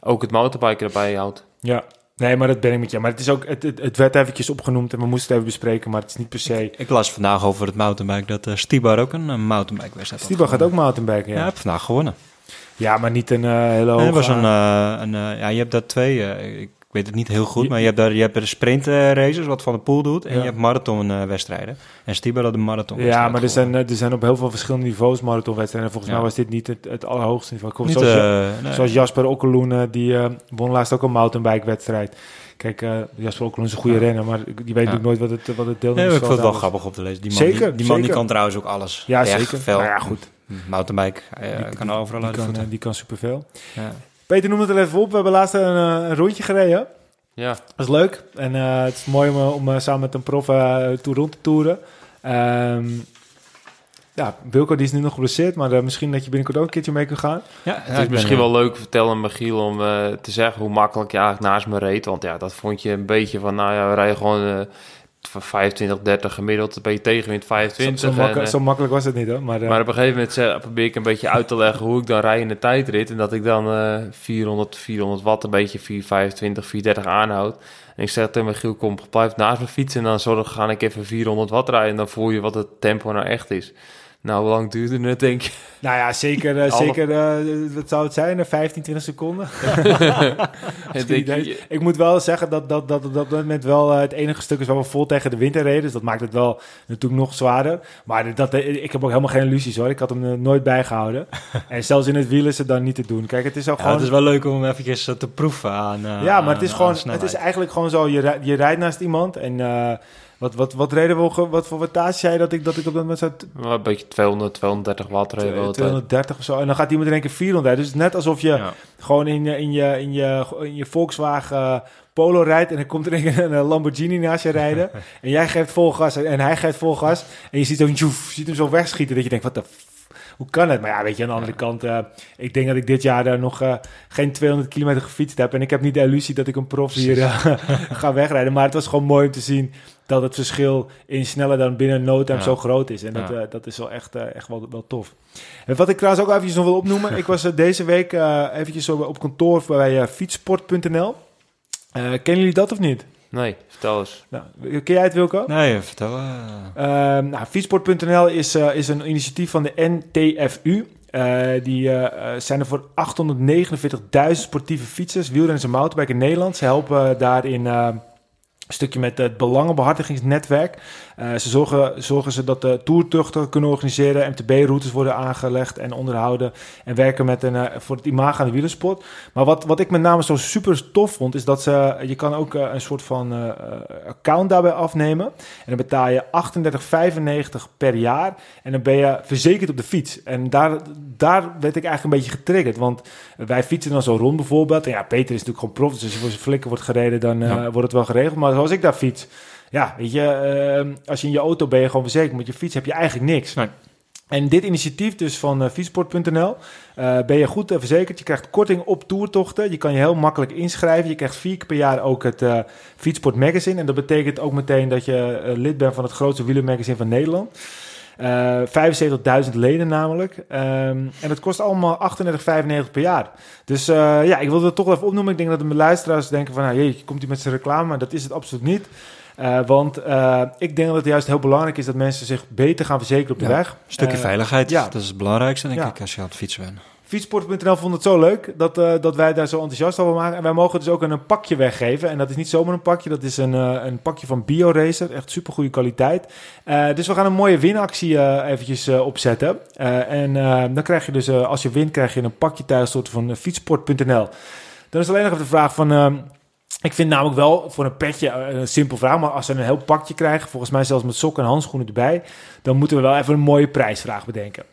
ook het mountainbiken erbij houdt. Ja, nee, maar dat ben ik met je. Maar het, is ook, het, het, het werd eventjes opgenoemd en we moesten het even bespreken, maar het is niet per se... Ik las vandaag over het mountainbike dat uh, Stibar ook een uh, mountainbike wedstrijd had Stibar gaat ook mountainbiken, Ja, ja. heb vandaag gewonnen. Ja, maar niet een eh, hele hoge... Was een, eh, een eh, ja, je hebt daar twee, ik weet het niet heel goed, maar je hebt daar, je hebt de sprint races, wat Van de Poel doet, en Ja. je hebt marathon eh, wedstrijden. En Stibar had de marathon Ja, maar er zijn, er zijn op heel veel verschillende niveaus marathonwedstrijden. En volgens Ja. mij was dit niet het, het allerhoogste niveau. Niet, zoals, Ja- nee. zoals Jasper Okkeloen, die won laatst ook een mountainbike-wedstrijd. Kijk, eh, Jasper Okkeloen is een goede Ja. renner, maar die weet Ja. natuurlijk nooit wat het, wat het Nee, maar deelnemersveld ik vond het wel is. grappig om te lezen. Die man, Zeker, die, die man die kan trouwens ook alles. Ja, Berg, zeker. Veld, Nou ja, goed. Mountainbike, eh, Die- kan overal Die kan, eh, die kan superveel. Ja. Peter noemde het er even op. We hebben laatst een, eh, een rondje gereden. Ja, Dat is leuk. En eh, het is mooi om, eh, om eh, samen met een prof eh toe rond te toeren. Ehm, ja, Wilco die is nu nog geblesseerd, maar eh, misschien dat je binnenkort ook een keertje mee kunt gaan. Ja, het is misschien wel leuk vertellen, Michiel, om eh, te zeggen hoe makkelijk je eigenlijk naast me reed. Want ja, dat vond je een beetje van, nou ja, we rijden gewoon eh, van 25, 30 gemiddeld. Ben je tegenwind Zo, 25. zo, makka- en, eh, zo makkelijk was het niet hoor. Maar, eh, Maar op een gegeven moment zeg- probeer ik een beetje uit te leggen hoe ik dan rij in de tijdrit. En dat ik dan eh 400, 400 watt, een beetje 425, 430 aanhoud. En ik zeg tegen Michiel, kom, blijf naast me fietsen. En dan zorg, ga ik even 400 watt rijden. En dan voel je wat het tempo nou echt is. Nou, hoe lang duurde het, denk je? nou ja, zeker, eh, zeker eh, wat zou het zijn? Eh, 15, 20 seconden? Denk je- Ik moet wel zeggen dat dat, dat, dat, dat moment wel eh, het enige stuk is waar we vol tegen de wind in reden. Dus dat maakt het wel natuurlijk nog zwaarder. Maar dat, eh, ik heb ook helemaal geen illusies hoor. Ik had hem er nooit bijgehouden. en zelfs in het wiel is het dan niet te doen. Kijk, het is ook Ja, gewoon... het is wel leuk om eventjes eh, te proeven aan eh, Ja, maar het is gewoon, het is eigenlijk gewoon zo. Je, je rijdt naast iemand en eh, wat, wat, wat reden we, wat voor wattage zei je dat ik, dat ik op dat moment Een beetje 200, 230 watt altijd. 230 of zo. En dan gaat iemand in één keer 400 rijden. Dus het is net alsof je Ja. gewoon in je, in je, in je, in je Volkswagen eh, Polo rijdt en dan komt er een, Lamborghini naast je rijden. en jij geeft vol gas en hij geeft vol gas. En je ziet, zo, joef, je ziet hem zo wegschieten dat je denkt, wat de... Hoe kan het? Maar ja, weet je, aan de andere kant, eh, ik denk dat ik dit jaar daar nog eh, geen 200 kilometer gefietst heb. En ik heb niet de illusie dat ik een prof hier ga wegrijden. Maar het was gewoon mooi om te zien dat het verschil in sneller dan binnen no time Ja. zo groot is. En dat, Ja. eh, dat is wel echt, eh, echt wel, wel tof. En wat ik trouwens ook eventjes nog wil opnoemen. ik was eh, deze week eh, eventjes zo op kantoor bij fietsport.nl. Eh, kennen jullie dat of niet? Nee, vertel eens. Nou, ken jij het Wilco? Nee, vertel. eh. Ehm, nou, Fietsport.nl is, eh, is een initiatief van de NTFU. Eh, die zijn er voor 849.000 sportieve fietsers, wielrenners en mountainbike in Nederland. Ze helpen daarin eh, een stukje met het belangenbehartigingsnetwerk. Eh, ze zorgen, zorgen ze dat de toertuchten kunnen organiseren, MTB-routes worden aangelegd en onderhouden en werken met een, eh, voor het imago aan de wielersport. Maar wat, wat ik met name zo super tof vond, is dat ze, je kan ook eh, een soort van account daarbij afnemen. En dan betaal je 38,95 per jaar. En dan ben je verzekerd op de fiets. En daar, daar werd ik eigenlijk een beetje getriggerd. Want wij fietsen dan zo rond bijvoorbeeld. En ja, Peter is natuurlijk gewoon prof. Dus als je voor zijn flikker wordt gereden, dan wordt het wel geregeld. Maar zoals ik daar fiets... Ja, weet je, eh, als je in je auto ben je gewoon verzekerd. Met je fiets heb je eigenlijk niks. Nee. En dit initiatief dus van uh, fietsport.nl, uh, ben je goed uh, verzekerd. Je krijgt korting op toertochten. Je kan je heel makkelijk inschrijven. Je krijgt vier keer per jaar ook het Fietsport Magazine. En dat betekent ook meteen dat je lid bent van het grootste wielermagazine van Nederland. 75.000 leden namelijk. Um, en het kost allemaal 38,95 per jaar. Dus ja, ik wilde het toch even opnoemen. Ik denk dat de luisteraars denken van... Nou, jee, komt hij met zijn reclame? Maar dat is het absoluut niet. Uh, want uh, ik denk dat het juist heel belangrijk is dat mensen zich beter gaan verzekeren op de ja, weg. Een stukje Uh, veiligheid, ja. dat is het belangrijkste denk Ja. ik als je aan het fietsen bent. Fietsport.nl vond het zo leuk dat, eh, dat wij daar zo enthousiast over maken. En wij mogen dus ook een, pakje weggeven. En dat is niet zomaar een pakje, dat is een, eh, een pakje van BioRacer. Echt super goede kwaliteit. Eh, dus we gaan een mooie winactie eh, eventjes eh, opzetten. Eh, en eh, dan krijg je dus, eh, als je wint, krijg je een pakje thuis soort van eh, fietsport.nl. Dan is alleen nog even de vraag van... ik vind namelijk wel voor een petje eh, een simpel vraag, maar als ze een heel pakje krijgen, volgens mij zelfs met sokken en handschoenen erbij, dan moeten we wel even een mooie prijsvraag bedenken.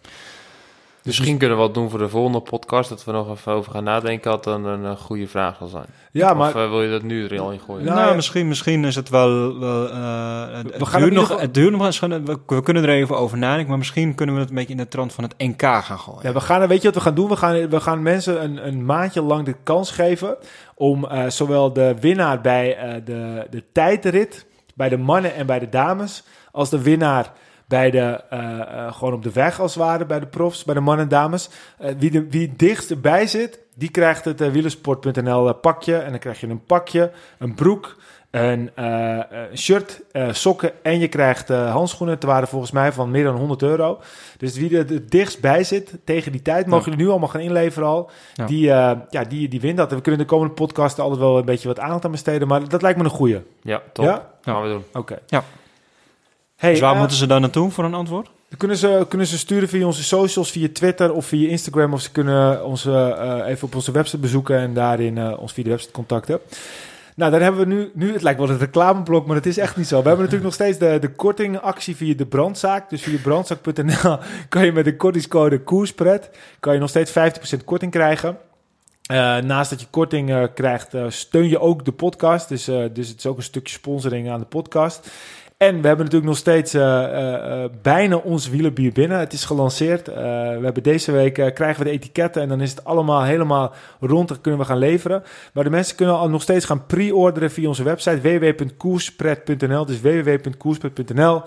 Misschien kunnen we wat doen voor de volgende podcast, dat we nog even over gaan nadenken, wat dan een, eh, goede vraag zal zijn. Ja, maar Of eh, wil je dat nu er al in gooien? Nou, Nou, ja. misschien, misschien is het wel... wel, eh, het, We het gaan duurt nog, geval- het duurt nog eens. We, we kunnen er even over nadenken, maar misschien kunnen we het een beetje in de trant van het NK gaan gooien. Ja, we gaan, weet je wat we gaan doen? We gaan, we gaan mensen een, een maandje lang de kans geven om eh, zowel de winnaar bij eh, de, de tijdrit, bij de mannen en bij de dames, als de winnaar bij de, eh, eh, gewoon op de weg als het ware, bij de profs, bij de mannen en dames. Eh, wie, de, wie het zit, die krijgt het wielersport.nl pakje. En dan krijg je een pakje, een broek, een shirt, sokken en je krijgt handschoenen. Te waarde volgens mij van meer dan 100 euro. Dus wie er het dichtst bij zit tegen die tijd, mogen jullie nu allemaal gaan inleveren al. Ja. Die, ja, die, die wint dat. En we kunnen de komende podcast altijd wel een beetje wat aandacht aan besteden. Maar dat lijkt me een goeie. Ja, top. Ja? Gaan we doen. Oké. Ja. Hey, dus waar eh, moeten ze dan naartoe voor een antwoord? kunnen ze, kunnen ze sturen via onze socials, via Twitter of via Instagram. Of ze kunnen ons eh, even op onze website bezoeken en daarin eh, ons via de website contacten. Nou, dan hebben we nu, nu, het lijkt wel een reclameblok, maar het is echt niet zo. We hebben natuurlijk nog steeds de, de kortingactie via de brandzaak. Dus via brandzaak.nl kan je met de kortingscode koerspret, kan je nog steeds 50% korting krijgen. Naast dat je korting krijgt, steun je ook de podcast. Dus, dus het is ook een stukje sponsoring aan de podcast. En we hebben natuurlijk nog steeds eh, eh, eh, bijna ons wielerbier binnen. Het is gelanceerd. We hebben deze week krijgen we de etiketten en dan is het allemaal helemaal rond en kunnen we gaan leveren. Maar de mensen kunnen al nog steeds gaan pre-orderen via onze website www.koerspret.nl. Dus www.koerspret.nl.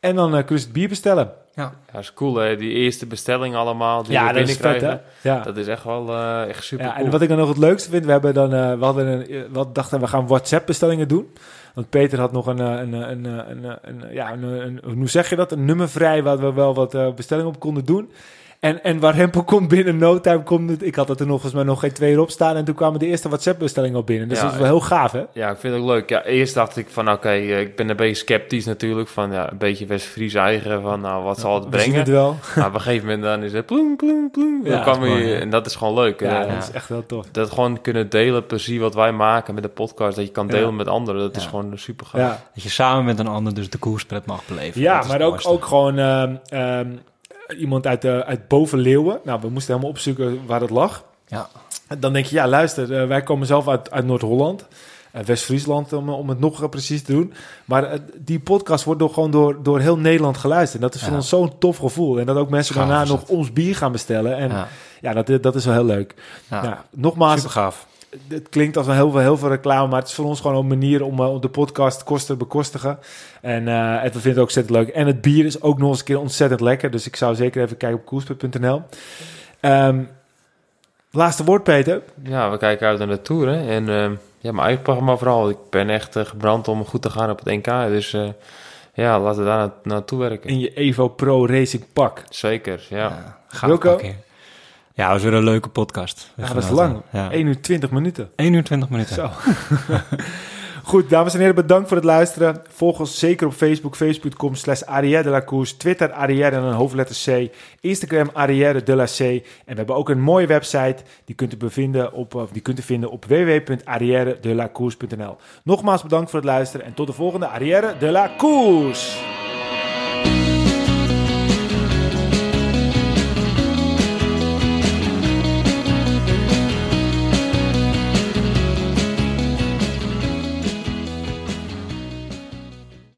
En dan kunnen ze het bier bestellen. Ja. Ja, is cool hè, die eerste bestelling allemaal die ja, we dat is vet. Ja. Dat is echt wel eh, echt super Ja, cool. en wat ik dan nog het leukste vind, we hebben dan, eh, we hadden een, eh, we dachten we gaan WhatsApp bestellingen doen. Want Peter had nog een, een, een, een, een, ja, een, een- hoe zeg je dat? Een nummer vrij waar we wel wat bestellingen op konden doen. En, en waar Hempel komt binnen no time komt het, ik had het er nog volgens mij nog geen twee erop staan en toen kwamen de eerste WhatsApp bestellingen op binnen. Dus Ja, dat is wel heel gaaf hè? Ja, ik vind het ook leuk. Ja, eerst dacht ik van, oké, eh, ik ben een beetje sceptisch natuurlijk. Van, ja, een beetje West-Fries eigen. Van, nou, wat zal het We zien brengen? het wel. Maar op een gegeven moment dan is het ploem, ploem, ploem. Ja, kwam dat je, mooi, en dat is gewoon leuk. Ja, dat is echt heel tof. Dat gewoon kunnen delen, plezier wat wij maken met de podcast. Dat je kan Ja. delen met anderen. Dat is Ja. gewoon super gaaf. Ja. Dat je samen met een ander dus de koerspret mag beleven. Ja, Dat maar ook, ook gewoon ehm, ehm, iemand uit, de uit Bovenleeuwen. Nou, we moesten helemaal opzoeken waar dat lag. Ja. En Dan denk je, ja, luister, eh, wij komen zelf uit, uit Noord-Holland. eh, West-Friesland, om, om het nog eh, precies te doen. Maar die podcast wordt door, gewoon door, door heel Nederland geluisterd. Dat is voor Ja. ons zo'n tof gevoel. En dat ook mensen Gaaf daarna nog ons bier gaan bestellen. En ja, Ja. dat, dat is wel heel leuk. Ja. Ja, nogmaals, Super gaaf. Het klinkt als een heel veel, heel veel reclame, maar het is voor ons gewoon een manier om, eh, om de podcast kosten te bekostigen. En, eh, en we vinden het ook ontzettend leuk. En het bier is ook nog eens een keer ontzettend lekker. Dus ik zou zeker even kijken op koerspet.nl. Ehm laatste woord, Peter. Ja, we kijken uit naar de Tour. Hè? En eh, ja, mijn eigen programma vooral. Ik ben echt eh, gebrand om goed te gaan op het NK. Dus eh, ja, laten we daar na- naartoe werken. In je Evo Pro Racing pak. Zeker, ja. Ja. Wilco? pakje. Ja, het was weer een leuke podcast. Ja, dat is lang. Ja. 1 uur 20 minuten. 1 uur 20 minuten. Zo. Goed, dames en heren, bedankt voor het luisteren. Volg ons zeker op Facebook, facebook.com slash Arrière de la Course. Twitter Arrière en een hoofdletter C. Instagram Arrière de la C. En we hebben ook een mooie website. Die kunt u, bevinden op, of die kunt u vinden op www.arrièredelacourse.nl Nogmaals bedankt voor het luisteren en tot de volgende Arrière de la Course.